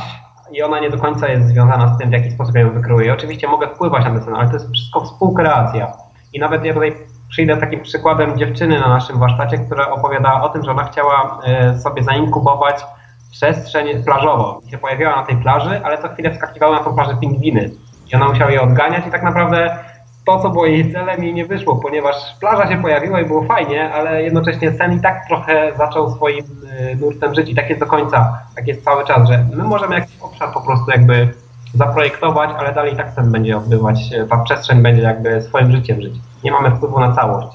i ona nie do końca jest związana z tym, w jaki sposób ja ją wykryję. Oczywiście mogę wpływać na ten ale to jest wszystko współkreacja. I nawet ja tutaj przyjdę takim przykładem dziewczyny na naszym warsztacie, która opowiadała o tym, że ona chciała e, sobie zainkubować przestrzeń plażową. I się pojawiała na tej plaży, ale co chwilę wskakiwały na tą plażę pingwiny. I ona musiała je odganiać i tak naprawdę to, co było jej celem, jej nie wyszło, ponieważ plaża się pojawiła i było fajnie, ale jednocześnie sen i tak trochę zaczął swoim y, nurtem żyć i tak jest do końca, tak jest cały czas, że my możemy jakiś obszar po prostu jakby zaprojektować, ale dalej tak sen będzie odbywać, ta przestrzeń będzie jakby swoim życiem żyć. Nie mamy wpływu na całość.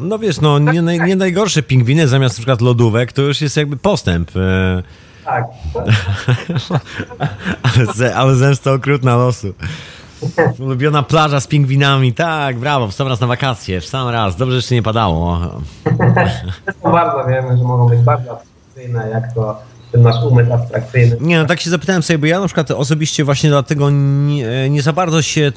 No wiesz, no nie, nie najgorsze pingwiny zamiast przykład lodówek, to już jest jakby postęp. E. Tak. ale, ale zemsta okrutna losu. Ulubiona plaża z pingwinami, tak, brawo, w sam raz na wakacje, w sam raz, dobrze, że jeszcze nie padało. Zresztą bardzo wiemy, że mogą być bardzo abstrakcyjne, jak to ten nasz umysł abstrakcyjny. Nie, no tak się zapytałem sobie, bo ja na przykład osobiście właśnie dlatego nie, nie za bardzo się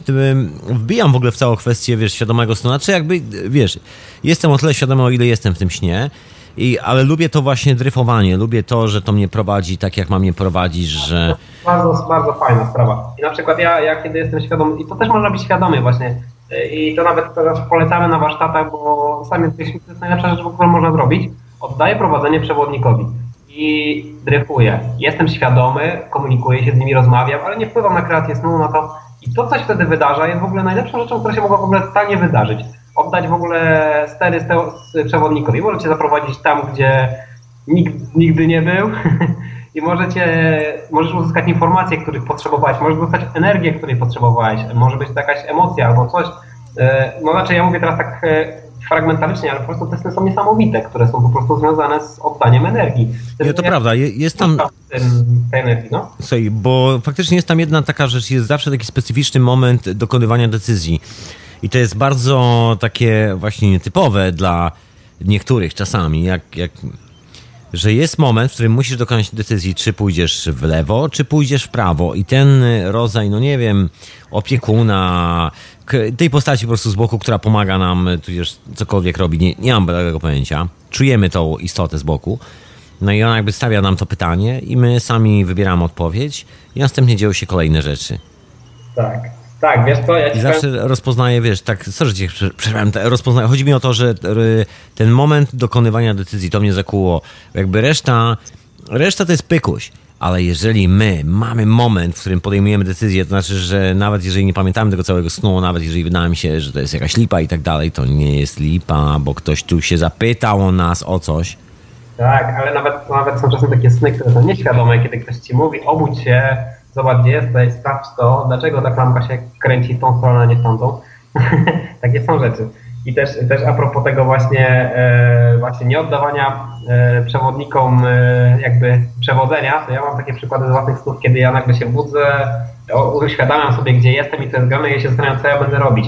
wbijam w ogóle w całą kwestię, wiesz, świadomego snu. Znaczy jakby, wiesz, jestem o tyle świadomy, o ile jestem w tym śnie, i, ale lubię to właśnie dryfowanie, lubię to, że to mnie prowadzi tak, jak mam mnie prowadzić, że... Bardzo, bardzo fajna sprawa. I na przykład ja, ja kiedy jestem świadomy, i to też można być świadomy właśnie, i to nawet teraz polecamy na warsztatach, bo sami to jest najlepsza rzecz, którą można zrobić, oddaję prowadzenie przewodnikowi i dryfuję. Jestem świadomy, komunikuję się z nimi, rozmawiam, ale nie wpływam na kreację snu, na to i to, co się wtedy wydarza, jest w ogóle najlepszą rzeczą, która się mogła w ogóle stanie wydarzyć oddać w ogóle stery z przewodnikowi. Możecie zaprowadzić tam, gdzie nikt nigdy nie był i możecie, możesz uzyskać informacje, których potrzebowałeś, możesz dostać energię, której potrzebowałeś, może być to jakaś emocja albo coś. E, no znaczy ja mówię teraz tak e, fragmentarycznie, ale po prostu testy są niesamowite, które są po prostu związane z oddaniem energii. Nie, to prawda, jest tam... Tej energii, no. Słuchaj, bo faktycznie jest tam jedna taka rzecz, jest zawsze taki specyficzny moment dokonywania decyzji. I to jest bardzo takie właśnie nietypowe dla niektórych czasami, jak, jak, że jest moment, w którym musisz dokonać decyzji, czy pójdziesz w lewo, czy pójdziesz w prawo. I ten rodzaj, no nie wiem, opiekuna, tej postaci po prostu z boku, która pomaga nam, tudzież cokolwiek robi, nie, nie mam tego pojęcia. Czujemy tą istotę z boku. No i ona jakby stawia nam to pytanie i my sami wybieramy odpowiedź i następnie dzieją się kolejne rzeczy. Tak. Tak, wiesz co, ja I zawsze powiem... rozpoznaję, wiesz, tak, sorry, cię przerwałem, rozpoznaję, chodzi mi o to, że ten moment dokonywania decyzji, to mnie zakuło, jakby reszta, reszta to jest pykuś, ale jeżeli my mamy moment, w którym podejmujemy decyzję, to znaczy, że nawet jeżeli nie pamiętamy tego całego snu, nawet jeżeli wydaje mi się, że to jest jakaś lipa i tak dalej, to nie jest lipa, bo ktoś tu się zapytał o nas o coś. Tak, ale nawet, nawet są czasem takie sny, które są nieświadome, kiedy ktoś ci mówi, obudź się, zobacz gdzie jesteś, sprawdź to, dlaczego ta klamka się kręci w tą stronę, a nie w tamtą. Takie są rzeczy. I też, też a propos tego właśnie, e, właśnie nieoddawania e, przewodnikom e, jakby przewodzenia, to ja mam takie przykłady z własnych snów, kiedy ja nagle się budzę, uświadamiam sobie, gdzie jestem i to jest grane i ja się zastanawiam, co ja będę robić.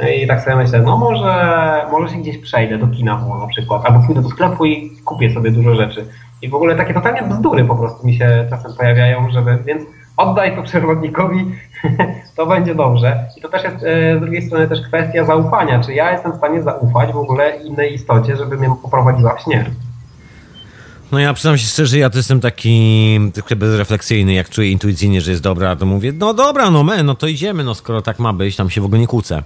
No I tak sobie myślę, no może, może się gdzieś przejdę do kina na przykład, albo pójdę do sklepu i kupię sobie dużo rzeczy. I w ogóle takie totalnie bzdury po prostu mi się czasem pojawiają, żeby, więc oddaj to przewodnikowi, to będzie dobrze. I to też jest e, z drugiej strony też kwestia zaufania, czy ja jestem w stanie zaufać w ogóle innej istocie, żeby mnie poprowadziła w śnie. No ja przyznam się szczerze, ja to jestem taki trochę bezrefleksyjny, jak czuję intuicyjnie, że jest dobra, to mówię, no dobra, no me, no to idziemy, no skoro tak ma być, tam się w ogóle nie kłócę.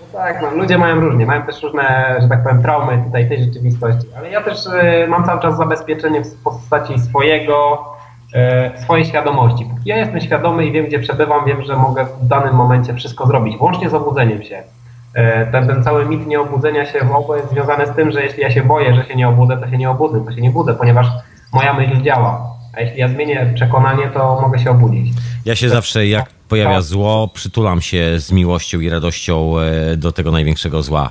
No tak, no, ludzie mają różnie, mają też różne, że tak powiem, traumy tutaj tej rzeczywistości, ale ja też y, mam cały czas zabezpieczenie w postaci swojego swojej świadomości. Póki ja jestem świadomy i wiem, gdzie przebywam, wiem, że mogę w danym momencie wszystko zrobić, włącznie z obudzeniem się. E, ten, ten cały mit nieobudzenia się w ogóle jest związany z tym, że jeśli ja się boję, że się nie obudzę, to się nie obudzę, to się nie budzę, ponieważ moja myśl działa. A jeśli ja zmienię przekonanie, to mogę się obudzić. Ja się zawsze, jak pojawia zło, przytulam się z miłością i radością e, do tego największego zła.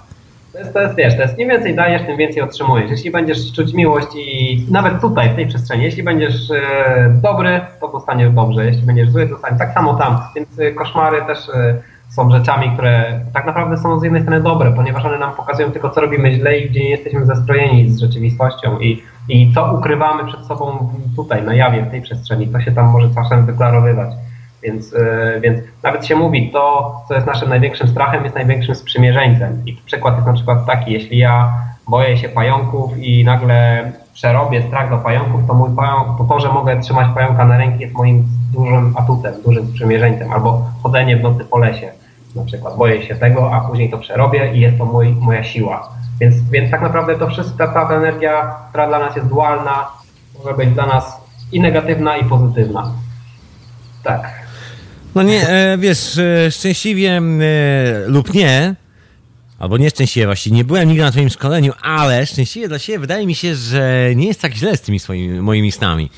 To jest, to jest, wiesz, to jest im więcej dajesz, tym więcej otrzymujesz. Jeśli będziesz czuć miłość i nawet tutaj, w tej przestrzeni, jeśli będziesz e, dobry, to dostaniesz dobrze. Jeśli będziesz zły, dostaniesz tak samo tam. Więc e, koszmary też e, są rzeczami, które tak naprawdę są z jednej strony dobre, ponieważ one nam pokazują tylko, co robimy źle i gdzie nie jesteśmy zestrojeni z rzeczywistością i, i co ukrywamy przed sobą tutaj, na jawie, w tej przestrzeni. To się tam może czasem wyklarowywać. Więc, e, więc nawet się mówi, to, co jest naszym największym strachem, jest największym sprzymierzeńcem. I przykład jest na przykład taki, jeśli ja boję się pająków i nagle przerobię strach do pająków, to mój pająk, to to, że mogę trzymać pająka na ręki jest moim dużym atutem, dużym sprzymierzeńcem. Albo chodzenie w nocy po lesie na przykład. Boję się tego, a później to przerobię i jest to mój, moja siła. Więc, więc tak naprawdę to wszystko, ta, ta energia, która dla nas jest dualna, może być dla nas i negatywna, i pozytywna. Tak. No nie, e, wiesz, e, szczęśliwie e, lub nie, albo nieszczęśliwie właściwie, nie byłem nigdy na twoim szkoleniu, ale szczęśliwie dla siebie wydaje mi się, że nie jest tak źle z tymi swoimi, moimi snami.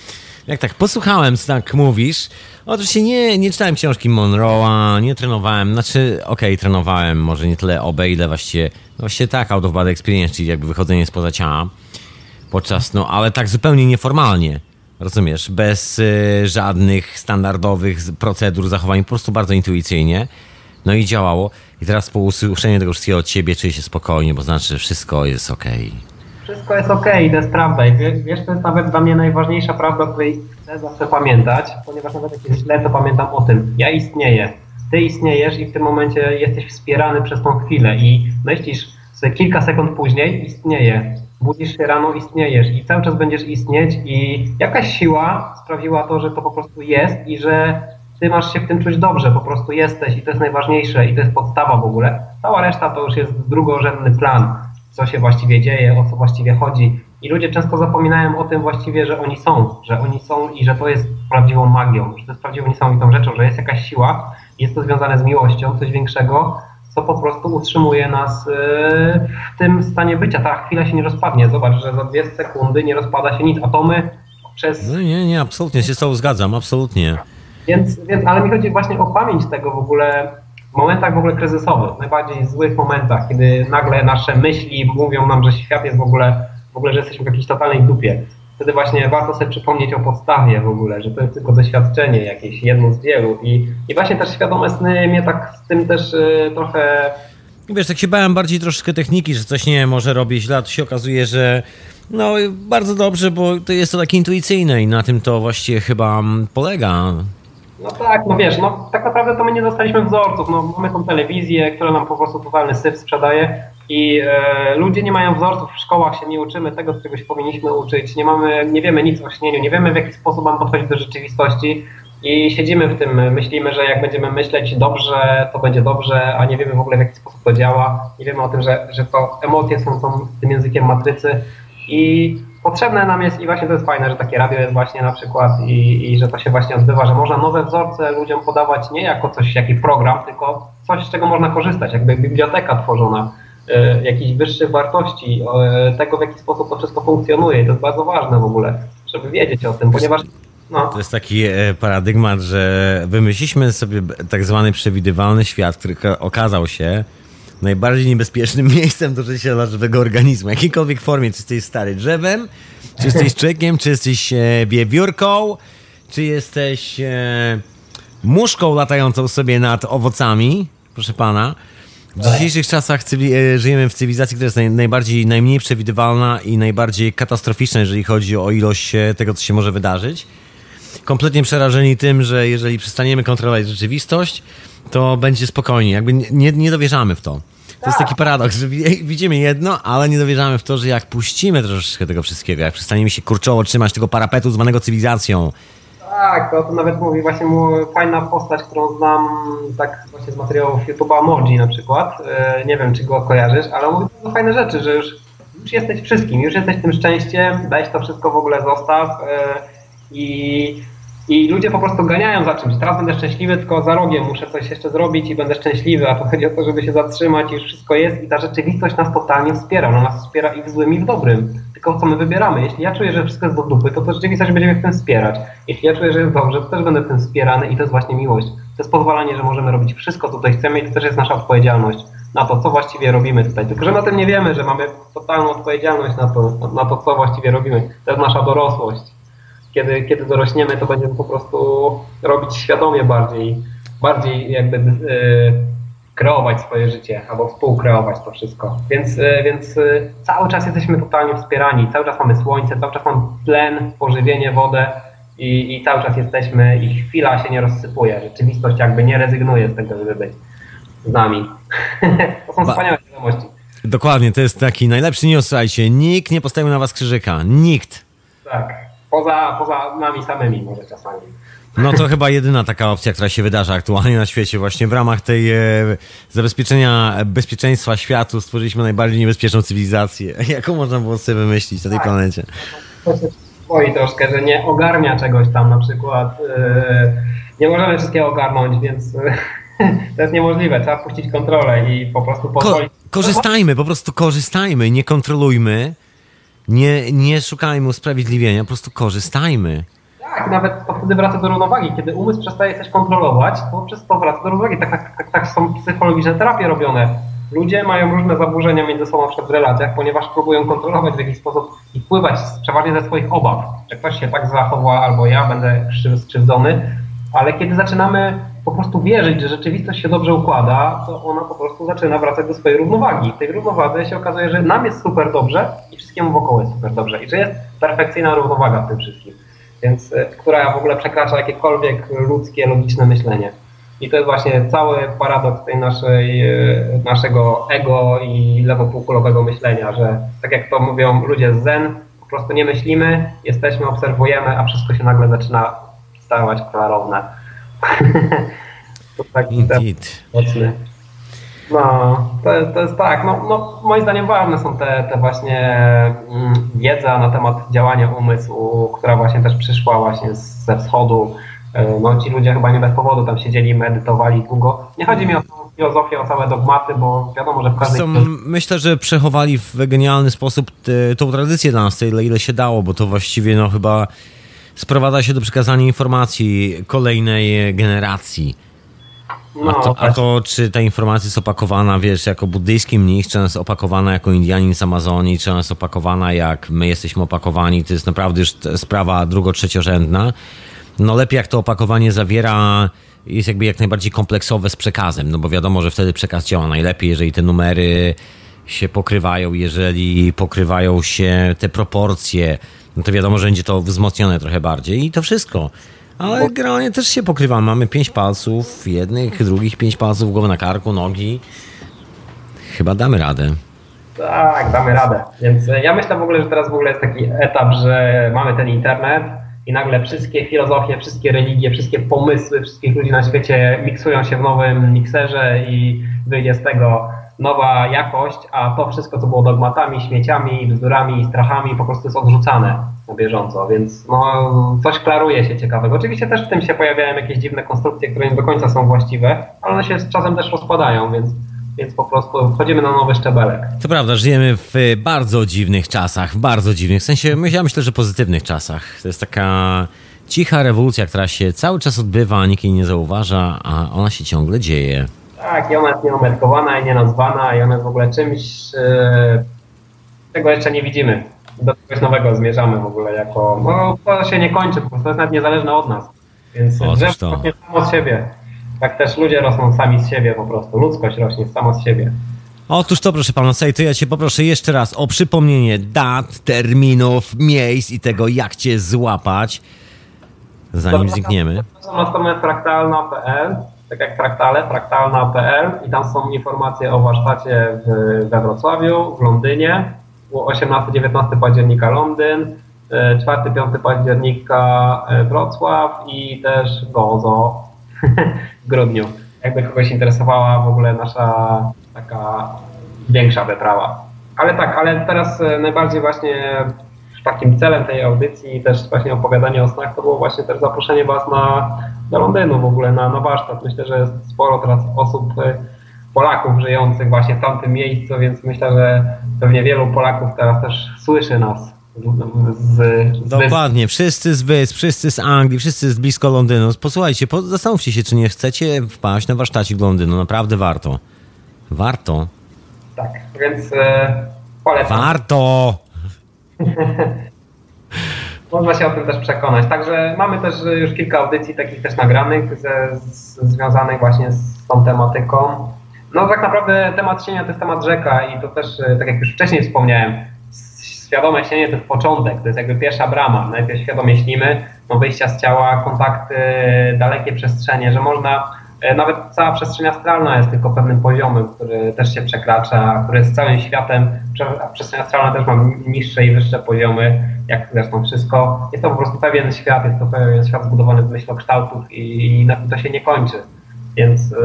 Jak tak posłuchałem, co tak mówisz, oczywiście nie, nie czytałem książki Monroe'a, nie trenowałem, znaczy, okej, okay, trenowałem, może nie tyle OB, ile właściwie, no właściwie tak, out of body experience, czyli jakby wychodzenie spoza ciała podczas, no, ale tak zupełnie nieformalnie. Rozumiesz, bez y, żadnych standardowych procedur, zachowań, po prostu bardzo intuicyjnie. No i działało. I teraz po usłyszeniu tego wszystkiego od ciebie czuję się spokojnie, bo znaczy, że wszystko jest ok. Wszystko jest ok, to jest prawda. I wiesz, to jest nawet dla mnie najważniejsza prawda, której chcę zawsze pamiętać, ponieważ nawet jak jest źle, to pamiętam o tym. Ja istnieję. Ty istniejesz i w tym momencie jesteś wspierany przez tą chwilę i myślisz sobie kilka sekund później istnieje budzisz się rano, istniejesz i cały czas będziesz istnieć i jakaś siła sprawiła to, że to po prostu jest i że ty masz się w tym czuć dobrze, po prostu jesteś i to jest najważniejsze i to jest podstawa w ogóle. Cała reszta to już jest drugorzędny plan, co się właściwie dzieje, o co właściwie chodzi. I ludzie często zapominają o tym właściwie, że oni są, że oni są i że to jest prawdziwą magią, że to jest prawdziwą niesamowitą rzeczą, że jest jakaś siła, jest to związane z miłością, coś większego, co po prostu utrzymuje nas y, w tym stanie bycia. Ta chwila się nie rozpadnie. Zobacz, że za dwie sekundy nie rozpada się nic. Atomy przez... No nie, nie, absolutnie się z tobą zgadzam, absolutnie. Więc, więc, ale mi chodzi właśnie o pamięć tego w ogóle w momentach w ogóle kryzysowych, najbardziej złych momentach, kiedy nagle nasze myśli mówią nam, że świat jest w ogóle, w ogóle, że jesteśmy w jakiejś totalnej dupie wtedy właśnie warto sobie przypomnieć o podstawie w ogóle, że to jest tylko doświadczenie jakieś, jedno z wielu. I, i właśnie też świadome sny mnie tak z tym też y, trochę... Wiesz, tak się bałem bardziej troszkę techniki, że coś nie może robić źle, to się okazuje, że no bardzo dobrze, bo to jest to takie intuicyjne i na tym to właściwie chyba polega. No tak, no wiesz, no tak naprawdę to my nie dostaliśmy wzorców, no mamy tą telewizję, która nam po prostu totalny syf sprzedaje, i e, ludzie nie mają wzorców, w szkołach się nie uczymy tego, czego się powinniśmy uczyć, nie mamy, nie wiemy nic o śnieniu, nie wiemy w jaki sposób mam podchodzić do rzeczywistości. I siedzimy w tym, myślimy, że jak będziemy myśleć dobrze, to będzie dobrze, a nie wiemy w ogóle w jaki sposób to działa, nie wiemy o tym, że, że to emocje są tą, tym językiem matrycy. I potrzebne nam jest i właśnie to jest fajne, że takie radio jest właśnie na przykład i, i że to się właśnie odbywa, że można nowe wzorce ludziom podawać nie jako coś, jakiś program, tylko coś, z czego można korzystać, jakby biblioteka tworzona jakichś wyższych wartości, e, tego w jaki sposób to wszystko funkcjonuje. To jest bardzo ważne w ogóle, żeby wiedzieć o tym, ponieważ no. To jest taki e, paradygmat, że wymyśliliśmy sobie tak zwany przewidywalny świat, który okazał się najbardziej niebezpiecznym miejscem do życia dla żywego organizmu. Jakiejkolwiek formie, czy jesteś stary drzewem, czy jesteś człowiekiem, czy jesteś wiewiórką, czy jesteś muszką latającą sobie nad owocami, proszę pana. W dzisiejszych czasach e, żyjemy w cywilizacji, która jest naj, najbardziej, najmniej przewidywalna i najbardziej katastroficzna, jeżeli chodzi o ilość e, tego, co się może wydarzyć. Kompletnie przerażeni tym, że jeżeli przestaniemy kontrolować rzeczywistość, to będzie spokojnie. Jakby nie, nie dowierzamy w to. To jest taki paradoks, że widzimy jedno, ale nie dowierzamy w to, że jak puścimy troszeczkę tego wszystkiego, jak przestaniemy się kurczowo trzymać tego parapetu zwanego cywilizacją, tak, to, to nawet mówi właśnie fajna postać, którą znam tak właśnie z materiałów YouTube'a Moji na przykład. E, nie wiem, czy go kojarzysz, ale mówi bardzo fajne rzeczy, że już, już jesteś wszystkim, już jesteś tym szczęściem, weź to wszystko w ogóle zostaw e, i i ludzie po prostu ganiają za czymś. Teraz będę szczęśliwy, tylko za rogiem muszę coś jeszcze zrobić i będę szczęśliwy, a to chodzi o to, żeby się zatrzymać i już wszystko jest i ta rzeczywistość nas totalnie wspiera. Ona nas wspiera i w złym i w dobrym. Tylko co my wybieramy. Jeśli ja czuję, że wszystko jest do dupy, to to rzeczywistość będzie mnie w tym wspierać. Jeśli ja czuję, że jest dobrze, to też będę w tym wspierany i to jest właśnie miłość. To jest pozwalanie, że możemy robić wszystko, co tutaj chcemy i to też jest nasza odpowiedzialność na to, co właściwie robimy tutaj. Tylko, że o tym nie wiemy, że mamy totalną odpowiedzialność na to, na to, co właściwie robimy. To jest nasza dorosłość kiedy, kiedy dorośniemy, to będziemy po prostu robić świadomie bardziej, bardziej jakby yy, kreować swoje życie albo współkreować to wszystko. Więc, yy, więc yy, cały czas jesteśmy totalnie wspierani, cały czas mamy słońce, cały czas mamy tlen, pożywienie, wodę i, i cały czas jesteśmy i chwila się nie rozsypuje. Rzeczywistość jakby nie rezygnuje z tego, żeby być z nami. to są wspaniałe wiadomości. Dokładnie, to jest taki najlepszy news, słuchajcie. Nikt nie postawił na was krzyżyka. Nikt. Tak. Poza, poza nami samymi może czasami. No to chyba jedyna taka opcja, która się wydarza aktualnie na świecie. Właśnie w ramach tej e, zabezpieczenia bezpieczeństwa światu stworzyliśmy najbardziej niebezpieczną cywilizację. Jaką można było sobie wymyślić na tej tak. planecie? To się boi troszkę, że nie ogarnia czegoś tam na przykład. E, nie możemy wszystkiego ogarnąć, więc to jest niemożliwe. Trzeba puścić kontrolę i po prostu pozwolić. Ko korzystajmy, po prostu korzystajmy, nie kontrolujmy, nie, nie szukajmy usprawiedliwienia, po prostu korzystajmy. Tak, nawet wtedy wraca do równowagi. Kiedy umysł przestaje coś kontrolować, to przez to wraca do równowagi. Tak, tak, tak, tak są psychologiczne terapie robione. Ludzie mają różne zaburzenia między sobą na przykład w relacjach, ponieważ próbują kontrolować w jakiś sposób i wpływać przeważnie ze swoich obaw, że ktoś się tak zachowa albo ja będę skrzywdzony, ale kiedy zaczynamy po prostu wierzyć, że rzeczywistość się dobrze układa, to ona po prostu zaczyna wracać do swojej równowagi. W tej równowadze się okazuje, że nam jest super dobrze i wszystkiemu wokoło jest super dobrze i że jest perfekcyjna równowaga w tym wszystkim więc e, która w ogóle przekracza jakiekolwiek ludzkie, logiczne myślenie. I to jest właśnie cały paradoks tej naszej, e, naszego ego i lewopółkulowego myślenia, że tak jak to mówią ludzie z zen, po prostu nie myślimy, jesteśmy, obserwujemy, a wszystko się nagle zaczyna stawać klarowne. to taki mocny. No, to, to jest tak. No, no, moim zdaniem ważne są te, te właśnie mm, wiedza na temat działania umysłu, która właśnie też przyszła właśnie ze wschodu. E, no, ci ludzie chyba nie bez powodu tam siedzieli, medytowali długo. Nie chodzi mi o filozofię, o całe dogmaty, bo wiadomo, że w każdej... myślę, że przechowali w genialny sposób te, tą tradycję dla nas, tyle ile się dało, bo to właściwie no chyba sprowadza się do przekazania informacji kolejnej generacji no, a, to, a to, czy ta informacja jest opakowana, wiesz, jako buddyjski mnich, czy ona jest opakowana jako Indianin z Amazonii, czy ona jest opakowana jak my jesteśmy opakowani, to jest naprawdę już sprawa drugo-trzeciorzędna. No lepiej jak to opakowanie zawiera, jest jakby jak najbardziej kompleksowe z przekazem, no bo wiadomo, że wtedy przekaz działa najlepiej, jeżeli te numery się pokrywają, jeżeli pokrywają się te proporcje, no to wiadomo, że będzie to wzmocnione trochę bardziej i to wszystko. Ale Bo... generalnie też się pokrywa. Mamy pięć palców, jednych, drugich pięć palców, głowę na karku, nogi. Chyba damy radę. Tak, damy radę. Więc e, ja myślę w ogóle, że teraz w ogóle jest taki etap, że mamy ten internet i nagle wszystkie filozofie, wszystkie religie, wszystkie pomysły wszystkich ludzi na świecie miksują się w nowym mikserze i wyjdzie z tego nowa jakość, a to wszystko, co było dogmatami, śmieciami, bzdurami i strachami, po prostu jest odrzucane na bieżąco, więc no, coś klaruje się ciekawego. Oczywiście też w tym się pojawiają jakieś dziwne konstrukcje, które nie do końca są właściwe, ale one się z czasem też rozpadają, więc więc po prostu wchodzimy na nowy szczebelek. To prawda, żyjemy w bardzo dziwnych czasach, w bardzo dziwnych, w sensie ja myślę, że pozytywnych czasach. To jest taka cicha rewolucja, która się cały czas odbywa, nikt jej nie zauważa, a ona się ciągle dzieje. Tak, i ona jest nieometkowana i nienazwana i ona jest w ogóle czymś, yy, czego jeszcze nie widzimy. Do czegoś nowego zmierzamy w ogóle jako, no to się nie kończy, po prostu to jest nawet niezależne od nas. Więc o, drzewo rośnie samo z siebie. Tak też ludzie rosną sami z siebie po prostu. Ludzkość rośnie samo z siebie. Otóż to, proszę pana, sobie to ja cię poproszę jeszcze raz o przypomnienie dat, terminów, miejsc i tego, jak cię złapać, zanim znikniemy. Na stronę fraktalna.pl tak jak fraktale, fraktalna.pl i tam są informacje o warsztacie w, we Wrocławiu, w Londynie, 18-19 października Londyn, 4-5 e, października e, Wrocław i też Gozo w grudniu. Jakby kogoś interesowała w ogóle nasza taka większa wyprawa. Ale tak, ale teraz e, najbardziej właśnie takim celem tej audycji, też właśnie opowiadanie o snach, to było właśnie też zaproszenie Was na, do Londynu w ogóle, na, na warsztat. Myślę, że jest sporo teraz osób, y, Polaków żyjących właśnie w tamtym miejscu, więc myślę, że pewnie wielu Polaków teraz też słyszy nas. Z, z Dokładnie, wszyscy z Wysp, wszyscy z Anglii, wszyscy z blisko Londynu. Posłuchajcie, zastanówcie się, czy nie chcecie wpaść na warsztacik Londynu. Naprawdę warto. Warto. Tak, więc e, polecam. Warto! Można się o tym też przekonać. Także mamy też już kilka audycji takich też nagranych, ze, z, związanych właśnie z tą tematyką. No tak naprawdę temat sienia to jest temat rzeka i to też, tak jak już wcześniej wspomniałem, świadome śnienie to jest początek, to jest jakby pierwsza brama. Najpierw świadomie śnimy, no wyjścia z ciała, kontakty, dalekie przestrzenie, że można E, nawet cała przestrzeń astralna jest tylko pewnym poziomem, który też się przekracza, który jest całym światem. Przestrzeń astralna też ma niższe i wyższe poziomy, jak zresztą wszystko. Jest to po prostu pewien świat, jest to pewien świat zbudowany w myśl kształtów i, i na tym to się nie kończy. Więc yy,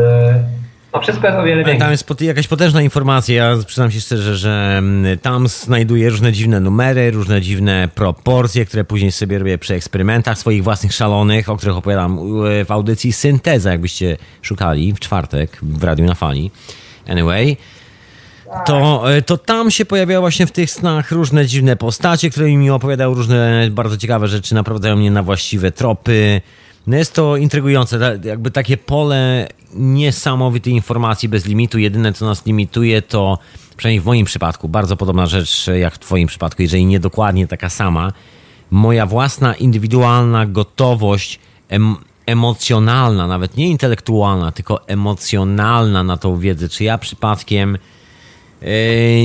no wszystko jest o wiele większe. Tam jest pot- jakaś potężna informacja. Ja przyznam się szczerze, że mm, tam znajduję różne dziwne numery, różne dziwne proporcje, które później sobie robię przy eksperymentach swoich własnych szalonych, o których opowiadam w audycji Synteza, jakbyście szukali w czwartek w Radiu na Fali. Anyway. To, e, to tam się pojawiały właśnie w tych snach różne dziwne postacie, które mi opowiadały różne bardzo ciekawe rzeczy, naprowadzają mnie na właściwe tropy. No jest to intrygujące, jakby takie pole niesamowitej informacji bez limitu. Jedyne, co nas limituje, to przynajmniej w moim przypadku, bardzo podobna rzecz jak w Twoim przypadku, jeżeli nie dokładnie taka sama, moja własna indywidualna gotowość em, emocjonalna, nawet nie intelektualna, tylko emocjonalna na tą wiedzę. Czy ja przypadkiem e,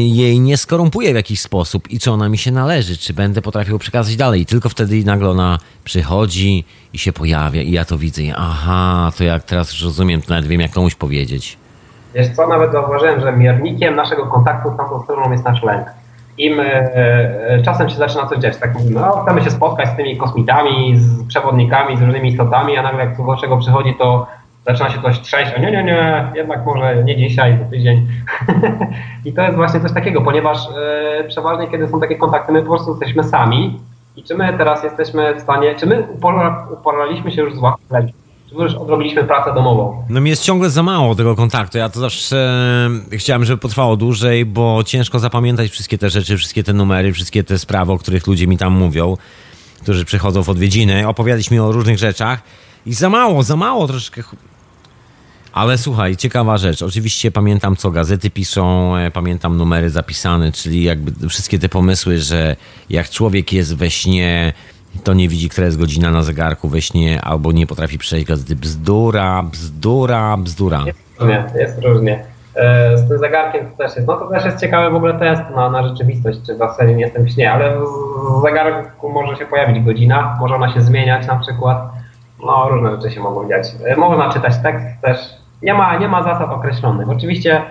jej nie skorumpuję w jakiś sposób i czy ona mi się należy, czy będę potrafił przekazać dalej. Tylko wtedy nagle ona przychodzi i się pojawia i ja to widzę. I aha, to jak teraz już rozumiem, to nawet wiem jak komuś powiedzieć. Wiesz co, nawet zauważyłem, że miernikiem naszego kontaktu z tamtą stroną jest nasz lęk. Im e, e, czasem się zaczyna coś dziać, tak mówimy, no chcemy się spotkać z tymi kosmitami, z przewodnikami, z różnymi istotami, a nagle jak do czego przychodzi, to zaczyna się coś trzeć, a nie, nie, nie, jednak może nie dzisiaj, za tydzień. I to jest właśnie coś takiego, ponieważ e, przeważnie kiedy są takie kontakty, my po prostu jesteśmy sami i czy my teraz jesteśmy w stanie, czy my upora, uporaliśmy się już z własnym czy już odrobiliśmy pracę domową. No mi jest ciągle za mało tego kontaktu. Ja to zawsze e, chciałem, żeby potrwało dłużej, bo ciężko zapamiętać wszystkie te rzeczy, wszystkie te numery, wszystkie te sprawy, o których ludzie mi tam mówią, którzy przychodzą w odwiedziny, opowiadać mi o różnych rzeczach. I za mało, za mało troszkę. Ale słuchaj, ciekawa rzecz. Oczywiście pamiętam, co gazety piszą, e, pamiętam numery zapisane, czyli jakby wszystkie te pomysły, że jak człowiek jest we śnie, to nie widzi, która jest godzina na zegarku we śnie, albo nie potrafi przejść gazety. Bzdura, bzdura, bzdura. Jest różnie, jest różnie. E, Z tym zegarkiem to też jest. No to też jest ciekawy w ogóle test na, na rzeczywistość, czy w serio nie jestem w śnie, ale w zegarku może się pojawić godzina, może ona się zmieniać na przykład. No różne rzeczy się mogą dziać. E, Można czytać tekst też. Nie ma, nie ma zasad określonych. Oczywiście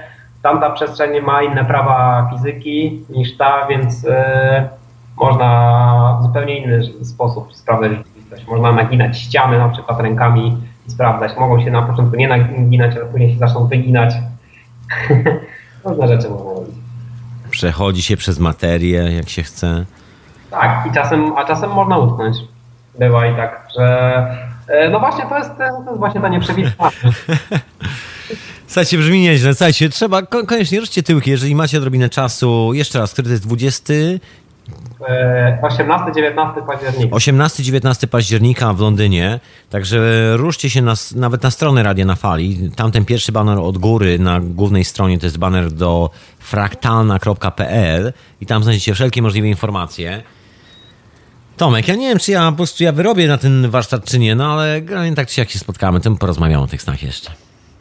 tamta przestrzeń ma inne prawa fizyki niż ta, więc e, można w zupełnie inny sposób sprawdzać rzeczywistość. Można naginać ściany na przykład rękami i sprawdzać. Mogą się na początku nie naginać, ale później się zaczną wyginać. Różne rzeczy można robić. Przechodzi się przez materię, jak się chce. Tak, i czasem, a czasem można utknąć. Bywa i tak, że no właśnie to jest, to jest właśnie ta nieprzewidywalność. Słuchajcie, brzmi nieźle. Słuchajcie, trzeba ko- koniecznie ruszcie tyłki, jeżeli macie odrobinę czasu. Jeszcze raz, który to jest 20? E, 18-19 października. 18-19 października w Londynie, także ruszcie się na, nawet na stronę Radia na Fali. Tamten pierwszy baner od góry na głównej stronie to jest baner do fraktalna.pl i tam znajdziecie wszelkie możliwe informacje. Tomek, ja nie wiem, czy ja po prostu ja wyrobię na ten warsztat, czy nie, no ale tak czy jak się spotkamy, to porozmawiamy o tych snach jeszcze.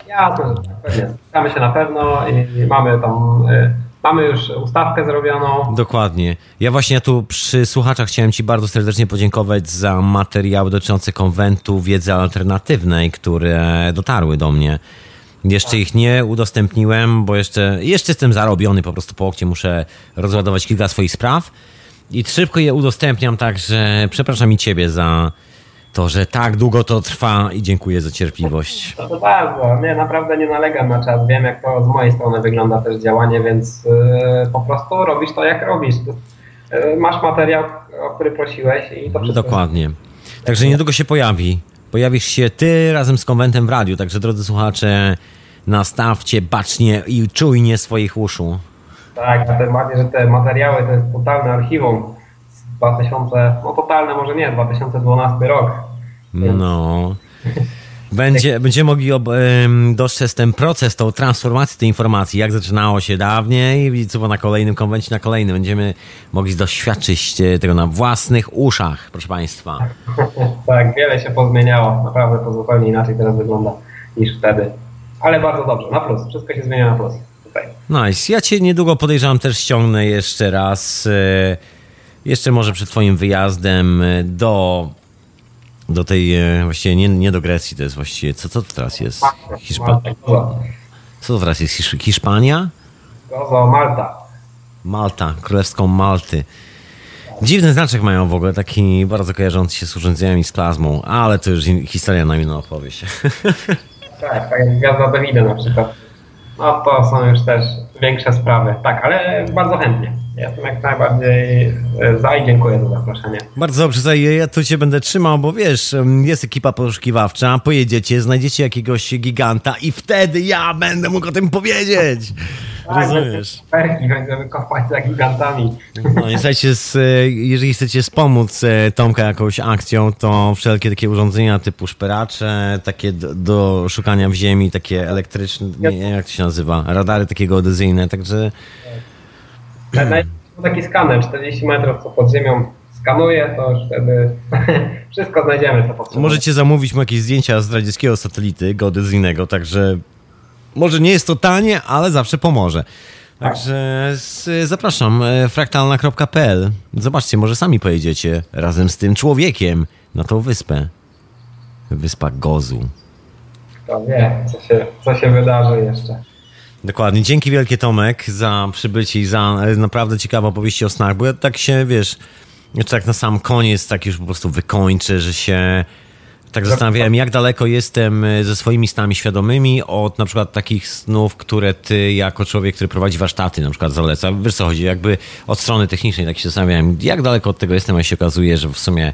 Ja to pewnie. Spotkamy się na pewno i, mamy tam, e, mamy już ustawkę zrobioną. Dokładnie. Ja właśnie ja tu przy słuchaczach chciałem Ci bardzo serdecznie podziękować za materiały dotyczące konwentu wiedzy alternatywnej, które dotarły do mnie. Jeszcze ich nie udostępniłem, bo jeszcze, jeszcze jestem zarobiony, po prostu po okcie muszę rozładować kilka swoich spraw i szybko je udostępniam, także przepraszam i Ciebie za to, że tak długo to trwa i dziękuję za cierpliwość. No to bardzo. Nie, naprawdę nie nalegam na czas. Wiem, jak to z mojej strony wygląda też działanie, więc e, po prostu robisz to, jak robisz. E, masz materiał, o który prosiłeś i to wszystko. Dokładnie. Także niedługo się pojawi. Pojawisz się ty razem z konwentem w radiu. Także drodzy słuchacze, nastawcie bacznie i czujnie swoich uszu. Tak, a tym bardziej, że te materiały to jest totalne archiwum z 2000, no totalne może nie, 2012 rok. No. Będzie, będziemy mogli ob, dostrzec ten proces, tą transformację tej informacji, jak zaczynało się dawniej i co było na kolejnym konwencie, na kolejnym. Będziemy mogli doświadczyć e, tego na własnych uszach, proszę Państwa. tak, wiele się pozmieniało. Naprawdę to zupełnie inaczej teraz wygląda niż wtedy. Ale bardzo dobrze, na plus. Wszystko się zmienia na plus. Tutaj. Nice. Ja cię niedługo podejrzewam też ściągnę jeszcze raz. e, Jeszcze może przed twoim wyjazdem e, do, do tej, e, właściwie nie, nie do Grecji, to jest właściwie, co, co to teraz jest? Hiszpa... Malta, Gozo. Co to teraz jest? Hisz... Hiszpania? Gozo, Malta. Malta, królewską Malty. Dziwny znaczek mają w ogóle, taki bardzo kojarzący się z urządzeniami z plazmą, ale to już historia na inną opowieść. Tak, tak jak Gwiazda Davida na przykład. No to są już też większe sprawy. Tak, ale bardzo chętnie. Jestem jak najbardziej e, za i dziękuję za zaproszenie. Bardzo dobrze, Zaj, ja tu cię będę trzymał, bo wiesz, jest ekipa poszukiwawcza, pojedziecie, znajdziecie jakiegoś giganta i wtedy ja będę mógł o tym powiedzieć. Tak, Rozumiesz? Perki będziemy kopać za gigantami. No, słuchajcie, z, e, jeżeli chcecie wspomóc e, Tomka jakąś akcją, to wszelkie takie urządzenia typu szperacze, takie do, do szukania w ziemi, takie elektryczne, nie, jak to się nazywa, radary takie geodezyjne, także Najpierw taki skaner 40 metrów, co pod ziemią skanuje, to już wtedy wszystko znajdziemy, co potrzebujemy. możecie zamówić mu jakieś zdjęcia z radzieckiego satelity geodezyjnego, także może nie jest to tanie, ale zawsze pomoże. Także z, zapraszam, e, fraktalna.pl. Zobaczcie, może sami pojedziecie razem z tym człowiekiem na tą wyspę. Wyspa Gozu. Kto wie, co się, co się wydarzy jeszcze. Dokładnie. Dzięki wielkie Tomek za przybycie i za e, naprawdę ciekawe opowieści o snach, bo ja tak się, wiesz, jeszcze tak na sam koniec tak już po prostu wykończę, że się tak zastanawiałem, jak daleko jestem e, ze swoimi snami świadomymi od na przykład takich snów, które ty jako człowiek, który prowadzi warsztaty na przykład zaleca. Wiesz co chodzi, jakby od strony technicznej tak się zastanawiałem, jak daleko od tego jestem, a się okazuje, że w sumie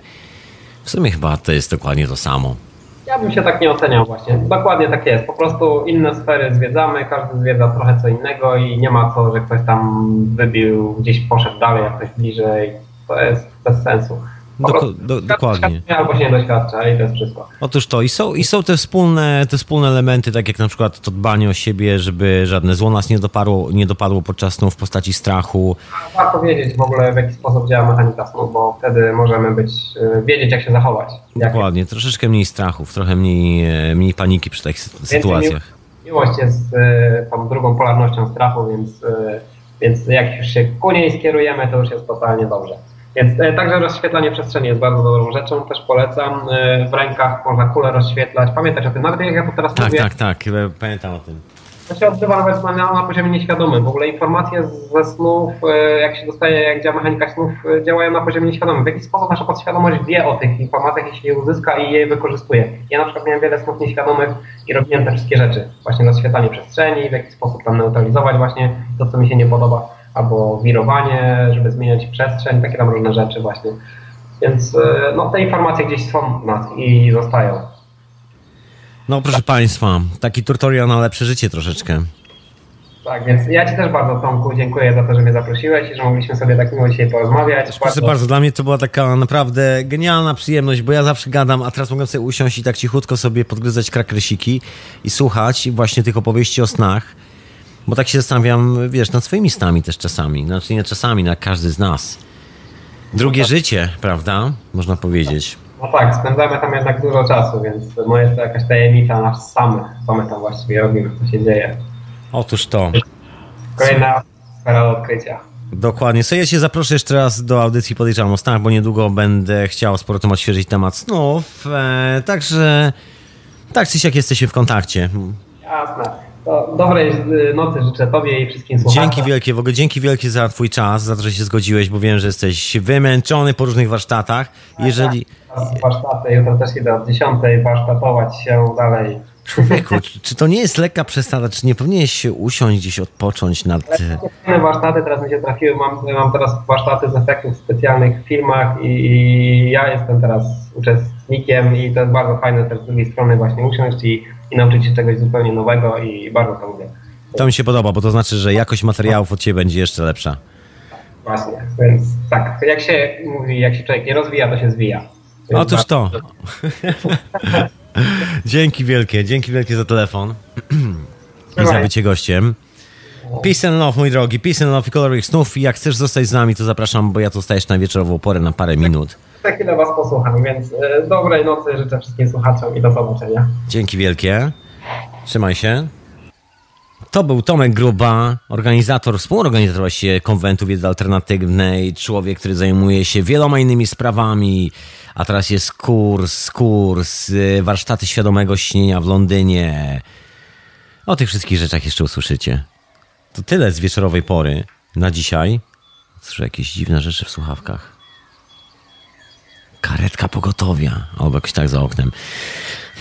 w sumie chyba to jest dokładnie to samo. Ja bym się tak nie oceniał właśnie. Dokładnie tak jest. Po prostu inne sfery zwiedzamy, każdy zwiedza trochę co innego i nie ma co, że ktoś tam wybił, gdzieś poszedł dalej, jak ktoś bliżej. To jest bez sensu. Doko- do- dokładnie. Albo się nie doświadcza i to jest wszystko. Otóż to i są, i są te, wspólne, te wspólne elementy, tak jak na przykład to dbanie o siebie, żeby żadne zło nas nie dopadło, nie dopadło podczas snu w postaci strachu. Warto wiedzieć w ogóle w jaki sposób działa mechanika snu, bo wtedy możemy być, y, wiedzieć jak się zachować. Jak Dokładnie, troszeczkę mniej strachów, trochę mniej, e, mniej paniki przy takich sy- sytuacjach. Miłość jest y, tą drugą polarnością strachu, więc, y, więc jak już się ku niej skierujemy, to już jest totalnie dobrze. Więc y, także rozświetlanie przestrzeni jest bardzo dobrą rzeczą, też polecam. Y, w rękach można kulę rozświetlać. Pamiętać o tym, nawet jak ja to teraz Tak, mówię, tak, tak, e, pamiętam o tym. to się odbywa nawet na, na poziomie nieświadomym. W ogóle informacje ze snów, e, jak się dostaje, jak działa mechanika snów, e, działają na poziomie nieświadomym. W jaki sposób nasza podświadomość wie o tych informacjach, jeśli je uzyska i je wykorzystuje. Ja na przykład miałem wiele snów nieświadomych i robiłem te wszystkie rzeczy. Właśnie rozświetlanie przestrzeni, w jaki sposób tam neutralizować właśnie to, co mi się nie podoba, albo wirowanie, żeby zmieniać przestrzeń, takie tam różne rzeczy właśnie. Więc e, no, te informacje gdzieś są w nas i zostają. No proszę Państwa, taki tutorial na lepsze życie troszeczkę. Tak, więc ja Ci też bardzo, Tomku, dziękuję za to, że mnie zaprosiłeś i że mogliśmy sobie tak miło dzisiaj porozmawiać. Proszę bardzo, dla mnie to była taka naprawdę genialna przyjemność, bo ja zawsze gadam, a teraz mogę sobie usiąść i tak cichutko sobie podgryzać krakresiki i słuchać właśnie tych opowieści o snach, bo tak się zastanawiam, wiesz, nad swoimi snami też czasami, znaczy nie czasami, na każdy z nas. Drugie życie, prawda? Można powiedzieć. No tak, spędzamy tam jednak dużo czasu, więc no jest to jakaś tajemnica nas samych, co my tam właściwie robimy, co się dzieje. Otóż to. Kolejna sfera odkrycia. Dokładnie. So ja się zaproszę jeszcze raz do audycji Podejrzewam o snach, bo niedługo będę chciał z powrotem odświeżyć temat snów. E, także tak czy siak jesteśmy w kontakcie. Jasne. To dobrej y, nocy życzę Tobie i wszystkim słuchaczom. Dzięki wielkie, w ogóle dzięki wielkie za twój czas, za to, że się zgodziłeś, bo wiem, że jesteś wymęczony po różnych warsztatach. Jeżeli... Teraz warsztaty, jutro też idę od 10 warsztatować się dalej. Człowieku, czy, to nie jest lekka przesada? Czy nie powinieneś się usiąść gdzieś, odpocząć nad... Fajne warsztaty teraz mi się trafiły. Mam, mam teraz warsztaty z efektów specjalnych w filmach i, i ja jestem teraz uczestnikiem i to jest bardzo fajne też z drugiej strony właśnie usiąść i, i nauczyć się czegoś zupełnie nowego i bardzo to lubię. To mi się podoba, bo to znaczy, że jakość materiałów od ciebie będzie jeszcze lepsza. Właśnie, więc tak, jak się mówi, jak się człowiek nie rozwija, to się zwija. Więc Otóż to. dzięki wielkie, dzięki wielkie za telefon i za bycie gościem. Peace and love, mój drogi, peace and love i kolorych snów. I jak chcesz zostać z nami, to zapraszam, bo ja tu stajesz na wieczorową porę na parę minut. Za chwilę Was posłucham, więc e, dobrej nocy życzę wszystkim słuchaczom i do zobaczenia. Dzięki wielkie. Trzymaj się. To był Tomek Gruba, organizator, współorganizator właściwie konwentu wiedzy alternatywnej, człowiek, który zajmuje się wieloma innymi sprawami, a teraz jest kurs, kurs, y, warsztaty świadomego śnienia w Londynie. O tych wszystkich rzeczach jeszcze usłyszycie. To tyle z wieczorowej pory na dzisiaj. Słyszę jakieś dziwne rzeczy w słuchawkach. Karetka pogotowia, albo jakoś tak za oknem.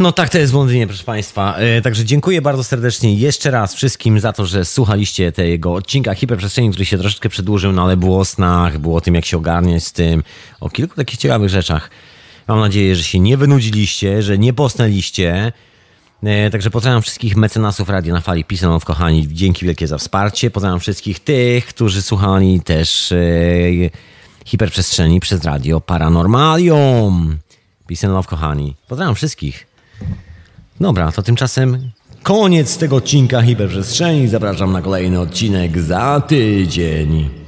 No tak to jest w Londynie, proszę Państwa. E, także dziękuję bardzo serdecznie jeszcze raz wszystkim za to, że słuchaliście tego odcinka Hiperprzestrzeni, który się troszeczkę przedłużył, no ale było o snach, było o tym, jak się ogarniać z tym, o kilku takich ciekawych rzeczach. Mam nadzieję, że się nie wynudziliście, że nie posnęliście. E, Także pozdrawiam wszystkich mecenasów Radia na Fali, Pisanów kochani, dzięki wielkie za wsparcie. Pozdrawiam wszystkich tych, którzy słuchali też e, hiperprzestrzeni przez Radio Paranormalium. Peace and love, kochani. Pozdrawiam wszystkich. Dobra, to tymczasem koniec tego odcinka hiperprzestrzeni. Zapraszam na kolejny odcinek za tydzień.